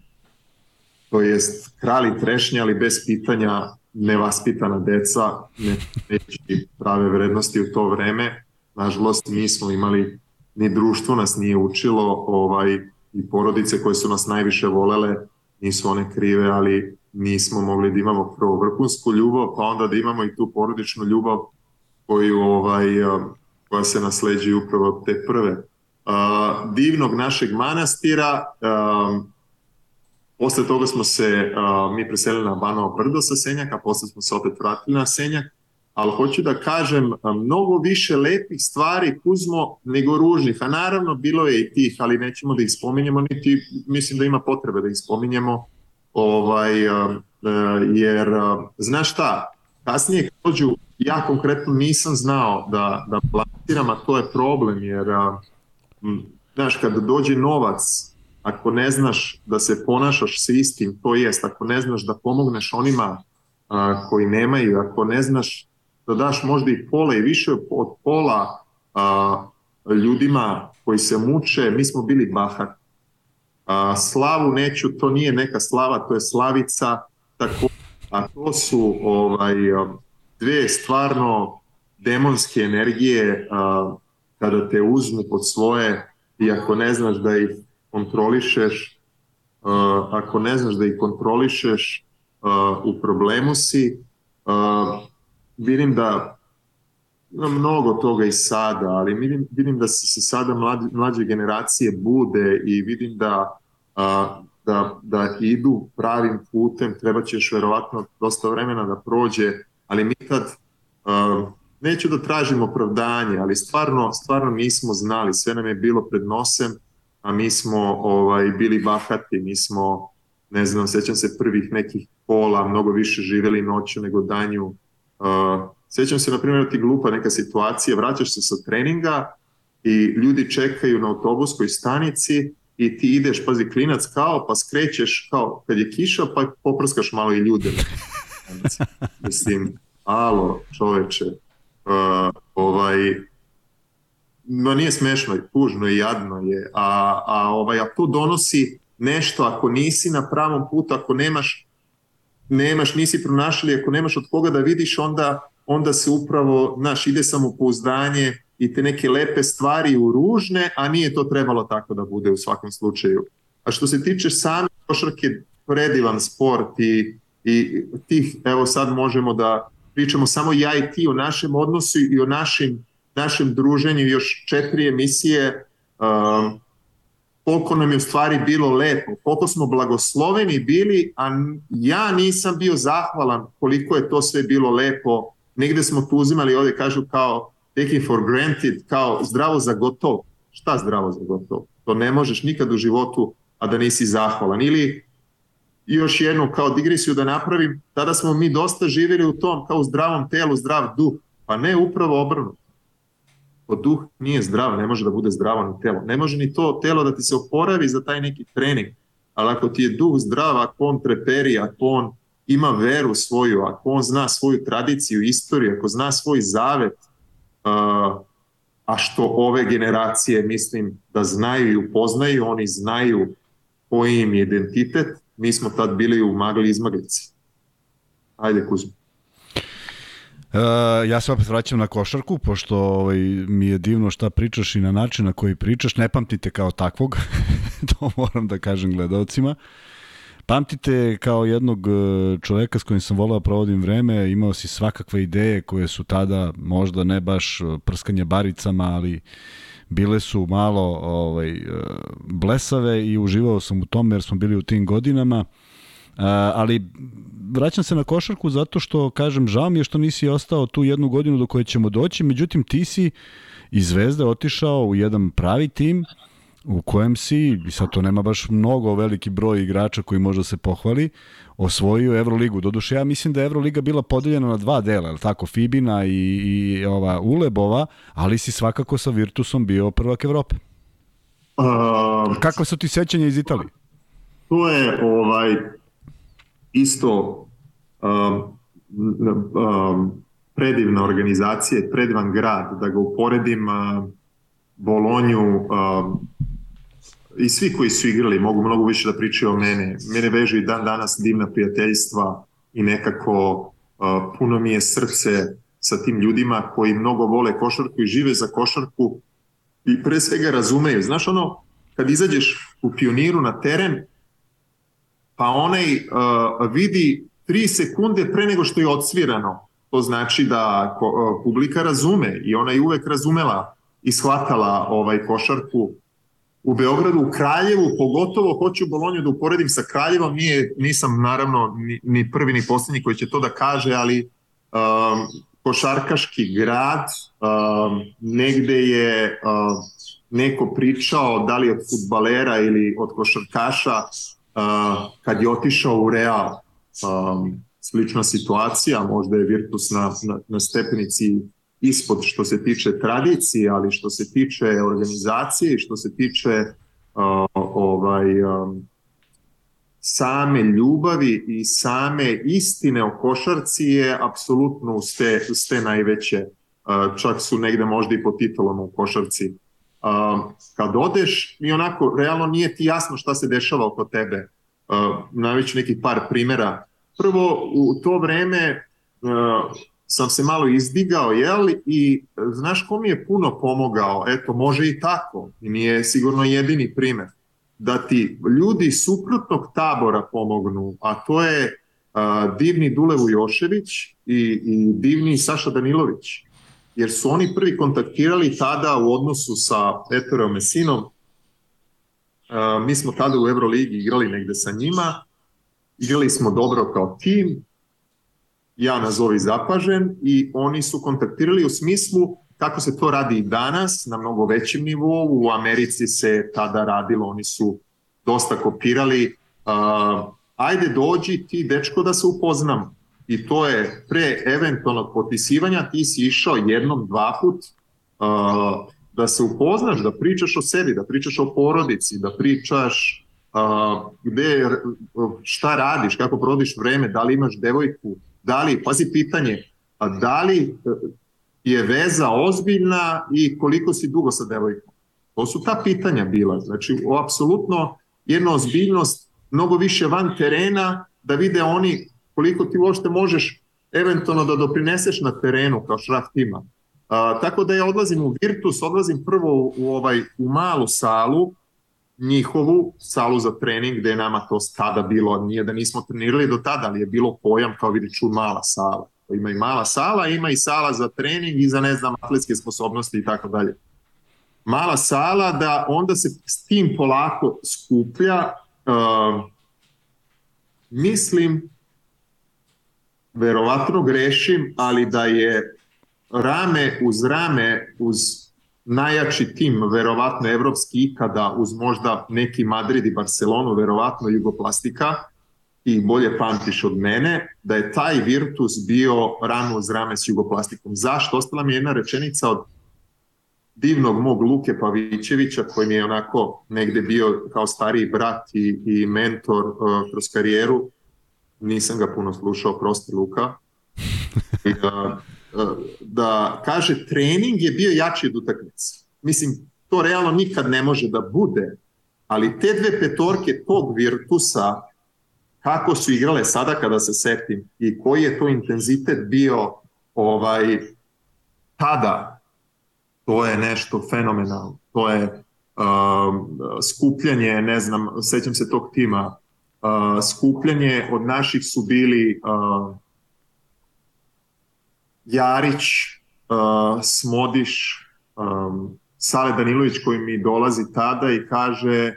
to jest krali trešnje, ali bez pitanja nevaspitana deca, ne neći prave vrednosti u to vreme. Nažalost, nismo imali, ni društvo nas nije učilo, ovaj, i porodice koje su nas najviše volele, nisu one krive, ali nismo mogli da imamo prvo vrhunsku ljubav, pa onda da imamo i tu porodičnu ljubav koju, ovaj, koja se nasleđuje upravo te prve. Uh, divnog našeg manastira, uh, Posle toga smo se uh, mi preselili na Banao Brdo sa Senjaka, posle smo se opet vratili na Senjak, ali hoću da kažem mnogo više lepih stvari Kuzmo nego ružnih, a naravno bilo je i tih, ali nećemo da ih spominjemo, niti mislim da ima potrebe da ih spominjemo, ovaj, uh, jer uh, znaš šta, kasnije kad dođu, ja konkretno nisam znao da, da platiram, a to je problem, jer znaš, kada dođe novac ako ne znaš da se ponašaš sa istim, to jest, ako ne znaš da pomogneš onima a, koji nemaju, ako ne znaš da daš možda i pola i više od pola a, ljudima koji se muče, mi smo bili bahati. A, slavu neću, to nije neka slava, to je slavica, tako, a to su ovaj, dve stvarno demonske energije a, kada te uzmu pod svoje i ako ne znaš da ih kontrolišeš, uh, ako ne znaš da ih kontrolišeš, uh, u problemu si. Uh, vidim da ima mnogo toga i sada, ali vidim, vidim da se sada mlađe, mlađe generacije bude i vidim da, da, da idu pravim putem, treba će još verovatno dosta vremena da prođe, ali mi tad neću da tražim opravdanje, ali stvarno, stvarno nismo znali, sve nam je bilo pred nosem, a mi smo ovaj, bili bahati, mi smo, ne znam, sećam se prvih nekih pola, mnogo više živeli noću nego danju. Uh, sećam se, na primjer, ti glupa neka situacija, vraćaš se sa treninga i ljudi čekaju na autobuskoj stanici i ti ideš, pazi, klinac kao, pa skrećeš kao kad je kiša, pa poprskaš malo i ljude. Mislim, alo, čoveče, uh, ovaj, no nije smešno, je tužno i jadno je, a, a, ovaj, a to donosi nešto ako nisi na pravom putu, ako nemaš, nemaš nisi pronašli, ako nemaš od koga da vidiš, onda, onda se upravo, naš, ide samopouzdanje i te neke lepe stvari u ružne, a nije to trebalo tako da bude u svakom slučaju. A što se tiče same košarke, predivan sport i, i tih, evo sad možemo da pričamo samo ja i ti o našem odnosu i o našim našem druženju još četiri emisije um, koliko nam je u stvari bilo lepo, koliko smo blagosloveni bili, a ja nisam bio zahvalan koliko je to sve bilo lepo. Negde smo tu uzimali, ovde kažu kao taking for granted, kao zdravo za gotov. Šta zdravo za gotov? To ne možeš nikad u životu, a da nisi zahvalan. Ili još jednu kao digresiju da napravim, tada smo mi dosta živjeli u tom kao u zdravom telu, zdrav duh, pa ne upravo obrnuto ako duh nije zdrav, ne može da bude zdravo ni telo. Ne može ni to telo da ti se oporavi za taj neki trening, ali ako ti je duh zdrav, ako on treperi, ako on ima veru svoju, ako on zna svoju tradiciju, istoriju, ako zna svoj zavet, a što ove generacije mislim da znaju i upoznaju, oni znaju koji im identitet, mi smo tad bili u magli izmaglici. Ajde Kuzma. Uh, ja se opet vraćam na košarku, pošto ovaj, mi je divno šta pričaš i na način na koji pričaš. Ne pamtite kao takvog, to moram da kažem gledalcima. Pamtite kao jednog e, čoveka s kojim sam volao da provodim vreme, imao si svakakve ideje koje su tada možda ne baš e, prskanje baricama, ali bile su malo ovaj, blesave i uživao sam u tome jer smo bili u tim godinama. Uh, ali vraćam se na košarku zato što, kažem, žao mi je što nisi ostao tu jednu godinu do koje ćemo doći, međutim ti si iz Zvezde otišao u jedan pravi tim u kojem si, i sad to nema baš mnogo veliki broj igrača koji može se pohvali, osvojio Euroligu. Doduše, ja mislim da je Euroliga bila podeljena na dva dela, je tako, Fibina i, i ova Ulebova, ali si svakako sa Virtusom bio prvak Evrope. Uh, Kakva su ti sećanja iz Italije? To je ovaj isto um, um, predivna organizacija, predivan grad, da ga uporedim uh, Bolonju um, i svi koji su igrali mogu mnogo više da pričaju o mene. Mene vežu i dan danas divna prijateljstva i nekako uh, puno mi je srce sa tim ljudima koji mnogo vole košarku i žive za košarku i pre svega razumeju. Znaš ono, kad izađeš u pioniru na teren, pa onaj uh, vidi tri sekunde pre nego što je odsvirano. To znači da ko, uh, publika razume i ona je uvek razumela i shvatala ovaj košarku u Beogradu, u Kraljevu, pogotovo hoću Bolonju da uporedim sa Kraljevom, nije, nisam naravno ni, ni prvi ni poslednji koji će to da kaže, ali um, košarkaški grad, um, negde je um, neko pričao da li od futbalera ili od košarkaša kad je otišao u Real. Um, slična situacija, možda je Virtus na, na, na stepenici ispod što se tiče tradicije, ali što se tiče organizacije i što se tiče uh, ovaj um, same ljubavi i same istine o košarci je apsolutno uz te, uz te najveće. Uh, čak su negde možda i po titulama u košarci. Kad odeš i onako realno nije ti jasno šta se dešava oko tebe. Naviću neki par primera. Prvo, u to vreme sam se malo izdigao, jel, i znaš ko mi je puno pomogao, eto, može i tako, i nije sigurno jedini primer, da ti ljudi suprotnog tabora pomognu, a to je a, divni Dule Vujošević i, i divni Saša Danilović, jer su oni prvi kontaktirali tada u odnosu sa Eterom Mesinom, a, mi smo tada u Euroligi igrali negde sa njima, igrali smo dobro kao tim, ja nazovi zapažen i oni su kontaktirali u smislu kako se to radi i danas na mnogo većem nivou. U Americi se tada radilo, oni su dosta kopirali. Uh, ajde dođi ti dečko da se upoznam. I to je pre eventualnog potpisivanja ti si išao jednom, dva put uh, da se upoznaš, da pričaš o sebi, da pričaš o porodici, da pričaš uh, gde, šta radiš, kako provodiš vreme, da li imaš devojku, da li, pazi pitanje, a da li e, je veza ozbiljna i koliko si dugo sa devojkom? To su ta pitanja bila. Znači, o, apsolutno jedna ozbiljnost mnogo više van terena da vide oni koliko ti uopšte možeš eventualno da doprineseš na terenu kao šraf tima. A, tako da ja odlazim u Virtus, odlazim prvo u, u, ovaj, u malu salu, njihovu salu za trening gde je nama to tada bilo, nije da nismo trenirali do tada, ali je bilo pojam kao vidi ču mala sala. Ima i mala sala, ima i sala za trening i za ne znam atletske sposobnosti i tako dalje. Mala sala da onda se s tim polako skuplja uh, mislim verovatno grešim, ali da je rame uz rame uz najjači tim, verovatno evropski ikada, uz možda neki Madrid i Barcelonu, verovatno Jugoplastika, i bolje pamtiš od mene, da je taj Virtus bio rano uz rame s Jugoplastikom. Zašto? Ostala mi je jedna rečenica od divnog mog Luke Pavićevića, koji mi je onako negde bio kao stariji brat i, i mentor uh, kroz karijeru. Nisam ga puno slušao, prosti Luka. I, da kaže trening je bio jači od utakmice. Mislim, to realno nikad ne može da bude, ali te dve petorke tog Virtusa, kako su igrale sada kada se setim i koji je to intenzitet bio ovaj tada, to je nešto fenomenalno. To je uh, skupljanje, ne znam, sećam se tog tima, skupljanje od naših su bili Jarić, Smodiš, Sale Danilović koji mi dolazi tada i kaže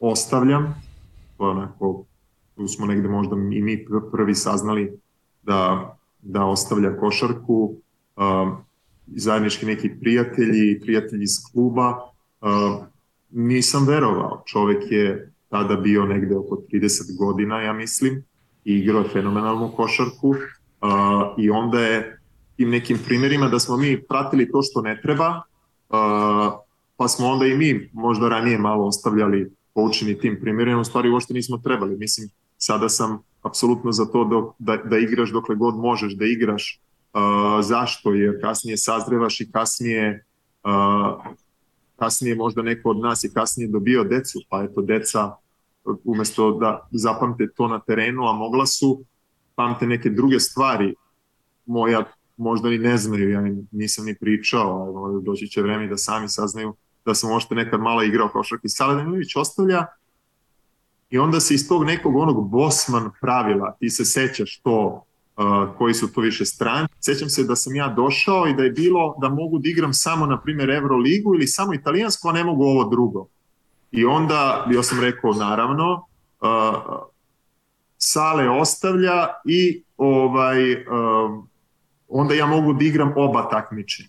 ostavljam, onako, tu smo negde možda i mi prvi saznali da, da ostavlja košarku, zajednički neki prijatelji, prijatelji iz kluba, nisam verovao, čovek je tada bio negde oko 30 godina, ja mislim, i igrao je fenomenalnu košarku, Uh, I onda je tim nekim primjerima da smo mi pratili to što ne treba, uh, pa smo onda i mi možda ranije malo ostavljali poučeni tim primjerima, u stvari uopšte nismo trebali. Mislim, sada sam apsolutno za to dok, da, da igraš dokle god možeš da igraš. Uh, zašto? Jer kasnije sazrevaš i kasnije uh, kasnije možda neko od nas je kasnije dobio decu, pa eto deca umesto da zapamte to na terenu, a mogla su, pamte neke druge stvari, moja možda ni ne znaju, ja nisam ni pričao, doći će vreme da sami saznaju da sam možda nekad malo igrao košark i Saladinović ostavlja i onda se iz tog nekog onog Bosman pravila, ti se sećaš to, koji su to više strani. Sećam se da sam ja došao i da je bilo da mogu da igram samo, na primjer, Euroligu ili samo italijansko, a ne mogu ovo drugo. I onda, ja sam rekao, naravno, uh, Sale ostavlja i ovaj um, onda ja mogu da igram oba takmičenja.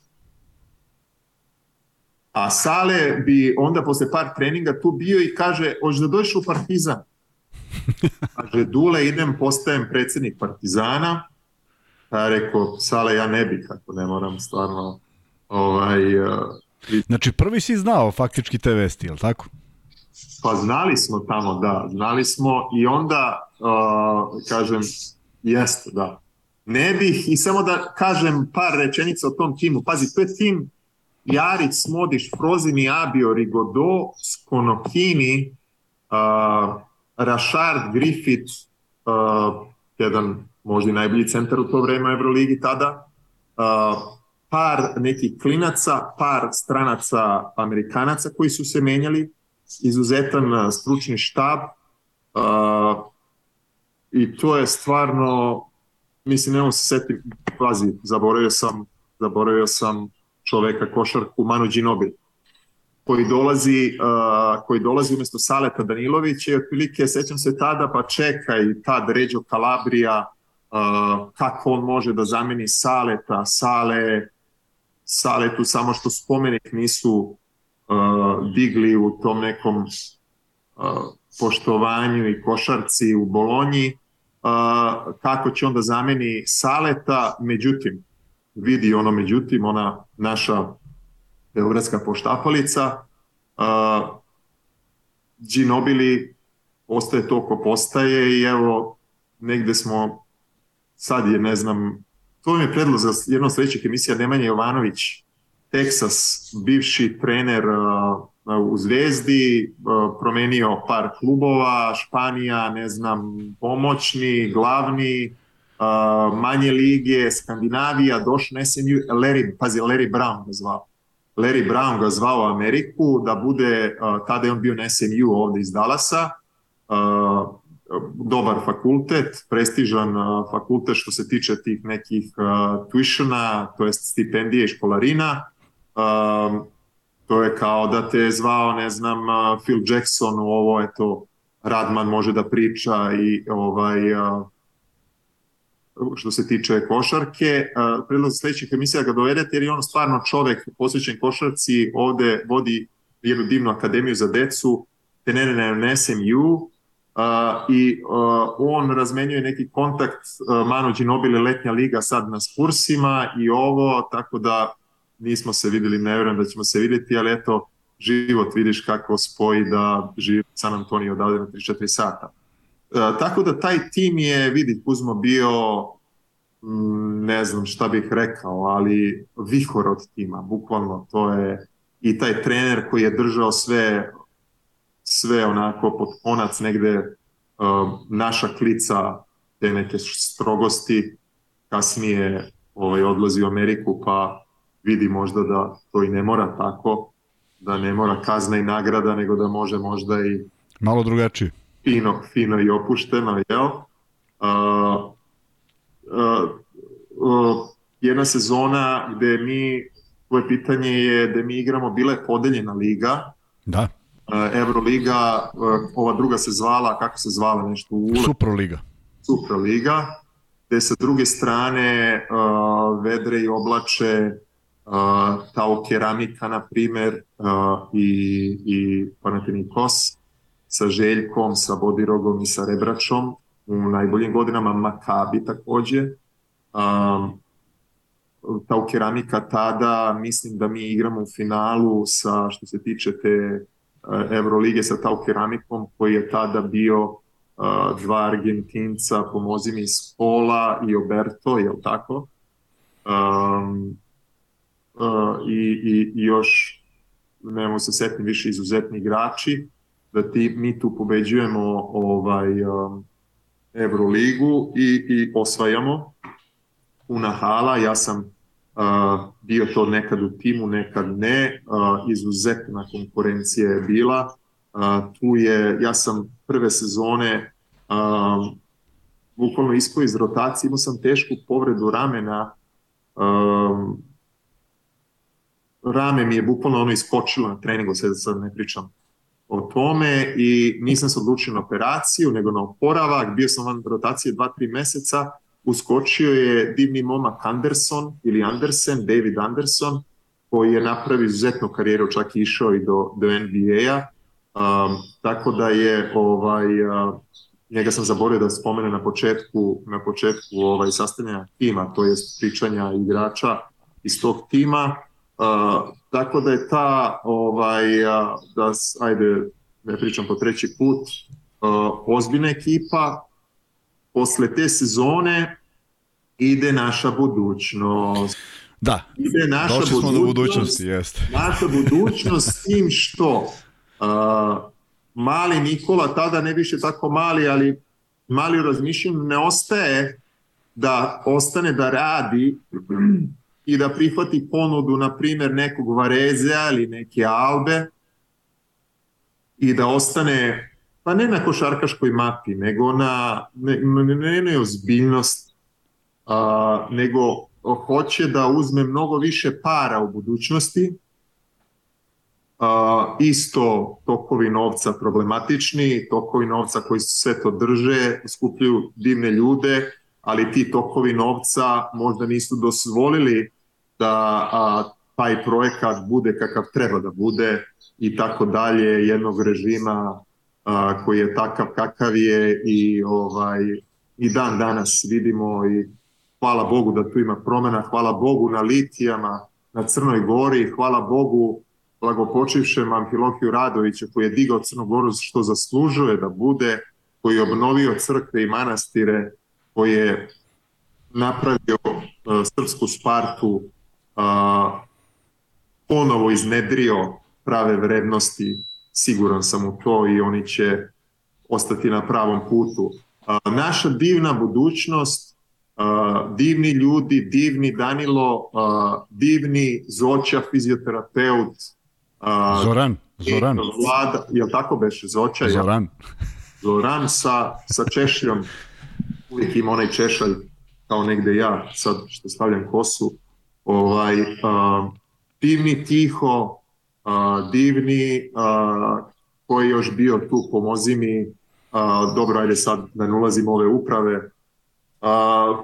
A Sale bi onda posle par treninga tu bio i kaže, hoćeš da dođeš u Partizan? Kaže, Dule, idem, postajem predsednik Partizana. Pa ja rekao, Sale, ja ne bih, ako ne moram stvarno ovaj, uh, Znači, prvi si znao faktički te vesti, je li tako? Pa znali smo tamo, da, znali smo i onda, uh, kažem, jeste, da. Ne bih, i samo da kažem par rečenica o tom timu. Pazi, to je tim Jarić, Smodiš, Frozini, Abio, Rigodo, Skonokini, uh, Rašard, Griffith, uh, jedan možda i najbolji centar u to vreme Euroligi tada, uh, par nekih klinaca, par stranaca Amerikanaca koji su se menjali, izuzetan stručni štab. Uh, i to je stvarno mislim, ne se setim, pazi, zaboravio sam, zaboravio sam čoveka košarku Manu Ginobili koji dolazi, uh, koji dolazi umesto Saleta Danilovića i otprilike sećam se tada pa čekaj tad Ređo Kalabrija uh, kako on može da zameni Saleta, Sale Saletu samo što spomenik nisu uh, digli u tom nekom uh, poštovanju i košarci u Bolonji, uh, kako će onda zameni Saleta, međutim, vidi ono međutim, ona naša beogradska poštapalica, uh, Ginobili ostaje to ko postaje i evo negde smo sad je ne znam to mi je predlog za jedno sledećih emisija Nemanja Jovanović Texas, bivši trener uh, u Zvezdi, uh, promenio par klubova, Španija, ne znam, pomoćni, glavni, uh, manje lige, Skandinavija, došao na SMU, Larry, pazi, Larry Brown ga zvao. Larry Brown ga zvao Ameriku da bude, tada je on bio na SMU ovde iz Dallasa, dobar fakultet, prestižan fakultet što se tiče tih nekih tuišana, to jest stipendije i školarina, to je kao da te je zvao, ne znam, Phil Jackson u ovo, eto, Radman može da priča i ovaj, što se tiče košarke. Predlog sledećih emisija ga dovedete jer je on stvarno čovek posvećen košarci, ovde vodi jednu divnu akademiju za decu, trenere na SMU, uh, i on razmenjuje neki kontakt Manu Ginobili letnja liga sad na Spursima i ovo, tako da nismo se videli, ne vjerujem da ćemo se videti, ali eto, život vidiš kako spoji da živi San Antonio odavde na 3-4 sata. E, tako da taj tim je, vidi, Kuzmo bio mm, ne znam šta bih rekao, ali vihor od tima, bukvalno to je i taj trener koji je držao sve sve onako pod konac negde uh, naša klica te neke strogosti kasnije ovaj, odlazi u Ameriku pa vidi možda da to i ne mora tako, da ne mora kazna i nagrada, nego da može možda i malo drugačije. Fino, fino i opušteno, jel? Uh, uh, uh, jedna sezona gde mi, tvoje pitanje je da mi igramo, bila je podeljena liga. Da. Euroliga, ova druga se zvala, kako se zvala nešto? Ule? Superliga. Superliga, gde sa druge strane uh, vedre i oblače uh, Tao Keramika, na primer, uh, i, i Panathinaikos sa Željkom, sa Bodirogom i sa Rebračom, u najboljim godinama Makabi takođe. Um, Tao Keramika tada, mislim da mi igramo u finalu sa, što se tiče te Evrolige sa Tao Keramikom, koji je tada bio uh, dva Argentinca, pomozi mi, Spola i Oberto, je li tako? Um, uh, i, i, i još, nemo se setni više izuzetni igrači, da ti, mi tu pobeđujemo ovaj, um, Evroligu i, i osvajamo puna hala, ja sam Uh, bio to nekad u timu, nekad ne, uh, izuzetna konkurencija je bila. Uh, tu je, ja sam prve sezone uh, bukvalno ispao iz rotacije, imao sam tešku povredu ramena, uh, rame mi je bukvalno ono iskočilo na treningu, sad, sad ne pričam o tome i nisam se odlučio na operaciju, nego na oporavak, bio sam van rotacije 2-3 meseca, uskočio je divni momak Anderson ili Andersen, David Anderson, koji je napravio izuzetnu karijeru, čak i išao i do, do NBA-a. Um, tako da je ovaj uh, njega sam zaboravio da spomene na početku na početku ovaj sastavljanja tima, to jest pričanja igrača iz tog tima. Uh, tako da je ta ovaj da ajde ne pričam po treći put ozbiljna ekipa posle te sezone ide naša budućnost. Da, ide naša došli smo do budućnosti, jeste. Naša budućnost s tim što uh, mali Nikola, tada ne više tako mali, ali mali u razmišljanju ne ostaje da ostane da radi i da prihvati ponudu, na primjer, nekog Varezea ili neke Albe i da ostane pa ne na košarkaškoj mapi, nego na ne, ne, ne, ne ozbiljnost, a, nego hoće da uzme mnogo više para u budućnosti, a, isto tokovi novca problematični, tokovi novca koji sve to drže, skupljuju divne ljude, ali ti tokovi novca možda nisu dozvolili da a, taj projekat bude kakav treba da bude i tako dalje jednog režima a, koji je takav kakav je i ovaj i dan danas vidimo i hvala Bogu da tu ima promena, hvala Bogu na litijama, na Crnoj Gori, hvala Bogu blagopočivšem Amfilohiju Radovića koji je digao Crnu Goru što zaslužuje da bude, koji je obnovio crkve i manastire, koji je napravio uh, srpsku Spartu, uh, ponovo iznedrio prave vrednosti siguran sam u to i oni će ostati na pravom putu. Naša divna budućnost, divni ljudi, divni Danilo, divni Zoća, fizioterapeut. Zoran, Zoran. Vlada, je tako beše Zoća? Zoran. Ja? Zoran sa, sa češljom, uvijek ima onaj češalj kao negde ja, sad što stavljam kosu, ovaj, divni Tiho, a, divni, a, koji je još bio tu, pomozi mi, a, dobro, ajde sad da ne ulazim ove uprave. A,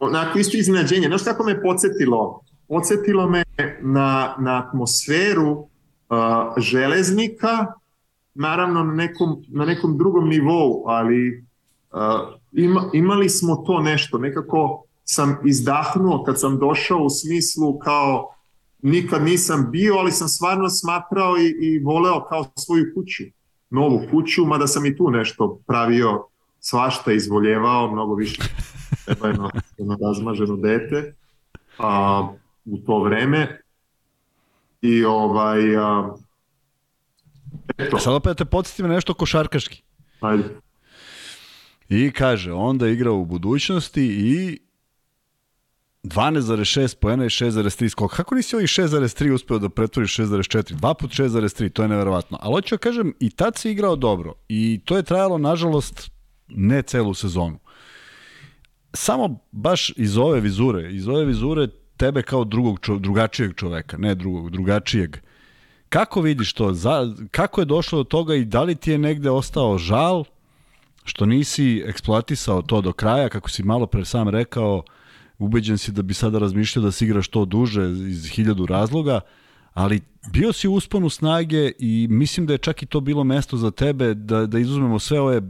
onako isto iznenađenje, znaš kako me podsjetilo? Podsjetilo me na, na atmosferu a, železnika, naravno na nekom, na nekom drugom nivou, ali a, ima, imali smo to nešto, nekako sam izdahnuo kad sam došao u smislu kao nikad nisam bio, ali sam stvarno smatrao i, i voleo kao svoju kuću, novu kuću, mada sam i tu nešto pravio, svašta izvoljevao, mnogo više treba jedno, jedno razmaženo dete a, u to vreme i ovaj a, eto. Sad opet te podsjetim nešto košarkaški. Ajde. I kaže, onda igra u budućnosti i 12,6 poena i 6,3 skok. Kako nisi ovih 6,3 uspeo da pretvoriš 6,4? 2 put 6,3, to je neverovatno. Ali hoću da kažem, i tad si igrao dobro. I to je trajalo, nažalost, ne celu sezonu. Samo baš iz ove vizure, iz ove vizure tebe kao drugog, čo, drugačijeg čoveka, ne drugog, drugačijeg. Kako vidiš to? Za, kako je došlo do toga i da li ti je negde ostao žal što nisi eksploatisao to do kraja, kako si malo pre sam rekao, ubeđen si da bi sada razmišljao da se igraš to duže iz hiljadu razloga, ali bio si u usponu snage i mislim da je čak i to bilo mesto za tebe da, da izuzmemo sve ove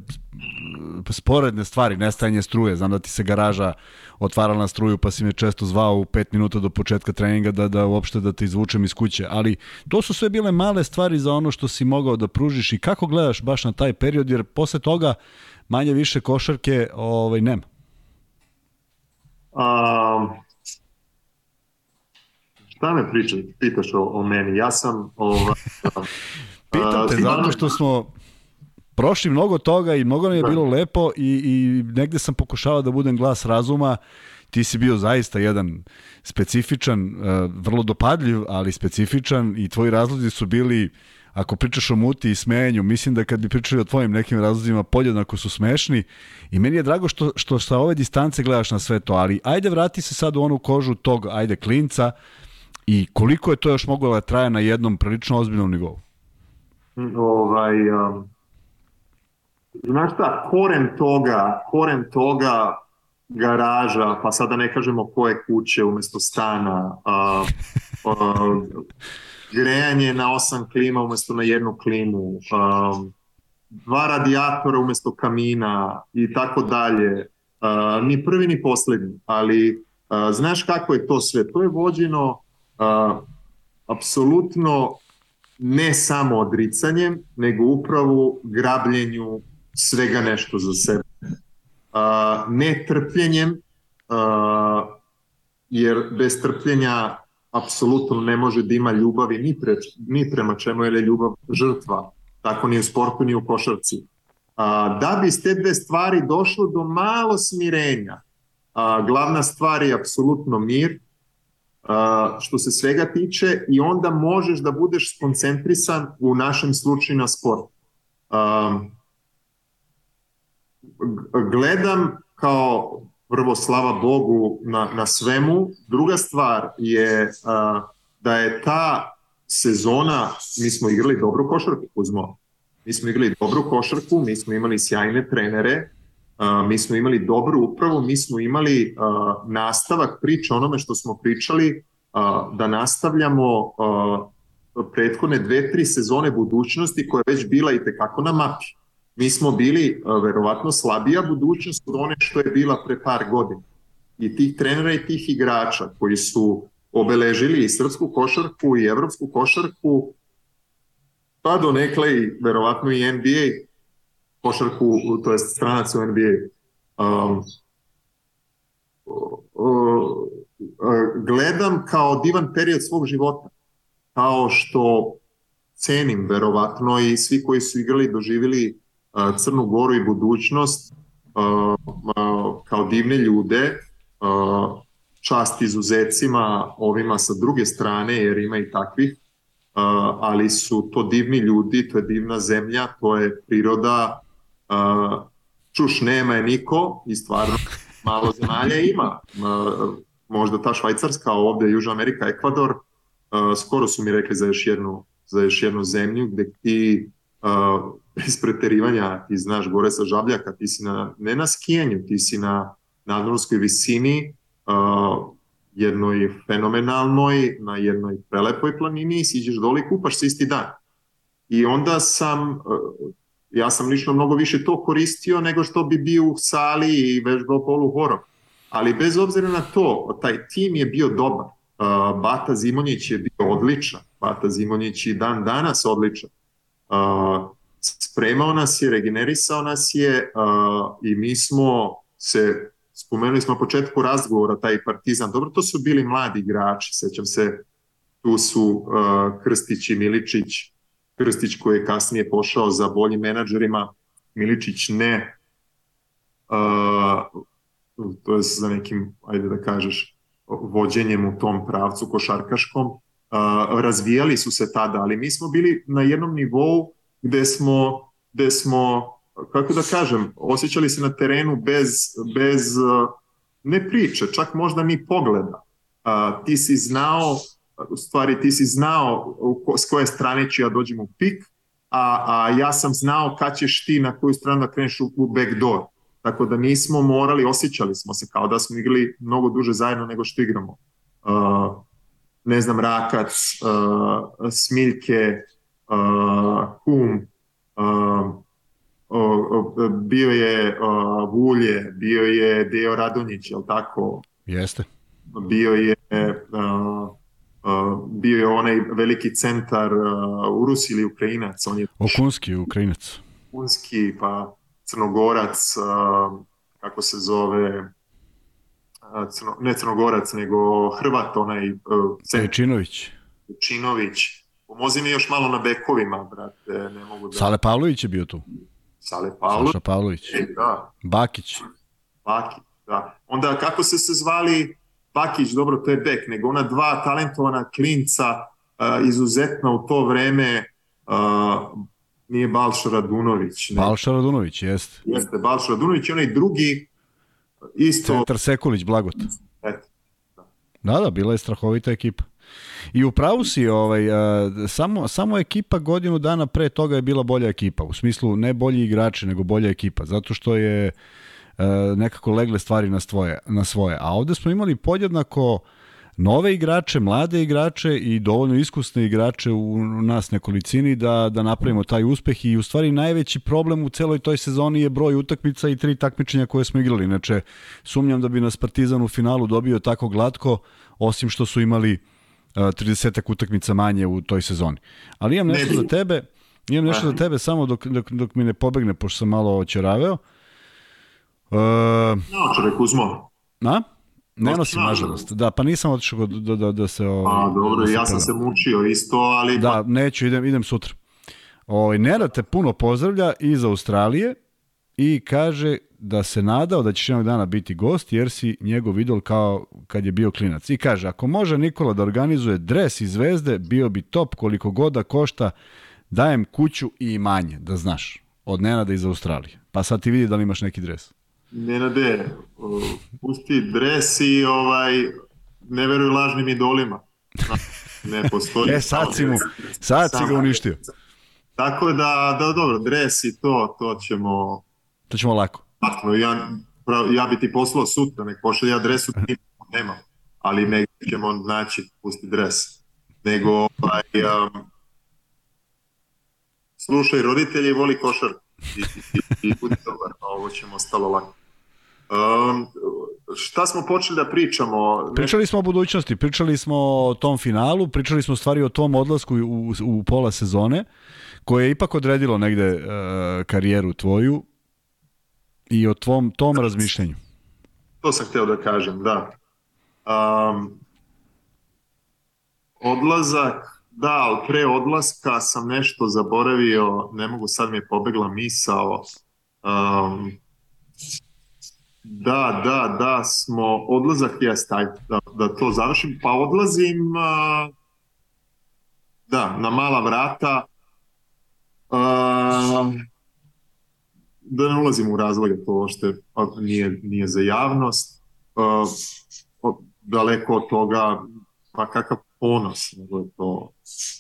sporedne stvari, nestajanje struje, znam da ti se garaža otvarala na struju pa si me često zvao u 5 minuta do početka treninga da, da uopšte da te izvučem iz kuće, ali to su sve bile male stvari za ono što si mogao da pružiš i kako gledaš baš na taj period, jer posle toga manje više košarke ovaj, nema. Um, šta me pričaš, pitaš o, o meni? Ja sam... Ova, Pitam te zato što smo prošli mnogo toga i mnogo nam je da. bilo lepo i, i negde sam pokušavao da budem glas razuma. Ti si bio zaista jedan specifičan, vrlo dopadljiv, ali specifičan i tvoji razlozi su bili ako pričaš o muti i smejanju, mislim da kad bi pričali o tvojim nekim razlozima, podjednako su smešni i meni je drago što, što sa ove distance gledaš na sve to, ali ajde vrati se sad u onu kožu tog, ajde, klinca i koliko je to još moglo da traje na jednom prilično ozbiljnom nivou? Ovaj, um, znaš šta, koren toga, koren toga garaža, pa sada ne kažemo koje kuće umesto stana, uh, uh, grejanje na osam klima umesto na jednu klimu, um, dva radijatora umesto kamina i tako dalje. Uh, ni prvi ni poslednji, ali uh, znaš kako je to sve? To je vođeno uh, apsolutno ne samo odricanjem, nego upravo grabljenju svega nešto za sebe. Uh, ne trpljenjem, uh, jer bez trpljenja apsolutno ne može da ima ljubavi ni, pre, ni prema čemu je ljubav žrtva, tako ni u sportu ni u košarci. A, da bi s te dve stvari došlo do malo smirenja, a, glavna stvar je apsolutno mir, a, što se svega tiče i onda možeš da budeš skoncentrisan u našem slučaju na sport. A, gledam kao prvo slava Bogu na, na svemu. Druga stvar je a, da je ta sezona, mi smo igrali dobru košarku, Kuzmo. Mi smo igrali dobru košarku, mi smo imali sjajne trenere, a, mi smo imali dobru upravu, mi smo imali a, nastavak priče onome što smo pričali, a, da nastavljamo a, prethodne dve, tri sezone budućnosti koja je već bila i tekako na mapi mi smo bili verovatno slabija budućnost od one što je bila pre par godina. I tih trenera i tih igrača koji su obeležili i srpsku košarku i evropsku košarku, pa do nekle i verovatno i NBA košarku, to je stranac u NBA. Um, gledam kao divan period svog života. Kao što cenim verovatno i svi koji su igrali doživili Crnu Goru i budućnost kao divne ljude, čast izuzecima ovima sa druge strane, jer ima i takvih, ali su to divni ljudi, to je divna zemlja, to je priroda, čuš nema je niko i stvarno malo zemalja ima. Možda ta Švajcarska, ovde Južna Amerika, Ekvador, skoro su mi rekli za još jednu, za još jednu zemlju gde ti bez preterivanja, ti znaš gore sa žabljaka, ti si na, ne na skijanju, ti si na nadmorskoj visini, uh, jednoj fenomenalnoj, na jednoj prelepoj planini siđeš dole i kupaš se isti dan. I onda sam, uh, ja sam lično mnogo više to koristio nego što bi bio u sali i vežbao polu horor. Ali bez obzira na to, taj tim je bio dobar. Uh, Bata Zimonjić je bio odličan. Bata Zimonjić i dan danas odličan. Uh, spremao nas je, regenerisao nas je uh, i mi smo se spomenuli smo na početku razgovora taj Partizan, dobro, to su bili mladi igrači, sećam se, tu su uh, Krstić i Miličić, Krstić koji je kasnije pošao za boljim menadžerima, Miličić ne, uh, to je za nekim, ajde da kažeš, vođenjem u tom pravcu košarkaškom, uh, razvijali su se tada, ali mi smo bili na jednom nivou gde smo, gde smo kako da kažem, osjećali se na terenu bez, bez ne priče, čak možda ni pogleda. Uh, ti si znao, u stvari ti si znao s koje strane ću ja dođem u pik, a, a ja sam znao kad ćeš ti na koju stranu da kreneš u, u backdoor. Tako da nismo morali, osjećali smo se kao da smo igrali mnogo duže zajedno nego što igramo. Uh, ne znam, Rakac, uh, Smiljke, uh, Kum, uh, bio je Vulje, bio je Deo Radonjić, je tako? Jeste. Bio je o, bio je onaj veliki centar u Rusiji ili Ukrajinac. On je Okunski, Ukrajinac. Okunski, pa Crnogorac, kako se zove, Crno, ne Crnogorac, nego Hrvat, onaj centar. Činović. Činović. Pomozi mi još malo na bekovima, brate, ne mogu da... Sale Pavlović je bio tu. Sale Pavlović. Saša Pavlović. E, da. Bakić. Bakić, da. Onda kako se se zvali Bakić, dobro, to je bek, nego ona dva talentovana klinca, uh, izuzetna u to vreme, uh, nije Balša Radunović. Ne. Balša Radunović, jeste. Jeste, Balša Radunović i onaj drugi isto... Centar Sekulić, Blagot. Eto. Da. da, da, bila je strahovita ekipa. I u pravu si, ovaj, uh, samo, samo ekipa godinu dana pre toga je bila bolja ekipa. U smislu ne bolji igrači, nego bolja ekipa. Zato što je uh, nekako legle stvari na, svoje, na svoje. A ovde smo imali podjednako nove igrače, mlade igrače i dovoljno iskusne igrače u nas nekolicini da, da napravimo taj uspeh i u stvari najveći problem u celoj toj sezoni je broj utakmica i tri takmičenja koje smo igrali. Inače, sumnjam da bi nas Partizan u finalu dobio tako glatko, osim što su imali uh, 30 utakmica manje u toj sezoni. Ali imam nešto za tebe, imam nešto za tebe samo dok, dok, dok mi ne pobegne, pošto sam malo očeraveo. Uh, no, čovek uzmo. Na? Ne nosim, nažalost. Da, pa nisam otišao da, da, da se... Ovaj, A, dobro, da ja sam se mučio isto, ali... Da, neću, idem, idem sutra. Ovaj, Nera te puno pozdravlja iz Australije i kaže da se nadao da ćeš jednog dana biti gost jer si njegov idol kao kad je bio klinac. I kaže, ako može Nikola da organizuje dres i zvezde, bio bi top koliko god da košta, dajem kuću i imanje, da znaš, od Nenada iz Australije. Pa sad ti vidi da li imaš neki dres. Nenade, pusti dres i ovaj, ne veruj lažnim idolima. Ne postoji. e, sad si mu, sad si ga uništio. Tako da, da, dobro, dres i to, to ćemo... To ćemo lako. Tako, ja, ja bi ti poslao sutra, nek pošalje adresu, nema, ali negdje ćemo naći, pusti dres. Nego, ovaj, um, slušaj roditelji, voli košar i, i, i budi dobar, ovo ćemo ostalo lako. Um, šta smo počeli da pričamo? Pričali smo o budućnosti, pričali smo o tom finalu, pričali smo stvari o tom odlasku u, u pola sezone, koje je ipak odredilo negde uh, karijeru tvoju i o tvom tom razmišljanju. To sam hteo da kažem, da. Um, odlazak, da, ali pre odlaska sam nešto zaboravio, ne mogu, sad mi je pobegla misao. Um, da, da, da, smo, odlazak jeste, da, da to završim, pa odlazim, uh, da, na mala vrata, uh, da ne ulazim u razloge, to što nije, nije za javnost, uh, daleko od toga, pa kakav ponos, nego je to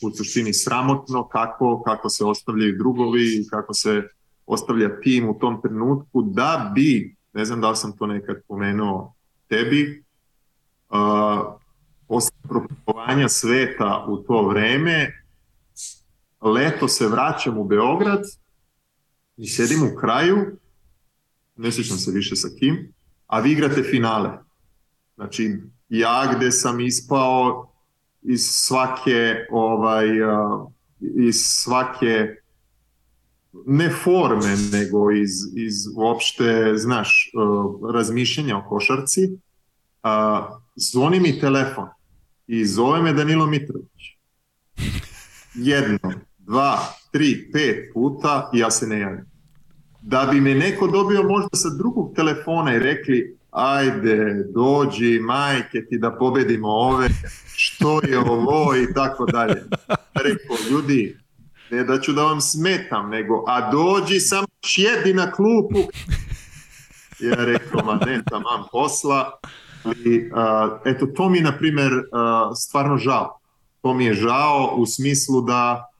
u suštini sramotno kako, kako se ostavljaju drugovi, kako se ostavlja tim u tom trenutku, da bi, ne znam da li sam to nekad pomenuo tebi, uh, posle sveta u to vreme, leto se vraćam u Beograd, i sedim u kraju, ne sjećam se više sa kim, a vi igrate finale. Znači, ja gde sam ispao iz svake ovaj iz svake ne forme, nego iz, iz uopšte, znaš, razmišljenja o košarci, zvoni mi telefon i zove me Danilo Mitrović. Jedno, dva, tri, pet puta i ja se ne javim. Da bi me neko dobio možda sa drugog telefona i rekli ajde, dođi, majke ti da pobedimo ove, što je ovo i tako dalje. Rekao, ljudi, ne da ću da vam smetam, nego, a dođi sam sjedi na klupu. Ja rekao, ma ne, tamam posla. I, a, eto, to mi je, na primer, a, stvarno žao. To mi je žao u smislu da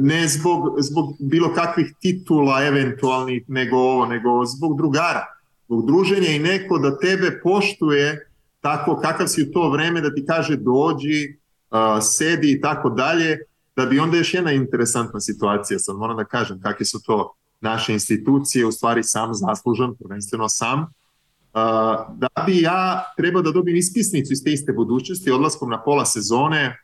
ne zbog, zbog bilo kakvih titula eventualnih, nego ovo, nego zbog drugara. Zbog druženja i neko da tebe poštuje tako kakav si u to vreme da ti kaže dođi, sedi i tako dalje, da bi onda još jedna interesantna situacija, sad moram da kažem kakve su to naše institucije, u stvari sam zaslužan, prvenstveno sam, da bi ja trebao da dobijem ispisnicu iz te iste budućnosti odlaskom na pola sezone,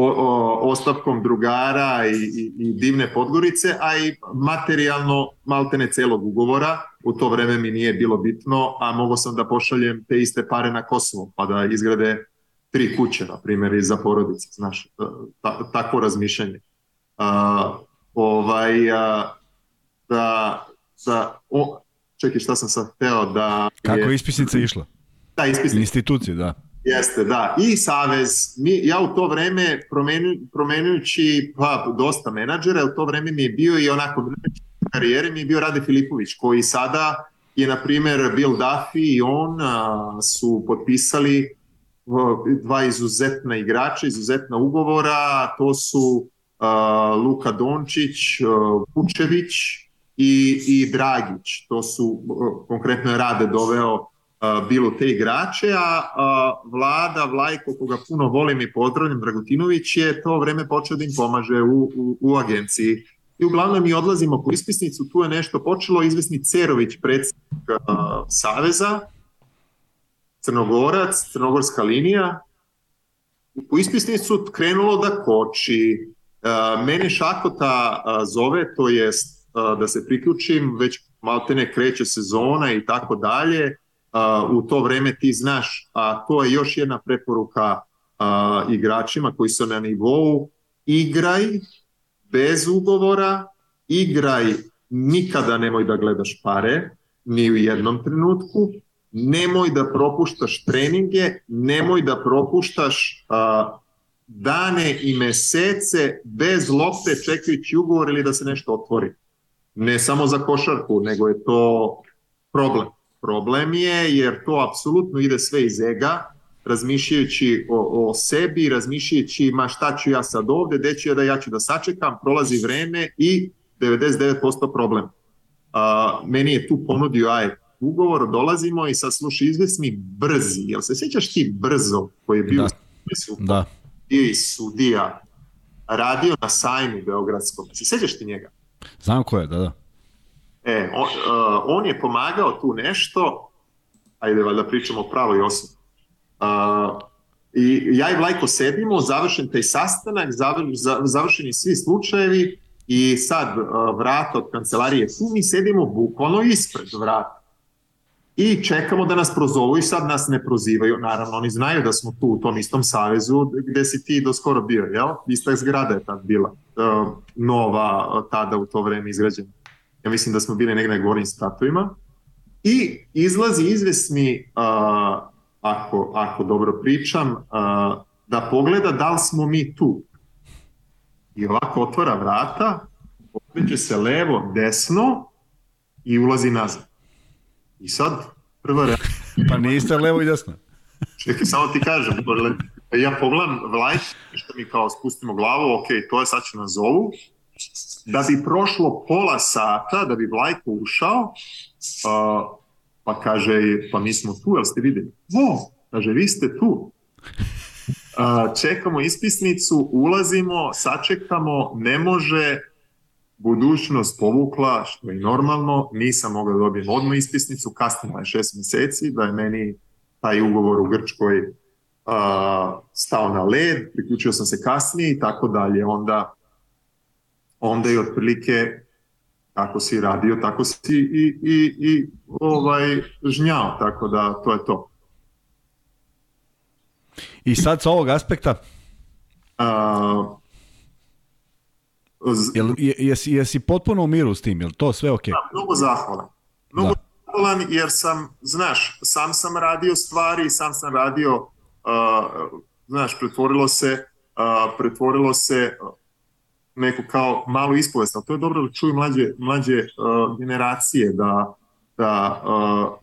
o, o, ostavkom drugara i, i, i divne Podgorice, a i materijalno maltene celog ugovora. U to vreme mi nije bilo bitno, a mogo sam da pošaljem te iste pare na Kosovo, pa da izgrade tri kuće, na primjer, i za porodice, znaš, ta, takvo razmišljanje. A, ovaj, a, da, da, o, čekaj, šta sam sad hteo da... Kako je ispisnica išla? Da, ispisnica. Institucije, da. Jeste, da. I Savez, mi, ja u to vreme promenu, promenujući pa, dosta menadžera, u to vreme mi je bio i onako karijere mi je bio Rade Filipović, koji sada je, na primer, Bill Duffy i on a, su potpisali dva izuzetna igrača, izuzetna ugovora, to su a, Luka Dončić, a, Vučević i, i Dragić. To su, a, konkretno je Rade doveo bilo te igrače, a, vlada Vlajko, koga puno volim i pozdravljam, Dragutinović je to vreme počeo da im pomaže u, u, u agenciji. I uglavnom mi odlazimo po ispisnicu, tu je nešto počelo, izvesni Cerović, predsjednik a, Saveza, Crnogorac, Crnogorska linija, u ispisnicu krenulo da koči. A, mene Šakota a, zove, to jest a, da se priključim, već maltene kreće sezona i tako dalje, u to vreme ti znaš, a to je još jedna preporuka a, igračima koji su na nivou, igraj bez ugovora, igraj nikada nemoj da gledaš pare, ni u jednom trenutku, nemoj da propuštaš treninge, nemoj da propuštaš a, dane i mesece bez lopte čekajući ugovor ili da se nešto otvori. Ne samo za košarku, nego je to problem. Problem je jer to apsolutno ide sve iz ega, razmišljajući o, o sebi, razmišljajući ma šta ću ja sad ovde, gde ću ja da ja ću da sačekam, prolazi vreme i 99% problem. A, meni je tu ponudio aj ugovor, dolazimo i sad slušaj, izves mi brzi, jel se sjećaš ti brzo koji je bio da. da. i sudija, radio na sajmu Beogradskom, se sjećaš ti njega? Znam ko je, da, da. E, on, uh, on je pomagao tu nešto, ajde valjda pričamo o pravoj osobi. Uh, I ja i Vlajko sedimo, završen taj sastanak, završeni svi slučajevi i sad uh, vrata od kancelarije tu, mi sedimo bukvalno ispred vrata. I čekamo da nas prozovu i sad nas ne prozivaju. Naravno, oni znaju da smo tu u tom istom savezu gde si ti do skoro bio, jel? Ista zgrada je tad bila, uh, nova tada u to vreme izgrađena ja mislim da smo bili negde na gorim statovima, i izlazi izvesni, uh, ako, ako dobro pričam, uh, da pogleda da li smo mi tu. I ovako otvara vrata, okreće se levo, desno i ulazi nazad. I sad, prva reakcija... Pa niste levo i desno. Čekaj, samo ti kažem, ja pogledam Vlajk, što mi kao spustimo glavu, ok, to je sad će nas zovu, da bi prošlo pola sata, da bi Vlajko ušao, uh, pa kaže, pa mi smo tu, jel ste videli? O, kaže, vi ste tu. Uh, čekamo ispisnicu, ulazimo, sačekamo, ne može, budućnost povukla, što je normalno, nisam mogao da dobijem odmah ispisnicu, kasnila je šest meseci, da je meni taj ugovor u Grčkoj uh, stao na led, priključio sam se kasnije i tako dalje. Onda onda je otprilike kako si radio, tako si i, i, i ovaj, žnjao, tako da to je to. I sad sa ovog aspekta, A, z- jel, je- jesi, jesi potpuno u miru s tim, jel to sve okej? Da, mnogo zahvalan. Mnogo zahvalan jer sam, znaš, sam sam radio stvari, sam sam radio, uh, znaš, pretvorilo se, uh, pretvorilo se neku kao malu ispovest, ali to je dobro da čuju mlađe, mlađe uh, generacije, da, da uh,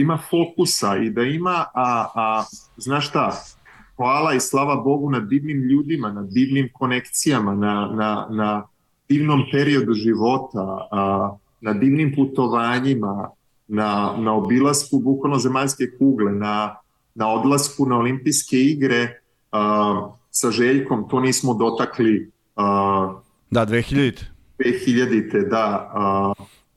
ima fokusa i da ima, a, a znaš šta, hvala i slava Bogu na divnim ljudima, na divnim konekcijama, na, na, na divnom periodu života, a, na divnim putovanjima, na, na obilasku bukvalno zemaljske kugle, na, na odlasku na olimpijske igre a, sa Željkom, to nismo dotakli a, Da, 2000. 2000-te, da. A,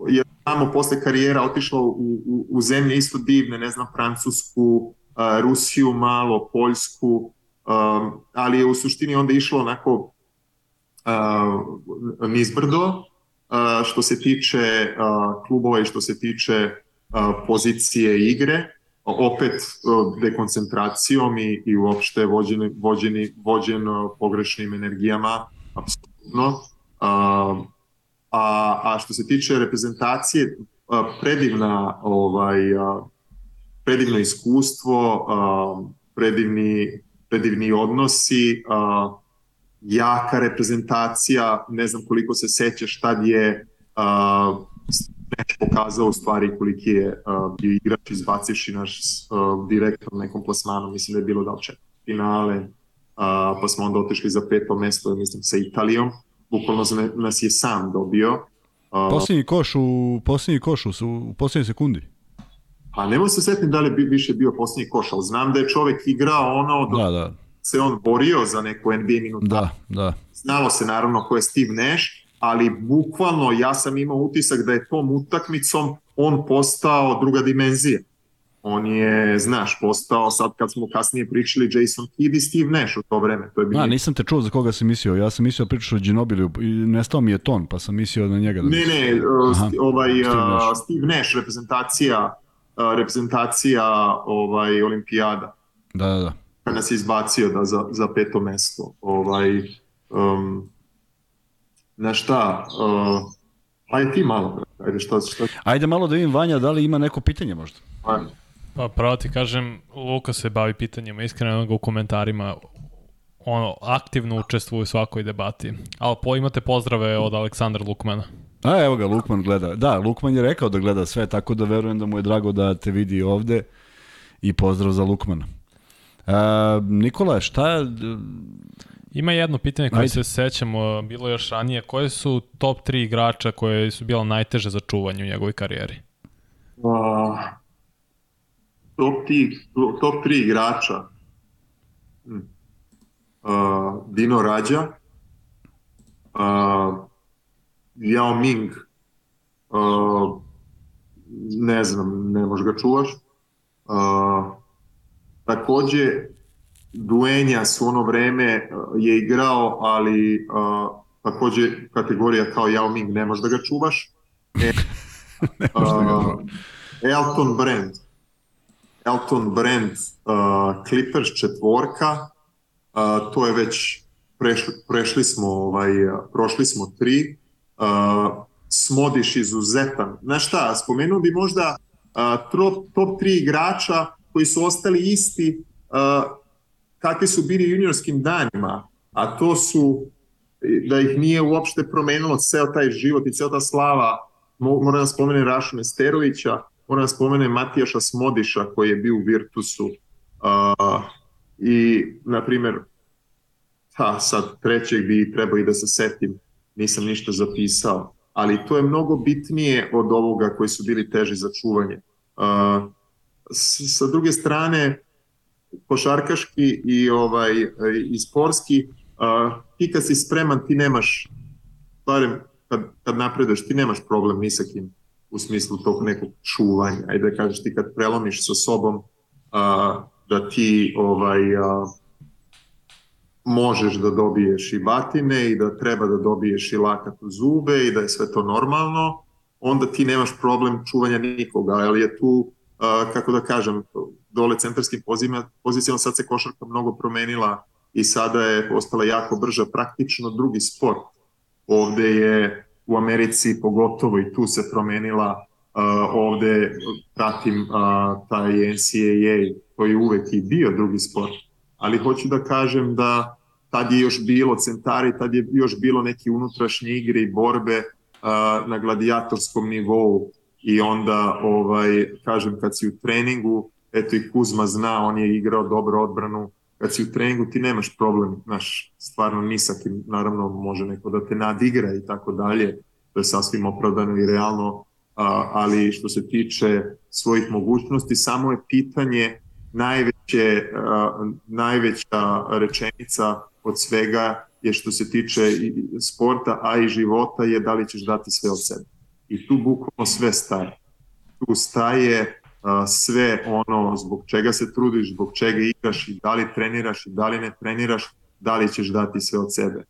jer tamo posle karijera otišlo u, u, u zemlje isto divne, ne znam, Francusku, a, Rusiju malo, Poljsku, a, ali je u suštini onda išlo onako a, nizbrdo a, što se tiče a, klubova i što se tiče a, pozicije igre, opet dekoncentracijom i, i uopšte vođeni, vođeni, vođen pogrešnim energijama, apsolutno. A, a, a što se tiče reprezentacije, predivna ovaj, predivno iskustvo, predivni, predivni odnosi, jaka reprezentacija, ne znam koliko se sećaš tad je a, Meč pokazao u stvari koliki je bio igrač izbacivši naš a, direktno nekom plasmanu, mislim da je bilo da li finale, a, pa smo onda otišli za peto mesto, mislim, sa Italijom, bukvalno nas je sam dobio. A, Posljednji koš u posljednji koš u, u posljednjoj sekundi. A ne se setiti da li bi- više bio posljednji koš, ali znam da je čovek igrao ono Da, da, se on borio za neku NBA minutu. da, da. Znalo se naravno ko je Steve Nash, ali bukvalno ja sam imao utisak da je tom utakmicom on postao druga dimenzija. On je, znaš, postao sad kad smo kasnije pričali Jason Kidd i Steve Nash u to vreme. To je bilo... A, nisam te čuo za koga sam mislio. Ja sam mislio da pričaš o Ginobiliju i nestao mi je ton, pa sam mislio na njega. Da Ne, ne, uh, Aha, ovaj Steve Nash. Nash, Steve Nash reprezentacija uh, reprezentacija ovaj olimpijada. Da, da, da. kad nas je izbacio da za, za peto mesto. Ovaj, um, na šta? Uh, ajde ti malo, ajde šta, šta, Ajde malo da vidim Vanja, da li ima neko pitanje možda? ajde. Pa pravo ti kažem, Luka se bavi pitanjima, iskreno ga u komentarima ono, aktivno učestvuje u svakoj debati. Ali po, imate pozdrave od Aleksandra Lukmana. A evo ga, Lukman gleda. Da, Lukman je rekao da gleda sve, tako da verujem da mu je drago da te vidi ovde i pozdrav za Lukmana. E, Nikola, šta... Ima jedno pitanje koje Ajde. se sećamo, bilo je još ranije, koje su top 3 igrača koje su bila najteže za čuvanje u njegovoj karijeri? Uh, top, ti, top tri igrača. Uh, Dino Rađa, uh, Yao Ming, uh, ne znam, ne možeš ga čuvaš. Uh, takođe, Duenjas u ono vreme uh, je igrao, ali uh, takođe kategorija kao Yao Ming, ne možeš da ga čuvaš. E, uh, Elton Brand. Elton Brand, uh, Clippers četvorka, uh, to je već prešli, prešli smo ovaj uh, prošli smo tri. Uh, Smodiš izuzetan. Znaš šta, spomenuo bi možda uh, top, top tri igrača koji su ostali isti uh, kakvi su bili juniorskim danima, a to su da ih nije uopšte promenilo ceo taj život i ceo ta slava. Mo- Moram da spomenem Rašu Nesterovića, moram da spomenem Matijaša Smodiša koji je bio u Virtusu. Uh, I, na primjer, ha, sad trećeg bi trebao i da se setim, nisam ništa zapisao, ali to je mnogo bitnije od ovoga koji su bili teži za čuvanje. Uh, s, sa druge strane, košarkaški i ovaj i sportski uh, ti kad si spreman ti nemaš barem kad, kad napreduješ ti nemaš problem ni sa kim u smislu tog nekog čuvanja ajde da kažeš ti kad prelomiš sa sobom uh, da ti ovaj uh, možeš da dobiješ i batine i da treba da dobiješ i lakat u zube i da je sve to normalno, onda ti nemaš problem čuvanja nikoga, ali je tu, uh, kako da kažem, dole centarskim pozicijama sad se košarka mnogo promenila i sada je postala jako brža, praktično drugi sport. Ovde je u Americi pogotovo i tu se promenila, uh, ovde pratim uh, taj NCAA koji uvek i bio drugi sport, ali hoću da kažem da tad je još bilo centari, tad je još bilo neke unutrašnje igre i borbe uh, na gladijatorskom nivou. I onda ovaj kažem kad si u treningu eto i Kuzma zna, on je igrao dobro odbranu kad si u treningu ti nemaš problem, znaš, stvarno ni sa kim, naravno može neko da te nadigra i tako dalje, to je sasvim opravdano i realno, ali što se tiče svojih mogućnosti, samo je pitanje najveće, najveća rečenica od svega je što se tiče i sporta, a i života je da li ćeš dati sve od sebe. I tu bukvalno sve staje. Tu staje sve ono zbog čega se trudiš, zbog čega igraš i da li treniraš i da li ne treniraš, da li ćeš dati sve od sebe.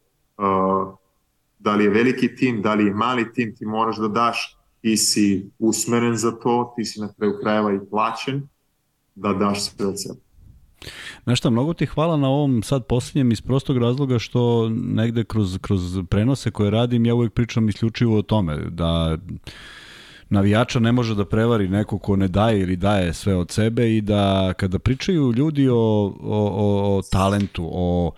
Da li je veliki tim, da li je mali tim, ti moraš da daš, ti si usmeren za to, ti si na kraju krajeva i plaćen da daš sve od sebe. Znaš šta, mnogo ti hvala na ovom sad posljednjem iz prostog razloga što negde kroz, kroz prenose koje radim ja uvek pričam isključivo o tome da navijača ne može da prevari neko ko ne daje ili daje sve od sebe i da kada pričaju ljudi o, o, o, o talentu, o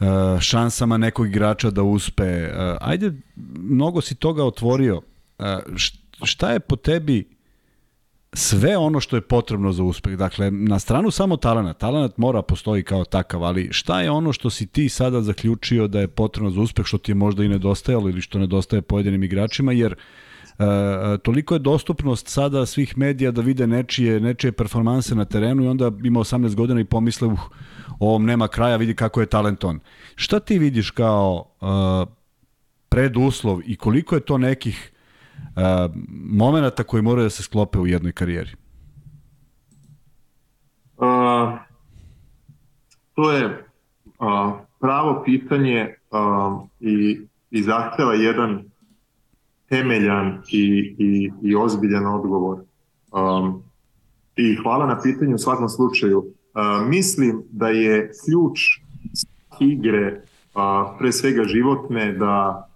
uh, šansama nekog igrača da uspe, uh, ajde, mnogo si toga otvorio. Uh, šta je po tebi sve ono što je potrebno za uspeh. Dakle, na stranu samo talent. Talent mora postoji kao takav, ali šta je ono što si ti sada zaključio da je potrebno za uspeh, što ti je možda i nedostajalo ili što nedostaje pojedinim igračima, jer E, toliko je dostupnost sada svih medija da vide nečije, nečije performanse na terenu i onda ima 18 godina i pomisle uh, ovom nema kraja, vidi kako je talent on. Šta ti vidiš kao uh, preduslov i koliko je to nekih uh, momenta koji moraju da se sklope u jednoj karijeri? Uh, to je uh, pravo pitanje uh, i, i zahteva jedan temeljan i, i, i ozbiljan odgovor. Um, I hvala na pitanju u svakom slučaju. Uh, mislim da je ključ igre, uh, pre svega životne, da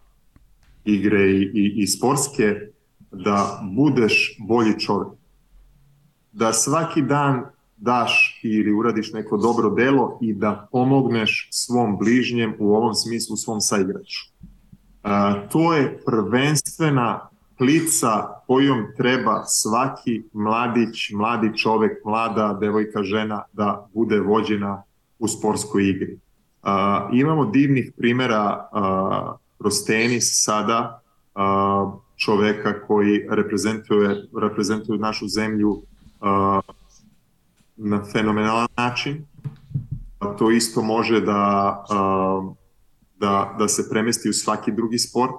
igre i, i, i sportske, da budeš bolji čovjek. Da svaki dan daš ili uradiš neko dobro delo i da pomogneš svom bližnjem, u ovom smislu svom saigraču to je prvenstvena plica kojom treba svaki mladić, mladi čovek, mlada devojka, žena da bude vođena u sportskoj igri. Uh, imamo divnih primera uh, kroz tenis sada, uh, čoveka koji reprezentuje, reprezentuje našu zemlju uh, na fenomenalan način. To isto može da uh, da, da se premesti u svaki drugi sport.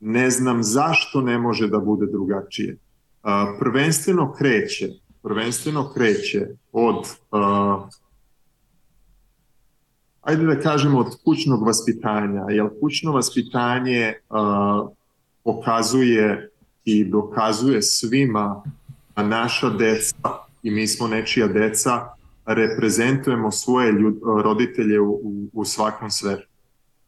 Ne znam zašto ne može da bude drugačije. Uh, prvenstveno kreće, prvenstveno kreće od uh, ajde da kažemo od kućnog vaspitanja, jer kućno vaspitanje uh, pokazuje i dokazuje svima da naša deca i mi smo nečija deca reprezentujemo svoje ljud, roditelje u, u, u svakom svetu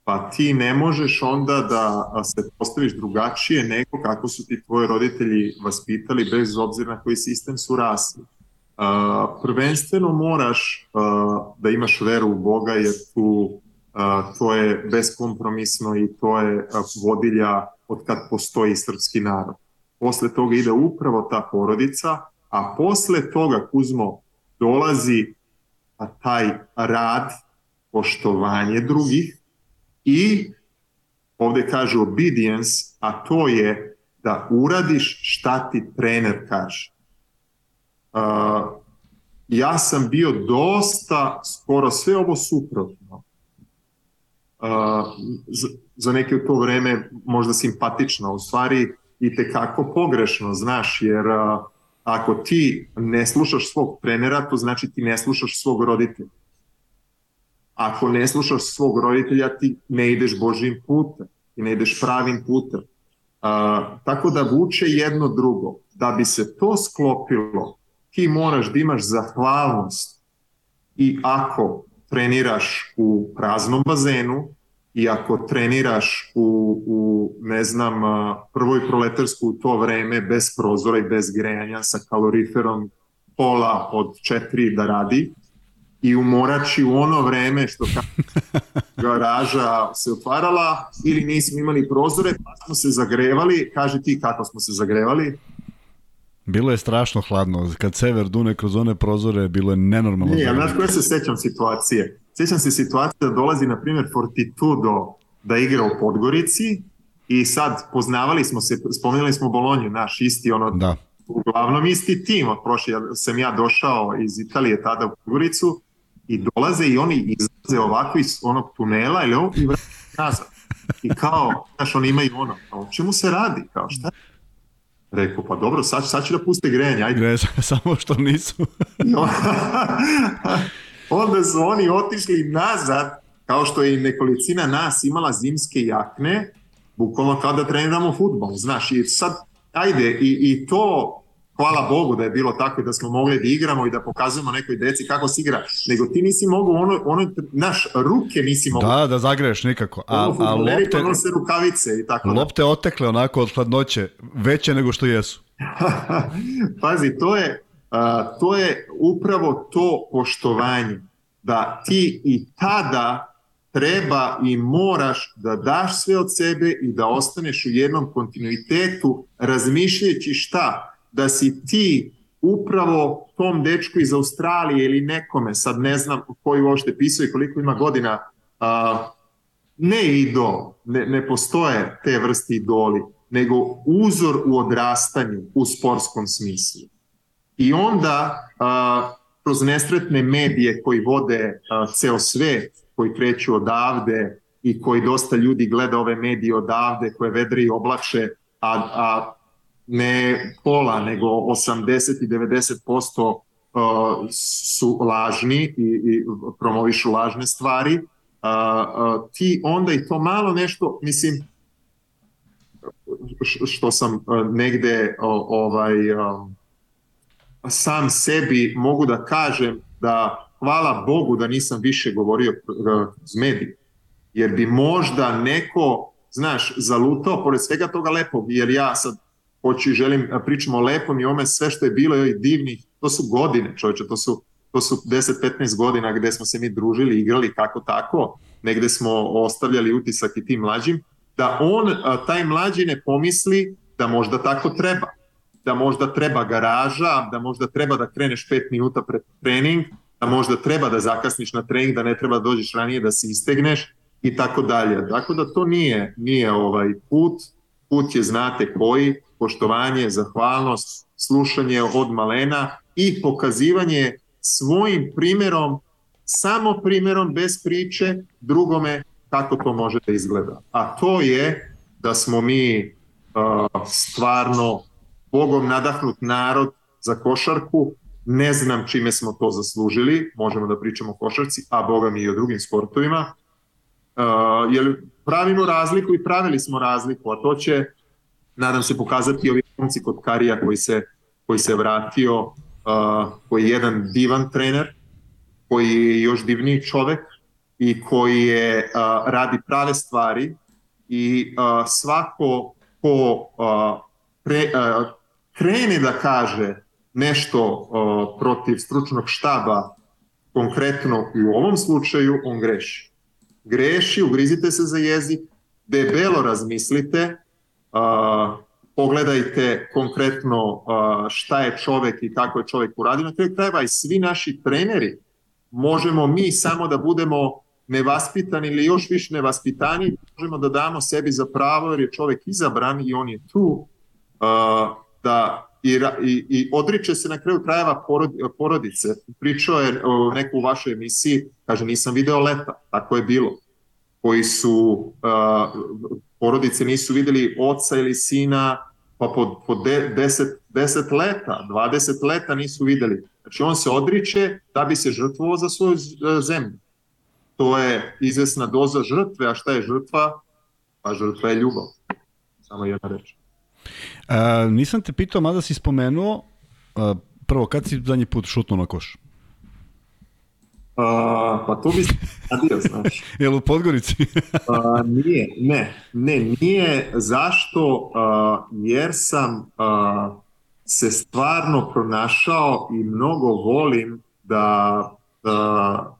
pa ti ne možeš onda da se postaviš drugačije nego kako su ti tvoji roditelji vaspitali bez obzira na koji sistem su rasli. Uh, prvenstveno moraš uh, da imaš veru u Boga jer tu uh, to je beskompromisno i to je vodilja od kad postoji srpski narod. Posle toga ide upravo ta porodica, a posle toga Kuzmo dolazi taj rad, poštovanje drugih, i ovde kaže obedience, a to je da uradiš šta ti trener kaže. Uh, ja sam bio dosta, skoro sve ovo suprotno. Uh, za, za neke u to vreme možda simpatično, u stvari i tekako pogrešno, znaš, jer uh, ako ti ne slušaš svog trenera, to znači ti ne slušaš svog roditelja. Ako ne slušaš svog roditelja, ti ne ideš Božim putem, ti ne ideš pravim putem. A, tako da vuče jedno drugo. Da bi se to sklopilo, ti moraš da imaš zahvalnost i ako treniraš u praznom bazenu i ako treniraš u, u ne znam, prvoj proletarsku u to vreme bez prozora i bez grejanja sa kaloriferom pola od četiri da radi i u Morači u ono vreme što garaža se otvarala ili nismo imali prozore pa smo se zagrevali, kaže ti kako smo se zagrevali Bilo je strašno hladno. Kad sever dune kroz one prozore, bilo je nenormalno. Nije, znaš koje se sećam situacije? Sećam se situacije da dolazi, na primjer, Fortitudo da igra u Podgorici i sad poznavali smo se, spomenuli smo Bolonju, naš isti ono, da. uglavnom isti tim, od prošle, sam ja došao iz Italije tada u Podgoricu i dolaze i oni izlaze ovako iz onog tunela ili ovo i vrati nazad. I kao, znaš, oni imaju ono, o čemu se radi, kao šta Rekao, pa dobro, sad, sad će da puste grejanje, ajde. Gre, samo što nisu. onda su oni otišli nazad, kao što je i nekolicina nas imala zimske jakne, bukvalno kao da treniramo futbol, znaš, i sad, ajde, i, i to hvala Bogu da je bilo tako da smo mogli da igramo i da pokazujemo nekoj deci kako se igra, nego ti nisi mogu ono, ono naš ruke nisi mogu. Da, da zagreješ nikako. A, ono, a lopte, nose rukavice i tako lopte da. otekle onako od hladnoće, veće nego što jesu. Pazi, to je, a, to je upravo to poštovanje, da ti i tada treba i moraš da daš sve od sebe i da ostaneš u jednom kontinuitetu razmišljajući šta? Da si ti upravo tom dečku iz Australije ili nekome, sad ne znam koji uopšte pisao i koliko ima godina, a, ne idol, ne, ne postoje te vrste idoli, nego uzor u odrastanju u sportskom smislu. I onda a, kroz nesretne medije koji vode a, ceo svet, koji kreću odavde i koji dosta ljudi gleda ove medije odavde koje vedre i oblače, a, a ne pola, nego 80 i 90% uh, su lažni i, i promovišu lažne stvari, uh, uh, ti onda i to malo nešto, mislim, što sam negde ovaj sam sebi mogu da kažem da hvala Bogu da nisam više govorio s mediji, jer bi možda neko, znaš, zalutao pored svega toga lepog, jer ja sad hoću i želim, pričamo o lepom i ome sve što je bilo i divnih, to su godine čovječe, to su, to su 10-15 godina gde smo se mi družili, igrali kako tako, negde smo ostavljali utisak i tim mlađim, da on, taj mlađi ne pomisli da možda tako treba, da možda treba garaža, da možda treba da kreneš 5 minuta pred trening, da možda treba da zakasniš na trening, da ne treba da dođeš ranije da se istegneš i tako dalje. Tako da to nije, nije ovaj put, put je znate koji, poštovanje, zahvalnost, slušanje od malena i pokazivanje svojim primerom, samo primerom bez priče drugome kako to može da izgleda. A to je da smo mi uh, stvarno Bogom nadahnut narod za košarku, ne znam čime smo to zaslužili, možemo da pričamo o košarci, a Boga mi i o drugim sportovima, uh, jer pravimo razliku i pravili smo razliku, a to će nadam se pokazati ovi momci kod Karija koji se, koji se vratio, uh, koji je jedan divan trener, koji je još divniji čovek i koji je, uh, radi prave stvari i uh, svako ko uh, pre, uh, krene da kaže nešto uh, protiv stručnog štaba konkretno i u ovom slučaju on greši. Greši, ugrizite se za jezik, debelo razmislite, Uh, pogledajte konkretno uh, šta je čovek i kako je čovek uradio. Na kraju krajeva i svi naši treneri možemo mi samo da budemo nevaspitani ili još više nevaspitani, možemo da damo sebi za pravo jer je čovek izabran i on je tu uh, da i, i, i odriče se na kraju krajeva porodice. Pričao je o neku u vašoj emisiji, kaže nisam video leta, tako je bilo koji su uh, porodice nisu videli oca ili sina pa po, po de, 10, 10 leta, 20 leta nisu videli. Znači on se odriče da bi se žrtvovao za svoju zemlju. to je izvesna doza žrtve, a šta je žrtva? Pa žrtva je ljubav. Samo jedna reč. A, nisam te pitao, mada si spomenuo, a, prvo, kad si zadnji put šutnuo na koš? A, pa to bi se radio, znaš. Jel u Podgorici? A, nije, ne, ne, nije. Zašto? A, jer sam a, se stvarno pronašao i mnogo volim da, da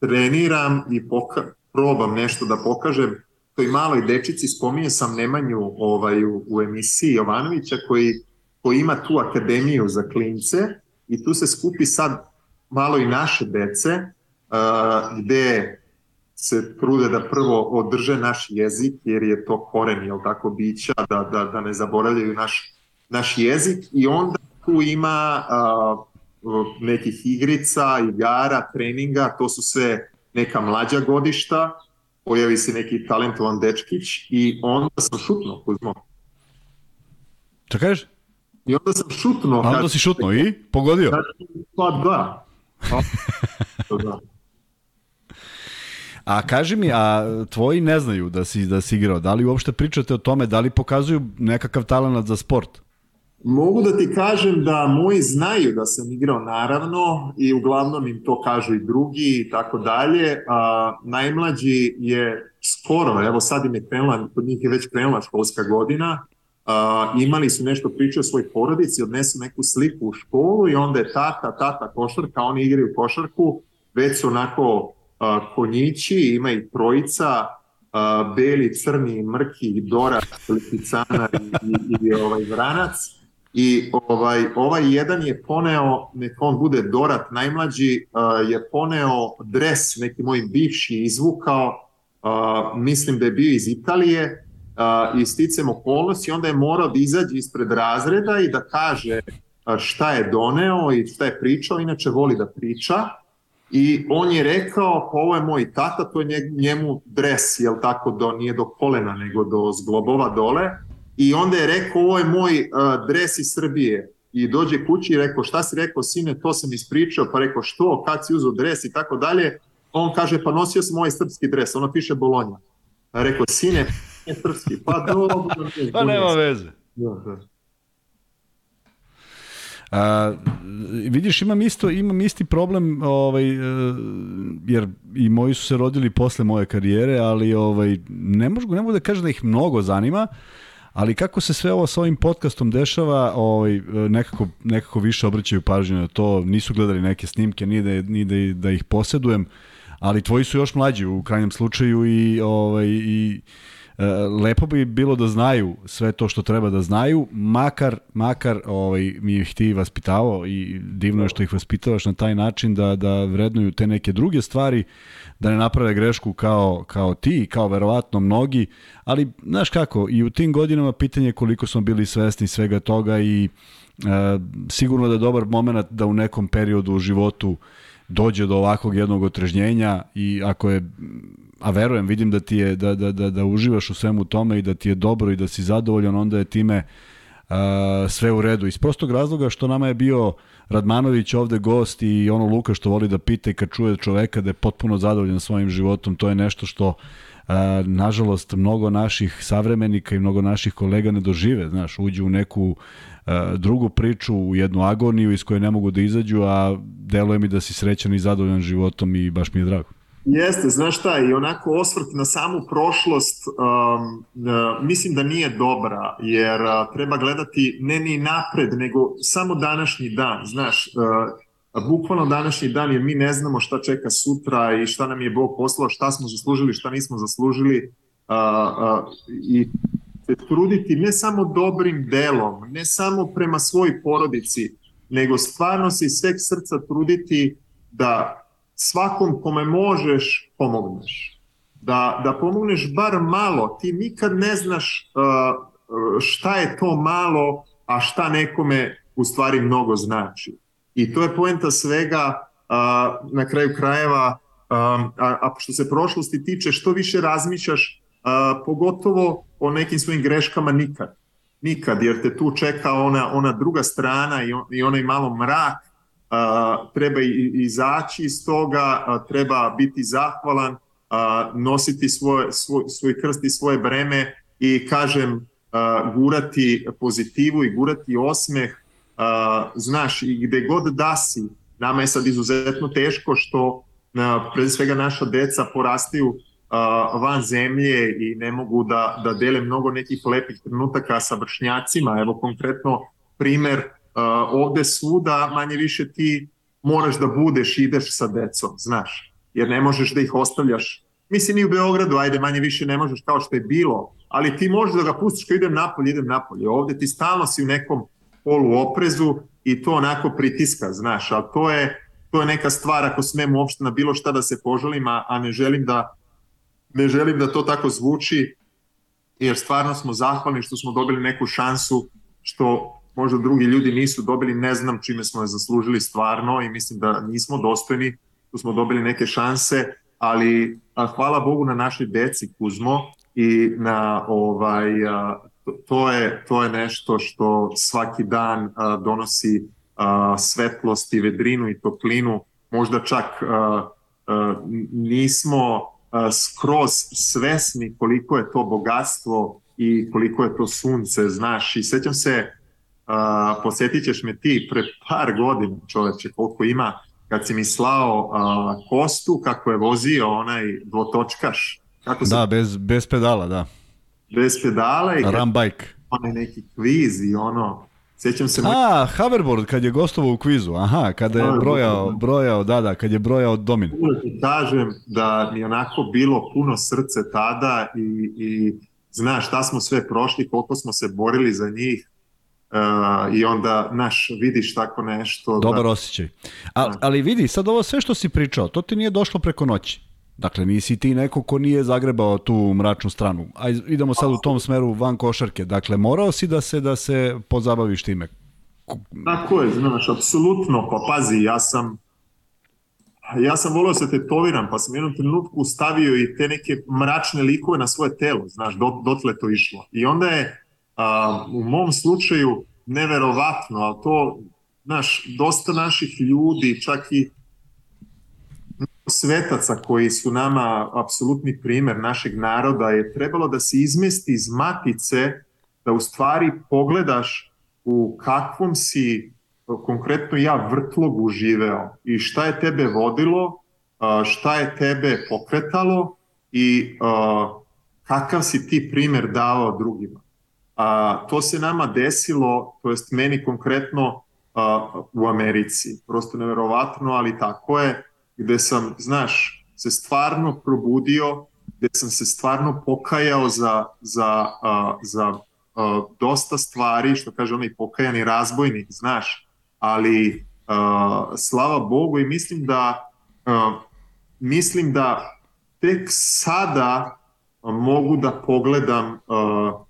treniram i poka probam nešto da pokažem toj maloj dečici, spominje sam Nemanju ovaj, u, u emisiji Jovanovića koji, koji ima tu akademiju za klince i tu se skupi sad malo i naše dece uh, gde se trude da prvo održe naš jezik jer je to koren, jel tako, bića, da, da, da ne zaboravljaju naš, naš jezik i onda tu ima uh, nekih igrica, igara, treninga, to su sve neka mlađa godišta, pojavi se neki talentovan dečkić i onda sam šutno, Kuzmo. Šta kažeš? I onda sam šutno. A onda si šutno i? Pogodio? Pa da. Da. A kaži mi, a tvoji ne znaju da si, da si igrao. Da li uopšte pričate o tome, da li pokazuju nekakav talent za sport? Mogu da ti kažem da moji znaju da sam igrao naravno i uglavnom im to kažu i drugi i tako dalje. A, najmlađi je skoro, evo sad im je krenula, kod njih je već krenula školska godina, a, imali su nešto priče o svoj porodici, odnesu neku sliku u školu i onda je tata, tata košarka, oni igraju košarku, već su onako a, konjići, ima i trojica, a, beli, crni, mrki, dorak, lipicana i, i, i ovaj vranac. I ovaj, ovaj jedan je poneo, nek on bude Dorat najmlađi, uh, je poneo dres, neki moj bivši izvukao, uh, mislim da je bio iz Italije, uh, i sticam okolnosti, onda je morao da izađe ispred razreda i da kaže šta je doneo i šta je pričao, inače voli da priča, I on je rekao, pa ovo je moj tata, to je njemu dres, jel tako, do, nije do kolena, nego do zglobova dole, i onda je rekao ovo je moj uh, dres iz Srbije. I dođe kući i rekao šta si rekao sine to sam ispričao pa rekao što kad si uzeo dres i tako dalje? On kaže pa nosio sam ovaj srpski dres ono piše Bolonja a rekao sine srpski. Pa dobro pa nema veze. Da, da. A, vidiš, imam isto, imam isti problem, ovaj, jer i moji su se rodili posle moje karijere, ali ovaj, ne mogu, ne mogu da kažem da ih mnogo zanima, ali kako se sve ovo sa ovim podcastom dešava, ovaj, nekako, nekako više obraćaju pažnju na to, nisu gledali neke snimke, ni da, ni da, da ih posedujem, ali tvoji su još mlađi u krajnjem slučaju i, ovaj, i e, lepo bi bilo da znaju sve to što treba da znaju, makar, makar ovaj, mi ih ti vaspitavao i divno je što ih vaspitavaš na taj način da, da vrednuju te neke druge stvari, da ne naprave grešku kao, kao ti, kao verovatno mnogi, ali znaš kako, i u tim godinama pitanje koliko smo bili svesni svega toga i e, sigurno da je dobar moment da u nekom periodu u životu dođe do ovakvog jednog otrežnjenja i ako je a verujem, vidim da ti je da, da, da, da uživaš u svemu tome i da ti je dobro i da si zadovoljan, onda je time uh, sve u redu. Iz prostog razloga što nama je bio Radmanović ovde gost i ono Luka što voli da pita i kad čuje čoveka da je potpuno zadovoljan svojim životom, to je nešto što uh, nažalost mnogo naših savremenika i mnogo naših kolega ne dožive, znaš, uđu u neku drugu priču, u jednu agoniju iz koje ne mogu da izađu, a deluje mi da si srećan i zadovoljan životom i baš mi je drago. Jeste, znaš šta, i onako osvrt na samu prošlost um, uh, mislim da nije dobra, jer uh, treba gledati ne ni napred, nego samo današnji dan, znaš, uh, bukvalno današnji dan, jer mi ne znamo šta čeka sutra i šta nam je Bog poslao, šta smo zaslužili, šta nismo zaslužili uh, uh, i se truditi ne samo dobrim delom, ne samo prema svoj porodici, nego stvarno se iz sveg srca truditi da svakom kome možeš pomogneš. Da, da pomogneš bar malo, ti nikad ne znaš uh, šta je to malo, a šta nekome u stvari mnogo znači. I to je poenta svega uh, na kraju krajeva, um, a, a što se prošlosti tiče, što više razmišljaš, uh, pogotovo o nekim svojim greškama nikad. Nikad, jer te tu čeka ona, ona druga strana i, on, i onaj malo mrak treba izaći iz toga, treba biti zahvalan, nositi svoj, svoj, svoj krst i svoje breme i kažem gurati pozitivu i gurati osmeh znaš i gde god da si nama je sad izuzetno teško što pre svega naša deca porastaju van zemlje i ne mogu da, da dele mnogo nekih lepih trenutaka sa vršnjacima. Evo konkretno primer ovde svuda manje više ti moraš da budeš, ideš sa decom, znaš, jer ne možeš da ih ostavljaš. Mislim i u Beogradu, ajde, manje više ne možeš kao što je bilo, ali ti možeš da ga pustiš kao idem napolje, idem napolje. Ovde ti stalno si u nekom polu oprezu i to onako pritiska, znaš, ali to je, to je neka stvar ako smem uopšte na bilo šta da se poželim, a, a ne želim da ne želim da to tako zvuči, jer stvarno smo zahvalni što smo dobili neku šansu što možda drugi ljudi nisu dobili, ne znam čime smo je zaslužili stvarno i mislim da nismo dostojni, tu smo dobili neke šanse, ali a, hvala Bogu na našoj deci Kuzmo i na ovaj a, to je to je nešto što svaki dan a, donosi a, svetlost i vedrinu i toplinu, možda čak a, a, nismo a, skroz svesni koliko je to bogatstvo i koliko je to sunce, znaš, i sećam se a, posjetit ćeš me ti pre par godina čoveče koliko ima kad si mi slao a, Kostu kako je vozio onaj dvotočkaš kako se... da bez, bez pedala da bez pedala i Ram bike onaj neki kviz i ono Sećam se... A, hoverboard kad je gostovao u kvizu, aha, kada je brojao, da. brojao, da, da, kad je brojao domin. Kažem da mi onako bilo puno srce tada i, i znaš šta smo sve prošli, koliko smo se borili za njih, Uh, i onda, naš, vidiš tako nešto. Dobar da... osjećaj. A, da. ali vidi, sad ovo sve što si pričao, to ti nije došlo preko noći. Dakle, nisi ti neko ko nije zagrebao tu mračnu stranu. A idemo sad u tom smeru van košarke. Dakle, morao si da se da se pozabaviš time. Tako je, znaš, apsolutno. Pa pazi, ja sam ja sam volio da se tetoviram, pa sam jednom trenutku stavio i te neke mračne likove na svoje telo, znaš, dot, dotle to išlo. I onda je a, u mom slučaju neverovatno, ali to, znaš, dosta naših ljudi, čak i svetaca koji su nama apsolutni primer našeg naroda je trebalo da se izmesti iz matice, da u stvari pogledaš u kakvom si konkretno ja vrtlogu živeo i šta je tebe vodilo, šta je tebe pokretalo i kakav si ti primer davao drugima. A, to se nama desilo, to jest meni konkretno a, u Americi. Prosto neverovatno, ali tako je, gde sam, znaš, se stvarno probudio, gde sam se stvarno pokajao za, za, a, za a, dosta stvari, što kaže onaj pokajani razbojnik, znaš, ali a, slava Bogu i mislim da a, mislim da tek sada mogu da pogledam uh,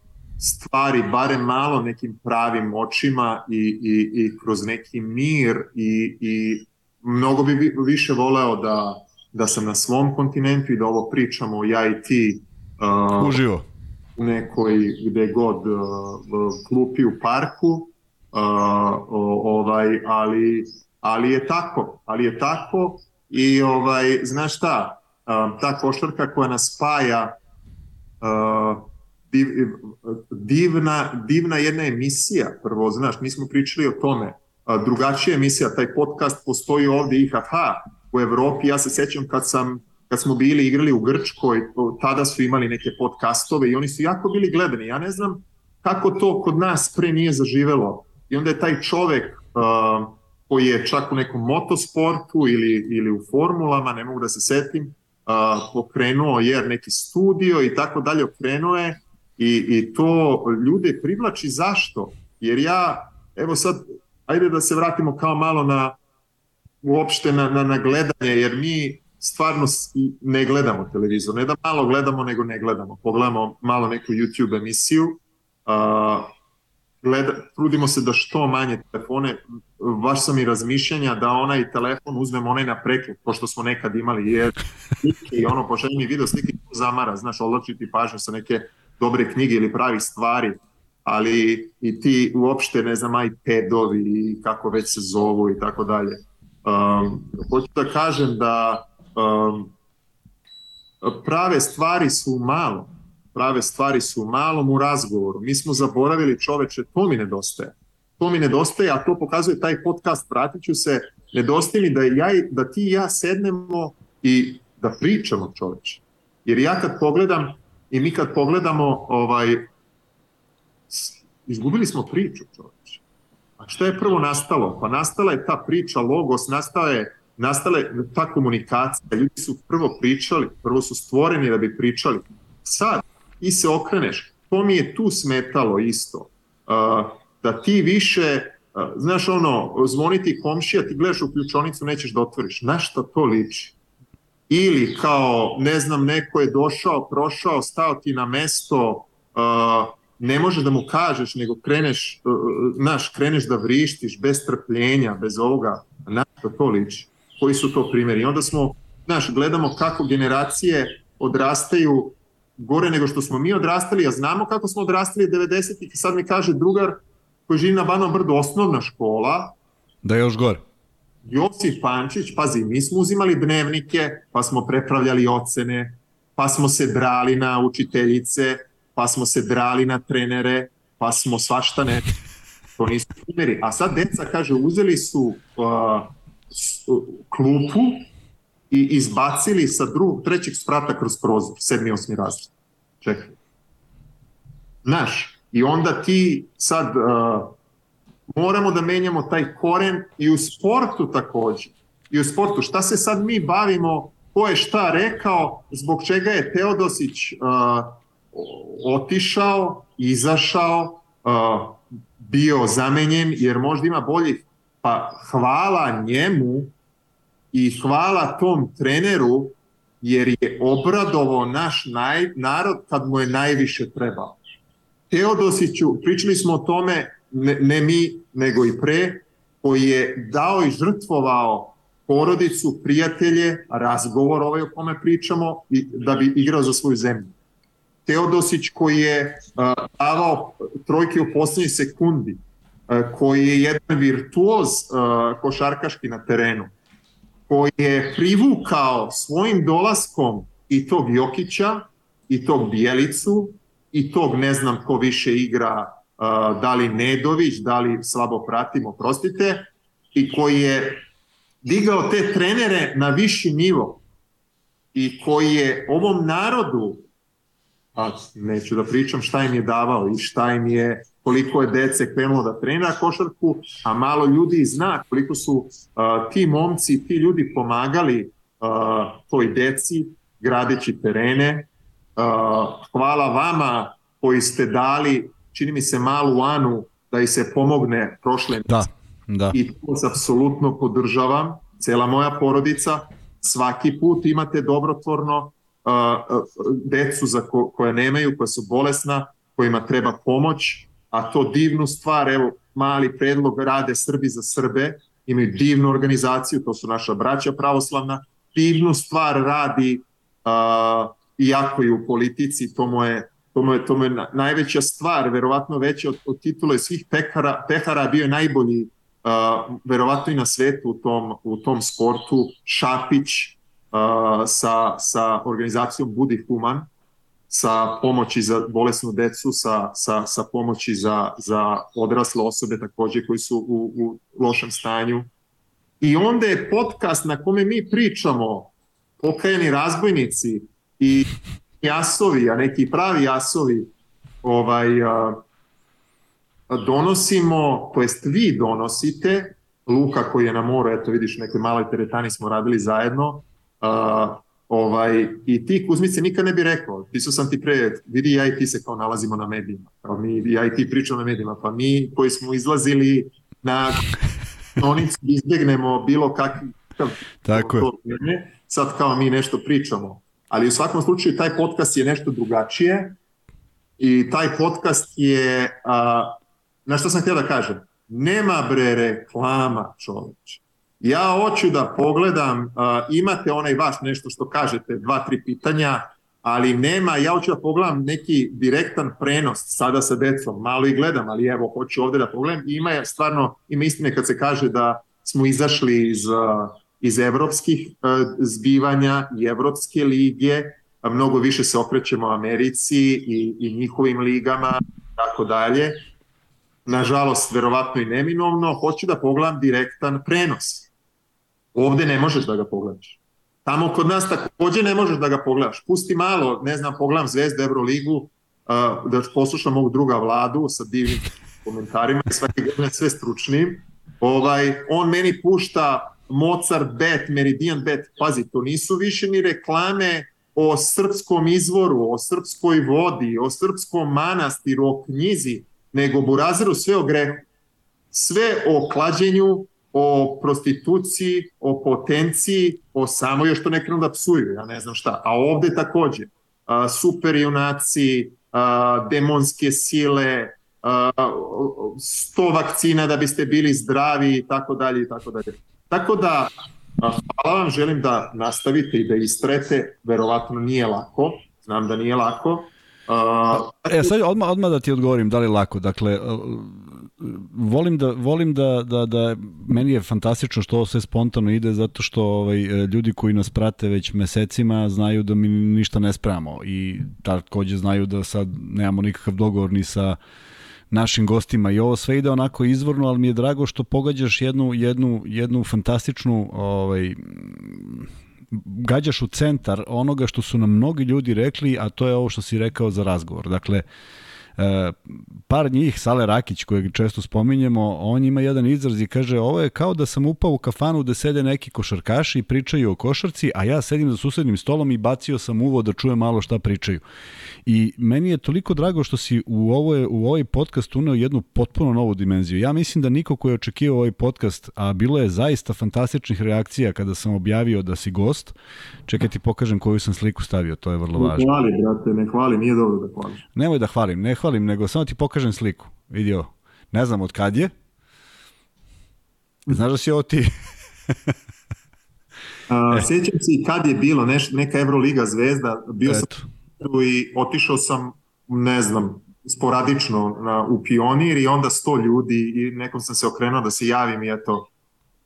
stvari barem malo nekim pravim očima i, i, i kroz neki mir i, i mnogo bi više voleo da, da sam na svom kontinentu i da ovo pričamo ja i ti uh, uživo. u nekoj gde god uh, klupi u parku uh, ovaj ali ali je tako ali je tako i ovaj znaš šta uh, ta košarka koja nas spaja uh, div, divna, divna jedna emisija, prvo, znaš, mi smo pričali o tome, drugačija emisija, taj podcast postoji ovde IHH u Evropi, ja se sećam kad sam kad smo bili igrali u Grčkoj, tada su imali neke podcastove i oni su jako bili gledani. Ja ne znam kako to kod nas pre nije zaživelo. I onda je taj čovek uh, koji je čak u nekom motosportu ili, ili u formulama, ne mogu da se setim, uh, pokrenuo jer neki studio i tako dalje, okrenuo je I, I to ljude privlači zašto? Jer ja, evo sad, ajde da se vratimo kao malo na uopšte na, na, na gledanje, jer mi stvarno ne gledamo televizor. Ne da malo gledamo, nego ne gledamo. Pogledamo malo neku YouTube emisiju, uh, gleda, trudimo se da što manje telefone, baš sam i razmišljanja da onaj telefon uzmemo onaj na preklop, pošto smo nekad imali, jer i ono, pošalji mi video slike zamara, znaš, odločiti pažnju sa neke dobre knjige ili pravih stvari, ali i ti uopšte, ne znam, iPadovi i kako već se zovu i tako dalje. Um, hoću da kažem da um, prave stvari su u malom. Prave stvari su u malom u razgovoru. Mi smo zaboravili čoveče, to mi nedostaje. To mi nedostaje, a to pokazuje taj podcast, vratit ću se, nedostaje mi da, ja, da ti i ja sednemo i da pričamo čoveče. Jer ja kad pogledam i mi kad pogledamo ovaj, izgubili smo priču čoveče. A šta je prvo nastalo? Pa nastala je ta priča, logos, nastala je nastala je ta komunikacija. Ljudi su prvo pričali, prvo su stvoreni da bi pričali. Sad, ti se okreneš, to mi je tu smetalo isto. Da ti više, znaš ono, zvoniti komšija, ti gledaš u ključonicu, nećeš da otvoriš. Na šta to liči? Ili kao, ne znam, neko je došao, prošao, stao ti na mesto, uh, ne možeš da mu kažeš, nego kreneš, uh, znaš, kreneš da vrištiš bez trpljenja, bez ovoga, na što to liči, koji su to primjeri. I onda smo, znaš, gledamo kako generacije odrastaju gore nego što smo mi odrastali, a znamo kako smo odrastali 90-ih i sad mi kaže drugar koji živi na Banom brdu, osnovna škola. Da je još gore. Josip Pančić, pazi, mi smo uzimali dnevnike, pa smo prepravljali ocene, pa smo se drali na učiteljice, pa smo se drali na trenere, pa smo svašta ne. To nisu primjeri. A sad deca, kaže, uzeli su uh, klupu i izbacili sa drugog, trećeg sprata kroz prozor, sedmi, osmi razred. Čekaj. Znaš, i onda ti sad uh, moramo da menjamo taj koren i u sportu takođe. I u sportu, šta se sad mi bavimo, ko je šta rekao, zbog čega je Teodosić uh, otišao, izašao, uh, bio zamenjen, jer možda ima boljih, pa hvala njemu i hvala tom treneru, jer je obradovo naš naj, narod kad mu je najviše trebao. Teodosiću, pričali smo o tome, ne, ne mi, nego i pre, koji je dao i žrtvovao porodicu, prijatelje, razgovor ovaj o kome pričamo, i, da bi igrao za svoju zemlju. Teodosić koji je uh, davao trojke u poslednjoj sekundi, uh, koji je jedan virtuoz uh, košarkaški na terenu, koji je privukao svojim dolaskom i tog Jokića, i tog Bijelicu, i tog ne znam ko više igra, da li Nedović, da li slabo pratimo, prostite, i koji je digao te trenere na viši nivo i koji je ovom narodu, a neću da pričam šta im je davao i šta im je, koliko je dece krenulo da trena košarku, a malo ljudi zna koliko su uh, ti momci, ti ljudi pomagali uh, toj deci gradeći terene, Uh, hvala vama koji ste dali, čini mi se, malu Anu da i se pomogne prošle da, da. I to se apsolutno podržavam, cela moja porodica, svaki put imate dobrotvorno uh, decu za ko, koje nemaju, koja su bolesna, kojima treba pomoć, a to divnu stvar, evo, mali predlog rade Srbi za Srbe, imaju divnu organizaciju, to su naša braća pravoslavna, divnu stvar radi uh, iako je u politici, to mu je, to mu je, to mu je najveća stvar, verovatno veća od, od titule svih pekara, pehara bio je najbolji uh, verovatno i na svetu u tom, u tom sportu, Šapić uh, sa, sa organizacijom Budi Human, sa pomoći za bolesnu decu, sa, sa, sa pomoći za, za odrasle osobe takođe koji su u, u lošem stanju. I onda je podcast na kome mi pričamo, pokajeni razbojnici, i jasovi, a neki pravi jasovi ovaj, a, donosimo, to jest vi donosite, Luka koji je na moru, eto vidiš, nekoj maloj teretani smo radili zajedno, a, ovaj, i ti Kuzmice nikad ne bi rekao, pisao sam ti pre, vidi ja i ti se kao nalazimo na medijima, kao mi, ja i ti pričamo na medijima, pa mi koji smo izlazili na klonicu izbjegnemo bilo kakvi Tako je. sad kao mi nešto pričamo ali u svakom slučaju taj podcast je nešto drugačije i taj podcast je, a, na što sam htio da kažem, nema bre reklama čoveče. Ja hoću da pogledam, a, imate onaj vaš nešto što kažete, dva, tri pitanja, ali nema, ja hoću da pogledam neki direktan prenos sada sa decom, malo i gledam, ali evo, hoću ovde da pogledam. Ima je stvarno, ima istine kad se kaže da smo izašli iz, iz evropskih zbivanja i evropske lige, mnogo više se okrećemo Americi i, i njihovim ligama, tako dalje. Nažalost, verovatno i neminovno, hoću da pogledam direktan prenos. Ovde ne možeš da ga pogledaš. Tamo kod nas takođe ne možeš da ga pogledaš. Pusti malo, ne znam, pogledam Zvezda Euroligu, uh, da poslušam ovog druga vladu sa divnim komentarima i svake godine sve stručnim. Ovaj, on meni pušta Mozart bet, Meridian bet, pazi, to nisu više ni reklame o srpskom izvoru, o srpskoj vodi, o srpskom manastiru, o knjizi, nego Burazeru sve o grehu. Sve o klađenju, o prostituciji, o potenciji, o samo još to ne krenu da psuju, ja ne znam šta. A ovde takođe, a, super junaci, a, demonske sile, a, sto vakcina da biste bili zdravi i tako dalje i tako dalje. Tako da, hvala vam, želim da nastavite i da istrete, verovatno nije lako, znam da nije lako, Uh, e, sad odmah, odmah da ti odgovorim da li lako. Dakle, volim da volim da, da, da meni je fantastično što ovo sve spontano ide zato što ovaj ljudi koji nas prate već mesecima znaju da mi ništa ne spremamo i takođe znaju da sad nemamo nikakav dogovor ni sa našim gostima i ovo sve ide onako izvorno, ali mi je drago što pogađaš jednu jednu jednu fantastičnu ovaj gađaš u centar onoga što su nam mnogi ljudi rekli, a to je ovo što si rekao za razgovor. Dakle, E, par njih, Sale Rakić, kojeg često spominjemo, on ima jedan izraz i kaže ovo je kao da sam upao u kafanu da sede neki košarkaši i pričaju o košarci, a ja sedim za susednim stolom i bacio sam uvo da čujem malo šta pričaju. I meni je toliko drago što si u, ovo, u ovaj podcast uneo jednu potpuno novu dimenziju. Ja mislim da niko ko je očekivao ovaj podcast, a bilo je zaista fantastičnih reakcija kada sam objavio da si gost, čekaj ti pokažem koju sam sliku stavio, to je vrlo važno. Ne hvali, brate, ne hvali, nije dobro da hvališ. Nemoj da hvalim, ne hvalim, nego samo ti pokažem sliku. Vidio, ne znam od kad je. Znaš da si ovo ti? A, e. Sjećam se i kad je bilo neš, neka Euroliga zvezda, bio Eto. sam i otišao sam, ne znam, sporadično na, u pionir i onda sto ljudi i nekom sam se okrenuo da se javim i eto,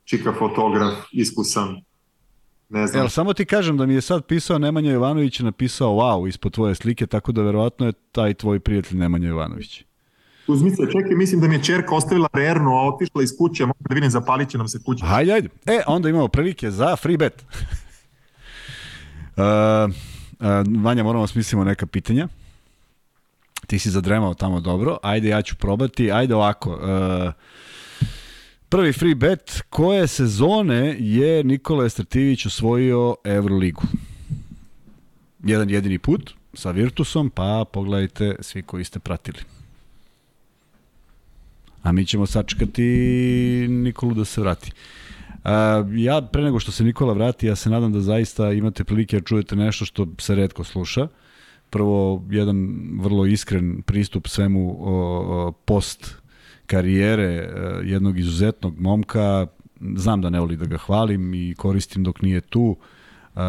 čika fotograf, iskusan. Ne znam. Evo, samo ti kažem da mi je sad pisao Nemanja Jovanović napisao wow ispod tvoje slike, tako da verovatno je taj tvoj prijatelj Nemanja Jovanović. Uzmi se, čekaj, mislim da mi je čerka ostavila rernu, a otišla iz kuće, mogu da vidim, zapalit će nam se kuća. Hajde, hajde. E, onda imamo prilike za free bet. uh, Vanja, moramo da smislimo neka pitanja. Ti si zadremao tamo dobro. Ajde, ja ću probati. Ajde ovako. Uh, Prvi free bet, koje sezone je Nikola Estrativić osvojio Euroligu? Jedan jedini put sa Virtusom, pa pogledajte svi koji ste pratili. A mi ćemo sačekati Nikolu da se vrati. Ja, pre nego što se Nikola vrati, ja se nadam da zaista imate prilike da čujete nešto što se redko sluša. Prvo, jedan vrlo iskren pristup svemu o, post karijere e, jednog izuzetnog momka, znam da ne voli da ga hvalim i koristim dok nije tu, e,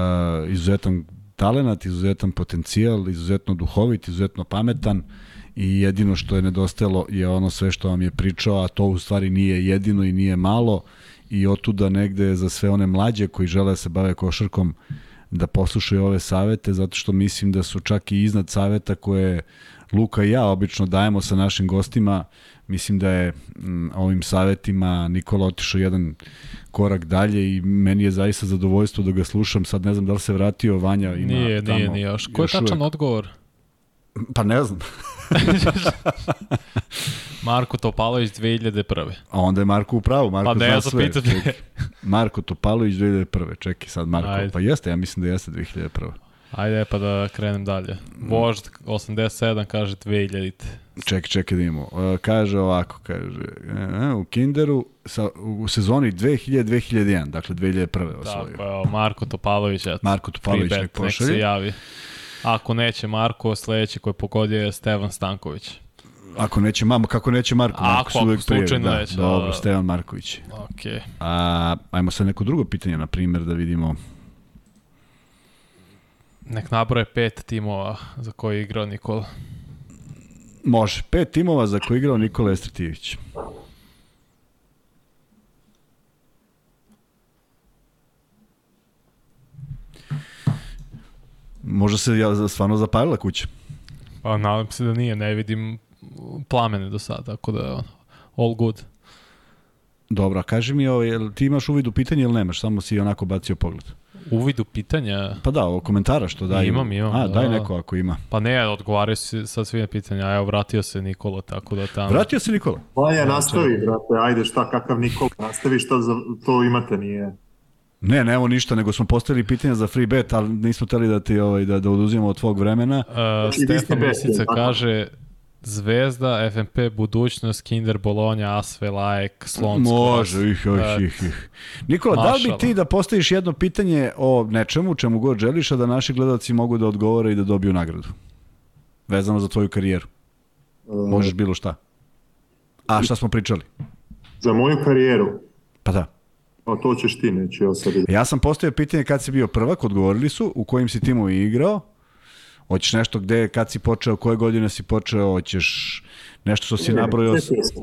izuzetan talenat, izuzetan potencijal, izuzetno duhovit, izuzetno pametan i jedino što je nedostajalo je ono sve što vam je pričao, a to u stvari nije jedino i nije malo i otuda negde za sve one mlađe koji žele da se bave košarkom da poslušaju ove savete, zato što mislim da su čak i iznad saveta koje Luka i ja obično dajemo sa našim gostima, Mislim da je m, ovim savetima Nikola otišao jedan korak dalje i meni je zaista zadovoljstvo da ga slušam. Sad ne znam da li se vratio Vanja. Ima nije, tamo, nije, nije još. Ko je tačan uvek... odgovor? Pa ne znam. Marko Topalović 2001. A onda je Marko u pravu, Marko pa ne, zna sve. Pitati. Marko Topalović 2001. Čekaj sad Marko, Ajde. pa jeste, ja mislim da jeste 2001. Ajde pa da krenem dalje. Vožd 87 kaže 2000. Čekaj, čekaj da imamo. Uh, kaže ovako, kaže, uh, u Kinderu sa, u sezoni 2000-2001, dakle 2001. osvojio. Tako, evo, Marko Topalović, eto. Marko Topalović nek pošalje. se javi. Ako neće Marko, sledeći koji pogodio je Stevan Stanković. Ako neće mamo, kako neće Marko? Marko ako, uvek slučajno da, neće. Dobro, Stevan Marković. Ok. A, ajmo sad neko drugo pitanje, na primjer, da vidimo Nek nabroje pet timova za koje je igrao Nikola. Može. Pet timova za koje je igrao Nikola Estrativić. Možda se ja, stvarno zapalila kuća. Pa nadam se da nije, ne vidim plamene do sada, tako da all good. Dobro, a kaži mi, ovo, jel ti imaš uvid u pitanje ili nemaš? Samo si onako bacio pogled. Uvid u pitanja? Pa da, ovo komentara što daj. Imam, imam. A, da. daj neko ako ima. Pa ne, odgovaraju se sad svi na pitanja, a evo vratio se Nikola, tako da tamo... Vratio se Nikola? Pa ja, nastavi, brate, ajde, šta, kakav Nikola, nastavi, šta za, to imate, nije... Ne, nemo ništa, nego smo postavili pitanja za free bet, ali nismo teli da ti ovaj, da, da oduzimamo od tvog vremena. Uh, Stefan tako? kaže Zvezda, FNP, budućnost, Kinder, Bolonja, Asve, Lajek, Slon, Može, ih, ih, ih, ih. Nikola, da li bi Mašala. ti da postaviš jedno pitanje o nečemu, čemu god želiš, a da naši gledalci mogu da odgovore i da dobiju nagradu? Vezano za tvoju karijeru. Možeš bilo šta. A šta smo pričali? Za moju karijeru, Pa da. A to ćeš ti, neću ja sad. Ja sam postavio pitanje kad si bio prvak, odgovorili su, u kojim si timu igrao, hoćeš nešto gde, kad si počeo, koje godine si počeo, hoćeš nešto što si nabrojao. Setio sam,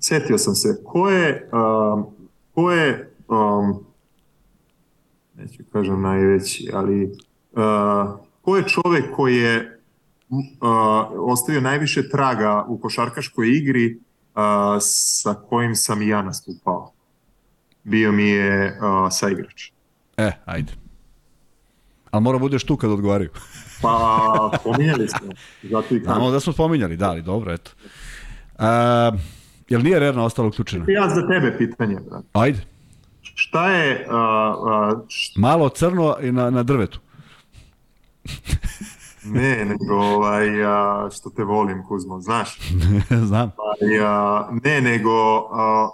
setio sam se. Ko je, um, ko je um, neću kažem najveći, ali uh, ko je čovek koji je uh, ostavio najviše traga u košarkaškoj igri uh, sa kojim sam i ja nastupao? Bio mi je uh, saigrač. E, ajde. Ali mora budeš tu kad odgovaraju. Pa, pominjali smo. Zato i Znamo da smo spominjali, da, ali dobro, eto. A, jel nije Rerna ostala uključena? Ja za tebe pitanje, brate. Ajde. Šta je, uh, uh, š- Malo crno i na, na drvetu. ne, nego ovaj, a, što te volim, Kuzmo, znaš? Znam. Ali, a, ne, nego a,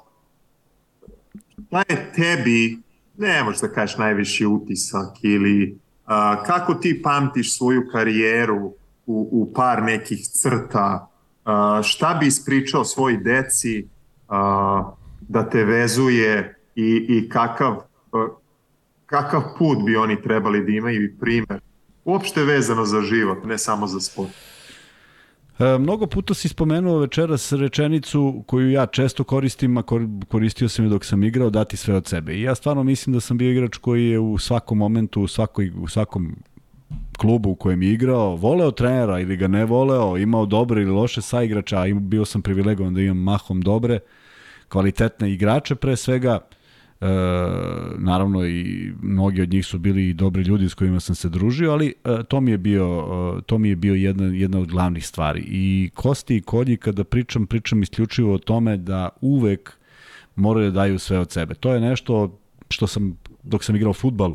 šta je tebi, ne možeš da kažeš najviši utisak ili a, kako ti pamtiš svoju karijeru u, u par nekih crta, a, šta bi ispričao svoj deci a, da te vezuje i, i kakav, a, kakav put bi oni trebali da imaju i primer uopšte vezano za život, ne samo za sport. E, mnogo puta si spomenuo večeras rečenicu koju ja često koristim, a kor- koristio sam je dok sam igrao, dati sve od sebe. I ja stvarno mislim da sam bio igrač koji je u svakom momentu, u, svakoj, u svakom klubu u kojem je igrao, voleo trenera ili ga ne voleo, imao dobre ili loše saigrača, a bio sam privilegovan da imam mahom dobre, kvalitetne igrače pre svega, e, naravno i mnogi od njih su bili i dobri ljudi s kojima sam se družio, ali e, to mi je bio, e, to mi je bio jedna, jedna od glavnih stvari. I Kosti i Kolji kada pričam, pričam isključivo o tome da uvek moraju da daju sve od sebe. To je nešto što sam, dok sam igrao futbal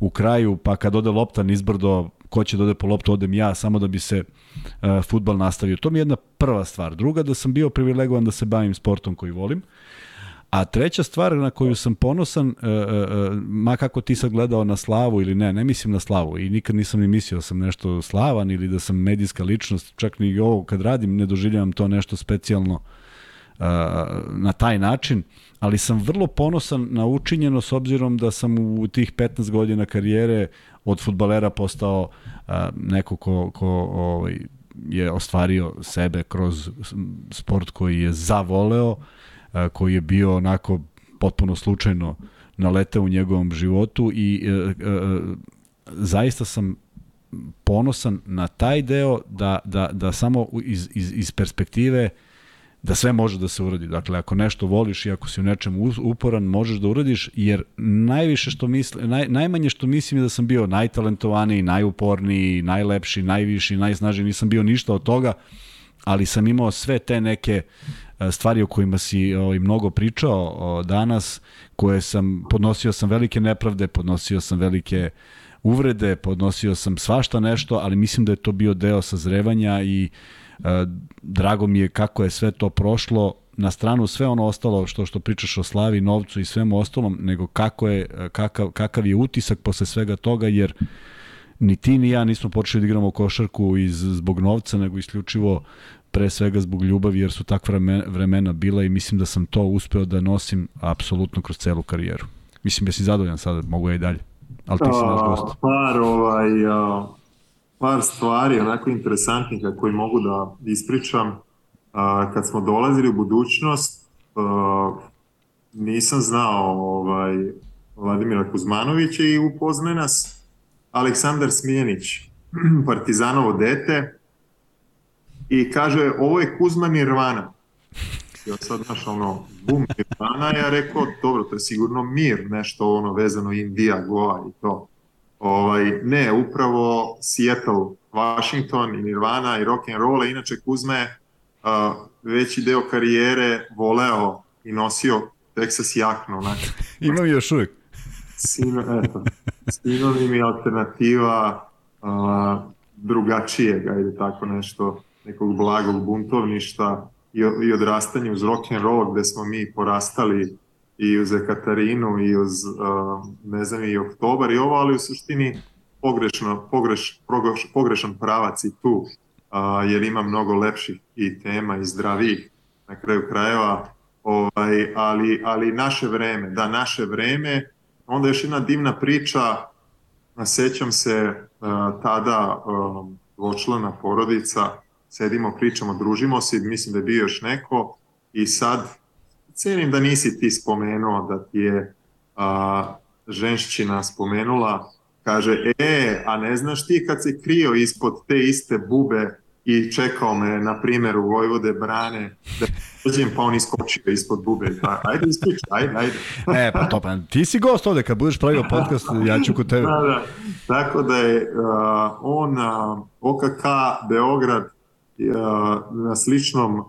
u kraju, pa kad ode lopta nizbrdo, ko će da ode po loptu, odem ja, samo da bi se uh, futbal nastavio. To mi je jedna prva stvar. Druga, da sam bio privilegovan da se bavim sportom koji volim. A treća stvar na koju sam ponosan, uh, uh, ma kako ti sad gledao na slavu ili ne, ne mislim na slavu i nikad nisam ni mislio da sam nešto slavan ili da sam medijska ličnost, čak ni ovo kad radim ne doživljavam to nešto specijalno uh, na taj način, ali sam vrlo ponosan na učinjeno s obzirom da sam u tih 15 godina karijere od futbalera postao uh, neko ko, ko ovaj, je ostvario sebe kroz sport koji je zavoleo, koji je bio onako potpuno slučajno naleteo u njegovom životu i e, e, zaista sam ponosan na taj deo da, da, da samo iz, iz, iz perspektive da sve može da se uradi. Dakle, ako nešto voliš i ako si u nečemu uporan, možeš da uradiš, jer najviše što misle, naj, najmanje što mislim je da sam bio najtalentovaniji, najuporniji, najlepši, najviši, najsnažniji, nisam bio ništa od toga, ali sam imao sve te neke e, stvari o kojima si ovaj, mnogo pričao o, danas, koje sam, podnosio sam velike nepravde, podnosio sam velike uvrede, podnosio sam svašta nešto, ali mislim da je to bio deo sazrevanja i e, drago mi je kako je sve to prošlo na stranu sve ono ostalo što što pričaš o slavi, novcu i svemu ostalom, nego kako je, e, kakav, kakav je utisak posle svega toga, jer ni ti ni ja nismo počeli da igramo košarku iz, zbog novca, nego isključivo pre svega zbog ljubavi, jer su takva vremena, bila i mislim da sam to uspeo da nosim apsolutno kroz celu karijeru. Mislim da si zadovoljan sada, mogu ja i dalje. Ali ti si naš A, gost. Par, ovaj, a, par stvari onako interesantnih koje mogu da ispričam. A, kad smo dolazili u budućnost, a, nisam znao ovaj, Vladimira Kuzmanovića i upoznaje nas Aleksandar Smiljenić, Partizanovo dete, i kaže, ovo je Kuzma Nirvana. Ja sad, znaš, ono, bum, Nirvana, ja rekao, dobro, to je sigurno mir, nešto ono vezano Indija, Goa i to. Ovaj, ne, upravo Seattle, Washington i Nirvana i rock and roll, inače Kuzma je uh, veći deo karijere voleo i nosio Texas jaknu. Znači. Imam još uvijek. Sino, eto, sinonim i alternativa uh, drugačijeg, ajde tako nešto, nekog blagog buntovništa i, i odrastanje uz rock and roll gde smo mi porastali i uz Ekatarinu i uz uh, ne znam i Oktobar i ovo, ali u suštini pogrešno, pogreš, pogreš, pogrešan pravac i tu, uh, jer ima mnogo lepših i tema i zdravijih na kraju krajeva, ovaj, ali, ali naše vreme, da naše vreme, onda još jedna divna priča, sećam se uh, tada dvočlana porodica, sedimo, pričamo, družimo se, mislim da je bio još neko i sad cenim da nisi ti spomenuo da ti je a, ženšćina spomenula, kaže, e, a ne znaš ti kad se krio ispod te iste bube i čekao me, na primjer, u Vojvode brane, da dođem pa on iskočio ispod bube. Pa, ajde ispričaj, ajde, ajde. e, pa to, pa ti si gost ovde, kad budeš pravio podcast, ja ću kod tebe. Da, da. Tako da je uh, on, uh, OKK Beograd, na sličnom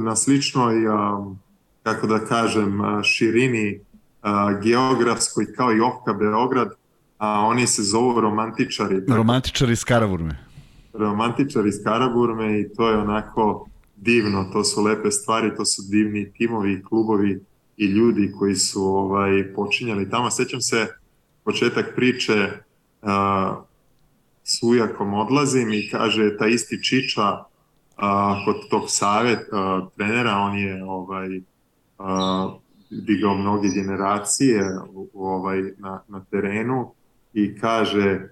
na sličnoj kako da kažem širini geografskoj kao i Ofka Beograd a oni se zovu romantičari romantičari iz Karaburme romantičari iz Karaburme i to je onako divno, to su lepe stvari, to su divni timovi, klubovi i ljudi koji su ovaj počinjali tamo. Sećam se početak priče uh, s ujakom odlazim i kaže ta isti Čiča a, kod tog savet a, trenera, on je ovaj a, digao mnoge generacije u, ovaj, na, na terenu i kaže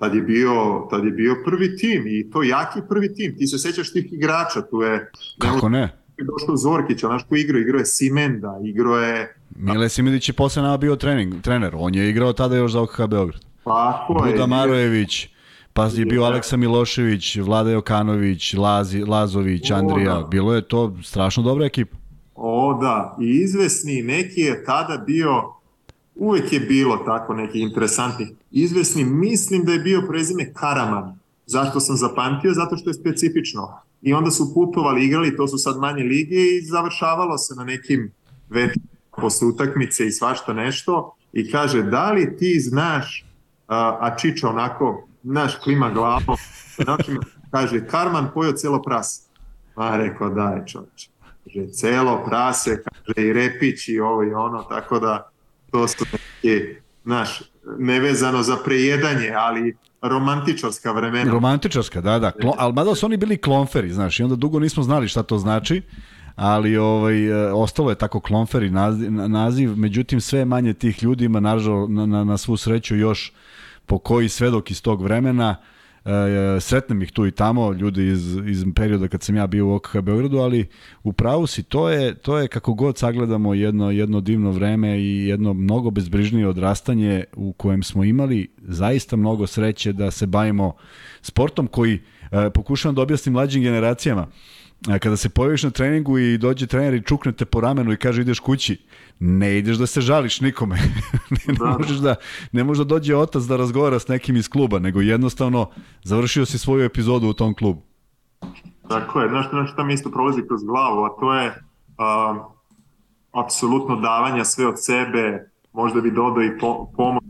tad je bio tad je bio prvi tim i to jaki prvi tim. Ti se sećaš tih igrača, tu je Kako ne? Došlo Zorkić, naš ko igrao, igrao je Simenda, igrao je Mile Simenić je posle nama bio trening, trener, on je igrao tada još za OKH Beograd. Tako je. Buda Marojević, Pa je bio Aleksa Milošević, Vlada Jokanović, Lazi, Lazović, Andrija. O, da. Bilo je to strašno dobra ekipa. O da, i izvesni neki je tada bio, uvek je bilo tako neki interesantni. Izvesni, mislim da je bio prezime Karaman. Zašto sam zapamtio? Zato što je specifično. I onda su putovali, igrali, to su sad manje lige i završavalo se na nekim već posle utakmice i svašta nešto. I kaže, da li ti znaš, a, Čiča onako naš klima glavom, znači, kaže, Karman pojao celo prase. Ma rekao, daj čovječe. Kaže, celo prase, kaže, i repić i ovo i ono, tako da to su neke, znaš, nevezano za prejedanje, ali romantičarska vremena. Romantičarska, da, da. Klo, ali mada su oni bili klonferi, znaš, i onda dugo nismo znali šta to znači, ali ovaj, e, ostalo je tako klonferi naziv, naziv, međutim sve manje tih ljudi ima nažal, na, na, na svu sreću još po koji svedok iz tog vremena e, sretnem ih tu i tamo, ljudi iz, iz perioda kad sam ja bio u OKH Beogradu, ali u pravu si, to je, to je kako god sagledamo jedno, jedno divno vreme i jedno mnogo bezbrižnije odrastanje u kojem smo imali zaista mnogo sreće da se bavimo sportom koji e, pokušavam da objasnim mlađim generacijama. E, kada se pojaviš na treningu i dođe trener i čukne te po ramenu i kaže ideš kući, ne ideš da se žališ nikome. ne, ne, da. možeš da, ne može da dođe otac da razgovara s nekim iz kluba, nego jednostavno završio si svoju epizodu u tom klubu. Tako je, znaš, znaš šta mi isto prolazi kroz glavu, a to je uh, apsolutno davanja sve od sebe, možda bi dodao i po, pomoć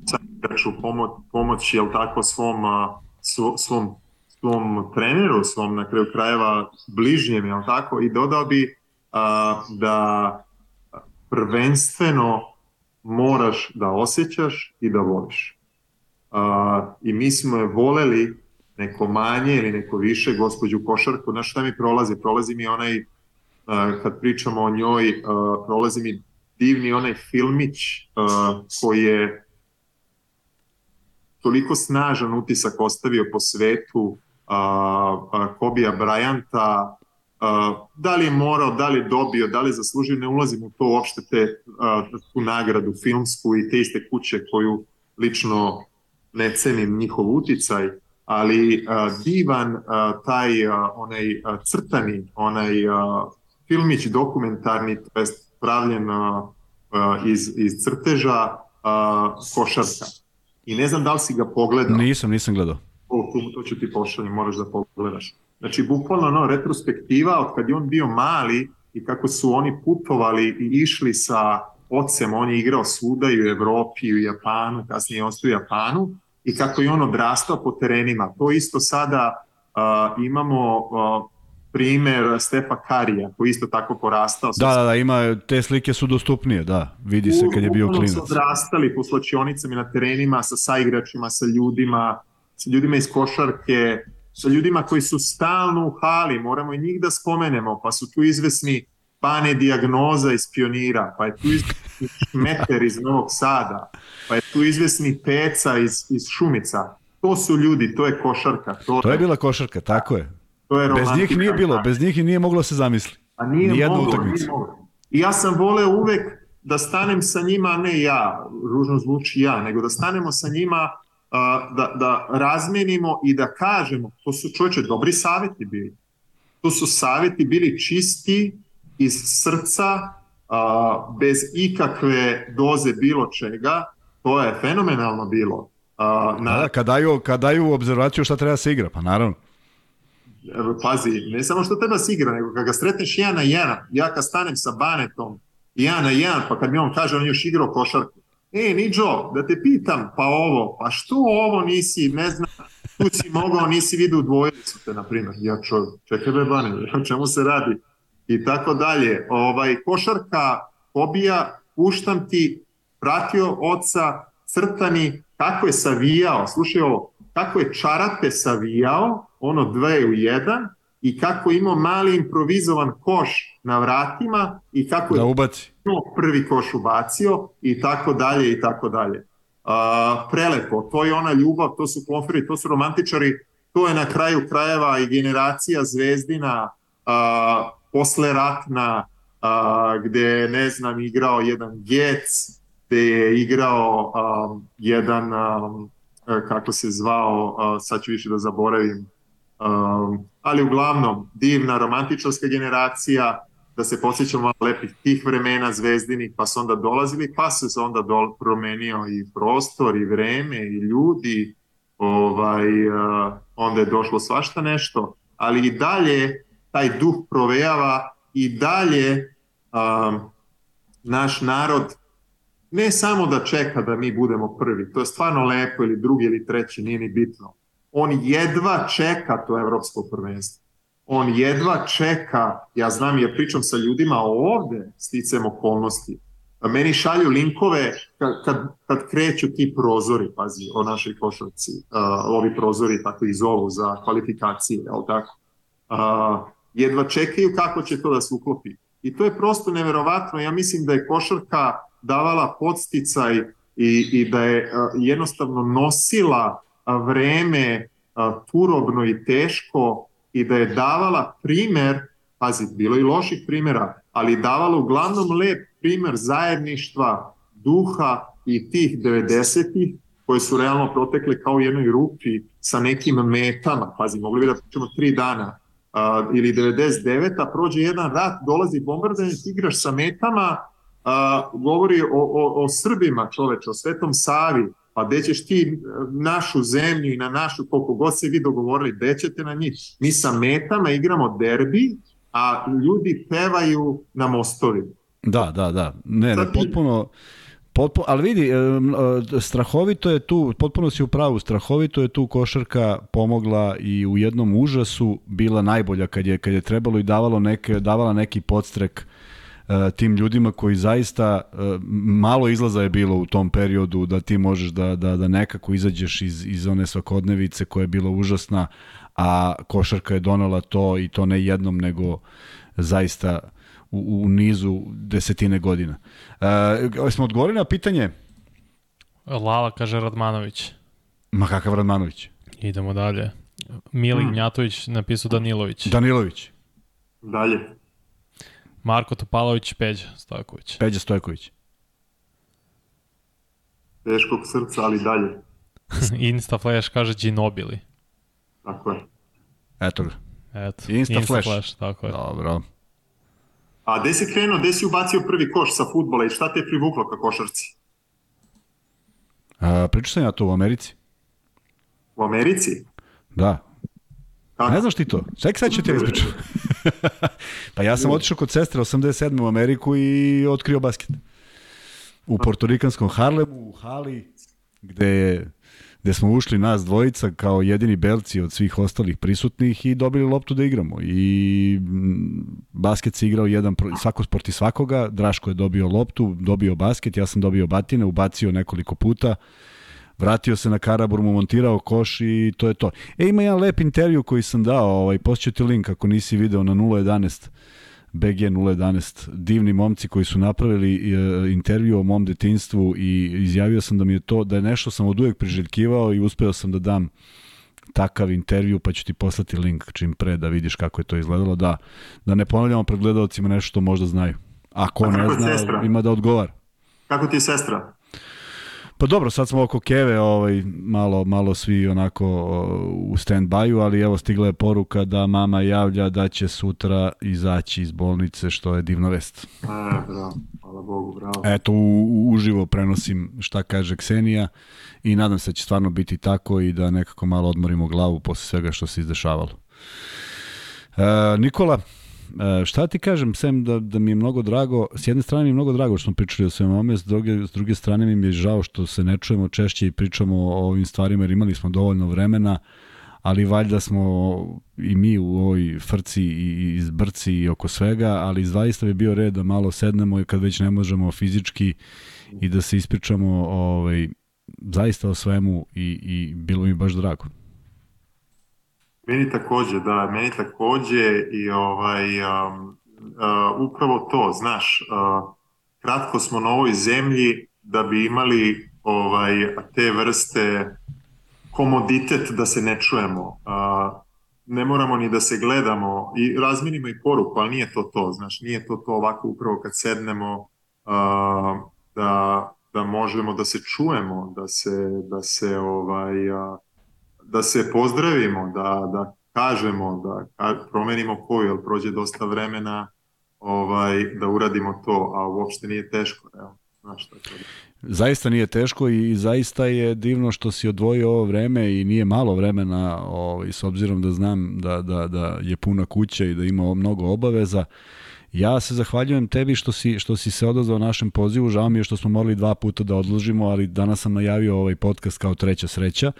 pomoć, pomoć jel tako, svom, uh, svom, svom treneru, svom na kraju krajeva bližnjem, jel tako, i dodao bi uh, da prvenstveno moraš da osjećaš i da voliš. A, I mi smo je voleli neko manje ili neko više, gospođu Košarku, znaš šta mi prolazi? Prolazi mi onaj, a, kad pričamo o njoj, a, prolazi mi divni onaj filmić a, koji je toliko snažan utisak ostavio po svetu a, a, Kobija Bryanta, da li je morao, da li je dobio, da li je zaslužio, ne ulazim u to uopšte te, tu nagradu filmsku i te iste kuće koju lično ne cenim njihov uticaj, ali divan taj onaj crtani, onaj filmić dokumentarni, to jest pravljen iz, iz crteža košarka. I ne znam da li si ga pogledao. Nisam, nisam gledao. O, to, to ću ti pošaljem, moraš da pogledaš. Znači, bukvalno no, retrospektiva od kad je on bio mali i kako su oni putovali i išli sa ocem, on je igrao svuda i u Evropi i u Japanu, kasnije je ostao u Japanu, i kako je on odrastao po terenima. To isto sada uh, imamo uh, primer Stefa Karija, koji isto tako porastao. Da, da, da, ima, te slike su dostupnije, da, vidi se kad je bio klinac. su odrastali po slačionicama i na terenima sa saigračima, sa ljudima, sa ljudima iz košarke, sa ljudima koji su stalno u hali, moramo i njih da spomenemo, pa su tu izvesni Bane Diagnoza iz Pionira, pa je tu izvesni Šmeter iz Novog Sada, pa je tu izvesni Peca iz, iz Šumica. To su ljudi, to je košarka. To, To je bila košarka, tako je. to je Bez njih nije bilo, bez njih i nije moglo se zamisli. A nije Nijednu moglo, utakmicu. nije moglo. I ja sam voleo uvek da stanem sa njima, ne ja, ružno zvuči ja, nego da stanemo sa njima, a, da, da razmenimo i da kažemo, to su čovječe dobri savjeti bili. To su savjeti bili čisti iz srca, a, bez ikakve doze bilo čega, to je fenomenalno bilo. A, na, Da, da, kad daju, kad daju obzervaciju šta treba se igra, pa naravno. Pazi, ne samo što treba se igra, nego kad ga sretneš jedan na jedan, ja kad stanem sa Banetom, jedan na jedan, pa kad mi on kaže on još igrao košarku, e, Niđo, da te pitam, pa ovo, pa što ovo nisi, ne znam, tu si mogao, nisi vidio u dvojicu te, na primjer, ja čo, čekaj be Bane, o čemu se radi, i tako dalje. Ovaj, košarka, hobija, puštam ti, pratio oca, crtani, kako je savijao, slušaj ovo, kako je čarape savijao, ono dve u jedan, i kako imao mali improvizovan koš na vratima i kako je Da ubaci. To prvi koš ubacio i tako dalje i tako dalje. A, prelepo, to je ona ljubav, to su konferi, to su romantičari, to je na kraju krajeva i generacija zvezdina a, posle ratna, a, gde ne znam, igrao jedan Gec, gde je igrao a, jedan, a, kako se zvao, a, sad ću više da zaboravim, Um, ali uglavnom divna romantičarska generacija da se posjećamo lepih tih vremena zvezdinih pa su onda dolazili pa se onda dol, promenio i prostor i vreme i ljudi ovaj, uh, onda je došlo svašta nešto ali i dalje taj duh provejava i dalje um, naš narod ne samo da čeka da mi budemo prvi, to je stvarno lepo ili drugi ili treći, nije ni bitno on jedva čeka to evropsko prvenstvo. On jedva čeka, ja znam jer pričam sa ljudima ovde, sticam okolnosti, meni šalju linkove kad, kad, kad kreću ti prozori, pazi, o našoj košarci, uh, ovi prozori tako i zovu za kvalifikacije, jel tako? Uh, jedva čekaju kako će to da se uklopi. I to je prosto neverovatno, ja mislim da je košarka davala podsticaj i, i da je uh, jednostavno nosila vreme a, turobno i teško i da je davala primer, pazi, bilo i loših primjera, ali davala uglavnom lep primer zajedništva, duha i tih 90-ih koje su realno protekle kao u jednoj rupi sa nekim metama, pazi, mogli bi da pričamo tri dana, a, ili 99, a prođe jedan rat, dolazi bombardanje, ti igraš sa metama, a, govori o, o, o Srbima čoveče, o Svetom Savi, pa gde ćeš ti našu zemlju i na našu, koliko god se vi dogovorili, gde ćete na njih? Mi sa metama igramo derbi, a ljudi pevaju na mostovi. Da, da, da. Ne, ne, potpuno... Potpuno, ali vidi, strahovito je tu, potpuno si u pravu, strahovito je tu košarka pomogla i u jednom užasu bila najbolja kad je, kad je trebalo i davalo neke, davala neki podstrek tim ljudima koji zaista malo izlaza je bilo u tom periodu da ti možeš da, da, da nekako izađeš iz, iz one svakodnevice koja je bila užasna, a košarka je donala to i to ne jednom nego zaista u, u nizu desetine godina. E, smo odgovorili na pitanje? Lala kaže Radmanović. Ma kakav Radmanović? Idemo dalje. Mili hmm. Gnjatović napisao Danilović. Danilović. Dalje. Marko Topalović, Peđa Stojković. Peđa Stojković. Teškog srca, ali dalje. Insta Flash kaže Ginobili. Tako je. Eto ga. Eto, Insta, Insta Flash. Flash, tako je. Dobro. A gde si krenuo, gde si ubacio prvi koš sa futbola i šta te je privuklo ka košarci? A, pričao sam ja to u Americi. U Americi? Da. Kako? Ne znaš ti to? Ček, sad ću ti ispričati. pa ja sam otišao kod sestre 87. u Ameriku i otkrio basket. U portorikanskom Harlemu, u hali, gde je gde smo ušli nas dvojica kao jedini belci od svih ostalih prisutnih i dobili loptu da igramo. I mm, basket se igrao jedan, svako proti svakoga, Draško je dobio loptu, dobio basket, ja sam dobio batine, ubacio nekoliko puta, vratio se na Karabur, mu montirao koš i to je to. E, ima jedan lep intervju koji sam dao, ovaj, postoću ti link ako nisi video na 011, BG 011, divni momci koji su napravili e, intervju o mom detinstvu i izjavio sam da mi je to, da je nešto sam od uvek priželjkivao i uspeo sam da dam takav intervju, pa ću ti poslati link čim pre da vidiš kako je to izgledalo, da, da ne ponavljamo pred gledalcima nešto što možda znaju. Ako ne zna, ima da odgovara. Kako ti je sestra? Pa dobro, sad smo oko Keve, ovaj, malo, malo svi onako u stand-byu, ali evo stigla je poruka da mama javlja da će sutra izaći iz bolnice, što je divna vest. E, bravo, hvala Bogu, bravo. Eto, u, u, uživo prenosim šta kaže Ksenija i nadam se da će stvarno biti tako i da nekako malo odmorimo glavu posle svega što se izdešavalo. E, Nikola, šta ti kažem, sem da, da mi je mnogo drago, s jedne strane mi je mnogo drago što smo pričali o svema ome, s druge, s druge strane mi je žao što se ne čujemo češće i pričamo o ovim stvarima jer imali smo dovoljno vremena, ali valjda smo i mi u ovoj frci i izbrci i oko svega, ali zaista bi bio red da malo sednemo i kad već ne možemo fizički i da se ispričamo ovaj, zaista o svemu i, i bilo mi baš drago. Meni takođe, da, meni takođe i ovaj, um, uh, upravo to, znaš, uh, kratko smo na ovoj zemlji da bi imali ovaj, te vrste komoditet da se ne čujemo. Uh, ne moramo ni da se gledamo i razminimo i poruku, ali nije to to, znaš, nije to to ovako upravo kad sednemo uh, da, da možemo da se čujemo, da se, da se ovaj, uh, da se pozdravimo, da, da kažemo, da promenimo koju, jer prođe dosta vremena ovaj, da uradimo to, a uopšte nije teško. Evo, znaš, tako da. Zaista nije teško i zaista je divno što si odvojio ovo vreme i nije malo vremena ovaj, s obzirom da znam da, da, da je puna kuća i da ima mnogo obaveza. Ja se zahvaljujem tebi što si, što si se odazvao našem pozivu, žao mi je što smo morali dva puta da odložimo, ali danas sam najavio ovaj podcast kao treća sreća.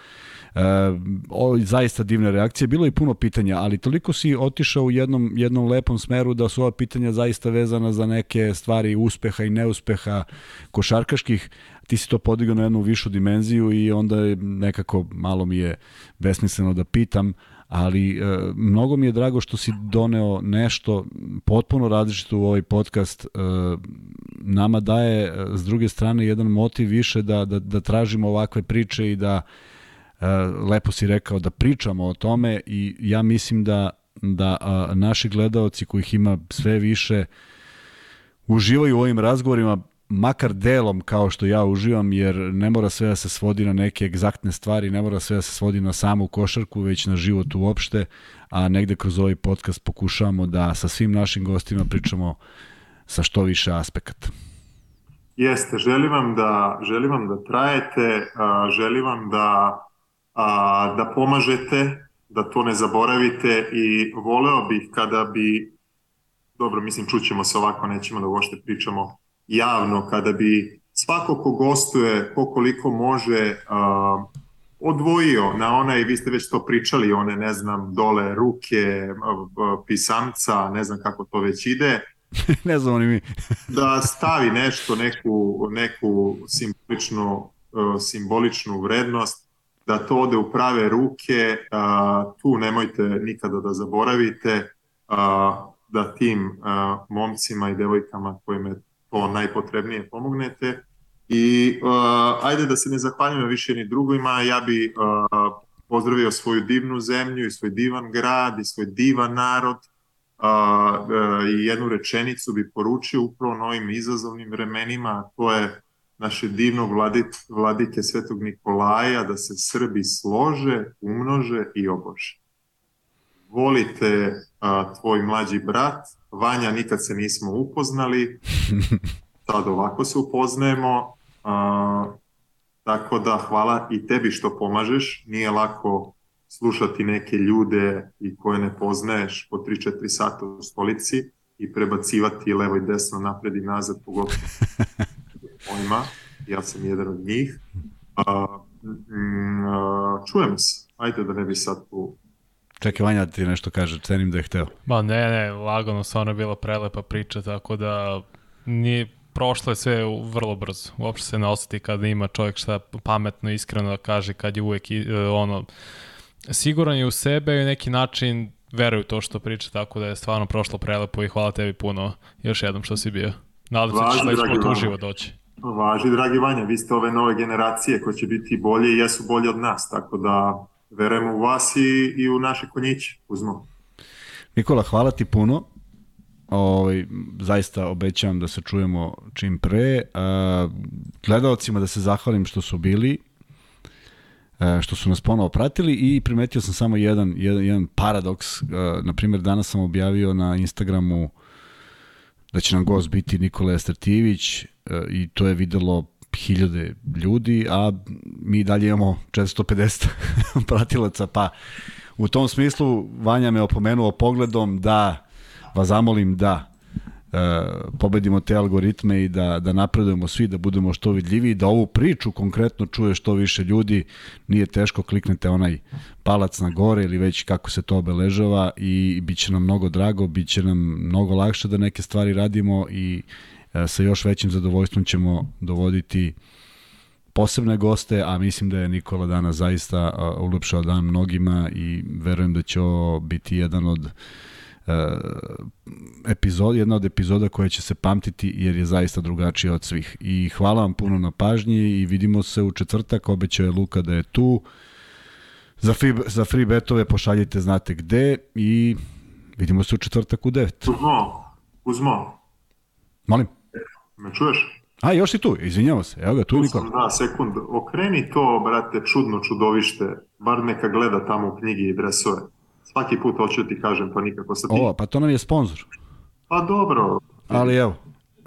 O, zaista divne reakcije, bilo je puno pitanja, ali toliko si otišao u jednom, jednom lepom smeru da su ova pitanja zaista vezana za neke stvari uspeha i neuspeha košarkaških, ti si to podigao na jednu višu dimenziju i onda je nekako malo mi je besmisleno da pitam, ali e, mnogo mi je drago što si doneo nešto potpuno različito u ovaj podcast. E, nama daje e, s druge strane jedan motiv više da, da, da tražimo ovakve priče i da e, lepo si rekao da pričamo o tome i ja mislim da da a, naši gledaoci kojih ima sve više uživaju u ovim razgovorima makar delom kao što ja uživam, jer ne mora sve da se svodi na neke egzaktne stvari, ne mora sve da se svodi na samu košarku, već na život uopšte, a negde kroz ovaj podcast pokušavamo da sa svim našim gostima pričamo sa što više aspekata. Jeste, želim vam da, želim vam da trajete, želim vam da, a, da pomažete, da to ne zaboravite i voleo bih kada bi, dobro, mislim, čućemo se ovako, nećemo da uopšte pričamo javno, kada bi svako ko gostuje, ko koliko može, a, odvojio na onaj, vi ste već to pričali, one, ne znam, dole ruke, pisamca, ne znam kako to već ide, ne znamo ni mi. da stavi nešto, neku, neku simboličnu, simboličnu vrednost, da to ode u prave ruke, tu nemojte nikada da zaboravite da tim momcima i devojkama kojima je to najpotrebnije pomognete. I ajde da se ne zahvaljujem više ni drugima, ja bi pozdravio svoju divnu zemlju i svoj divan grad i svoj divan narod, i jednu rečenicu bi poručio upravo na ovim izazovnim vremenima, to je naše divnog vladit, vladike Svetog Nikolaja da se Srbi slože, umnože i obože. Volite a, tvoj mlađi brat, Vanja nikad se nismo upoznali, sad ovako se upoznajemo, a, tako da hvala i tebi što pomažeš, nije lako slušati neke ljude i koje ne poznaješ po 3-4 sata u stolici i prebacivati levo i desno, napred i nazad, pogotovo pojma, ja sam jedan od njih. A, mm, a, čujemo se, ajde da ne bi sad tu Čekaj, Vanja da ti nešto kaže, cenim da je hteo. Ba ne, ne, lagano, stvarno je bila prelepa priča, tako da nije, prošlo je sve vrlo brzo. Uopšte se ne osjeti kada ima čovjek šta pametno, iskreno da kaže, kad je uvek ono, siguran je u sebe i neki način veruje u to što priča, tako da je stvarno prošlo prelepo i hvala tebi puno još jednom što si bio. Nadam se da ćeš sledeći put uživo doći. Važi, dragi Vanja, vi ste ove nove generacije koje će biti bolje i jesu bolje od nas, tako da verujemo u vas i, i u naše konjiće. Uzmo. Nikola, hvala ti puno. Ovaj, zaista obećavam da se čujemo čim pre. Uh, gledalcima da se zahvalim što su bili, uh, što su nas ponovo pratili i primetio sam samo jedan, jedan, jedan paradoks. Uh, na primjer, danas sam objavio na Instagramu da će nam gost biti Nikola Estratijević uh, i to je videlo hiljade ljudi, a mi dalje imamo 450 pratilaca, pa u tom smislu Vanja me opomenuo pogledom da vas zamolim da e, pobedimo te algoritme i da, da napredujemo svi, da budemo što vidljiviji, da ovu priču konkretno čuje što više ljudi, nije teško, kliknete onaj palac na gore ili već kako se to obeležava i bit će nam mnogo drago, bit će nam mnogo lakše da neke stvari radimo i E, sa još većim zadovoljstvom ćemo dovoditi posebne goste, a mislim da je Nikola danas zaista ulepšao dan mnogima i verujem da će ovo biti jedan od uh, epizod, jedna od epizoda koja će se pamtiti jer je zaista drugačija od svih. I hvala vam puno na pažnji i vidimo se u četvrtak, obećao je Luka da je tu. Za free, za free betove pošaljite znate gde i vidimo se u četvrtak u 9. Uzmo, uzmo. Molim? Me čuješ? A, još si tu, izvinjamo se. Evo ga, tu je Nikola. Da, sekund. Okreni to, brate, čudno čudovište. Bar neka gleda tamo u knjigi i dresove. Svaki put hoću da ti kažem, pa nikako sa ti. O, pa to nam je sponsor. Pa dobro. Ali evo,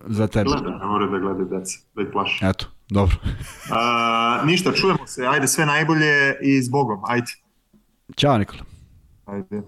za tebe. Gleda, ne mora da gleda deca, da ih plaši. Eto, dobro. A, ništa, čujemo se. Ajde, sve najbolje i s Bogom. Ajde. Ćao, Nikola. Ajde.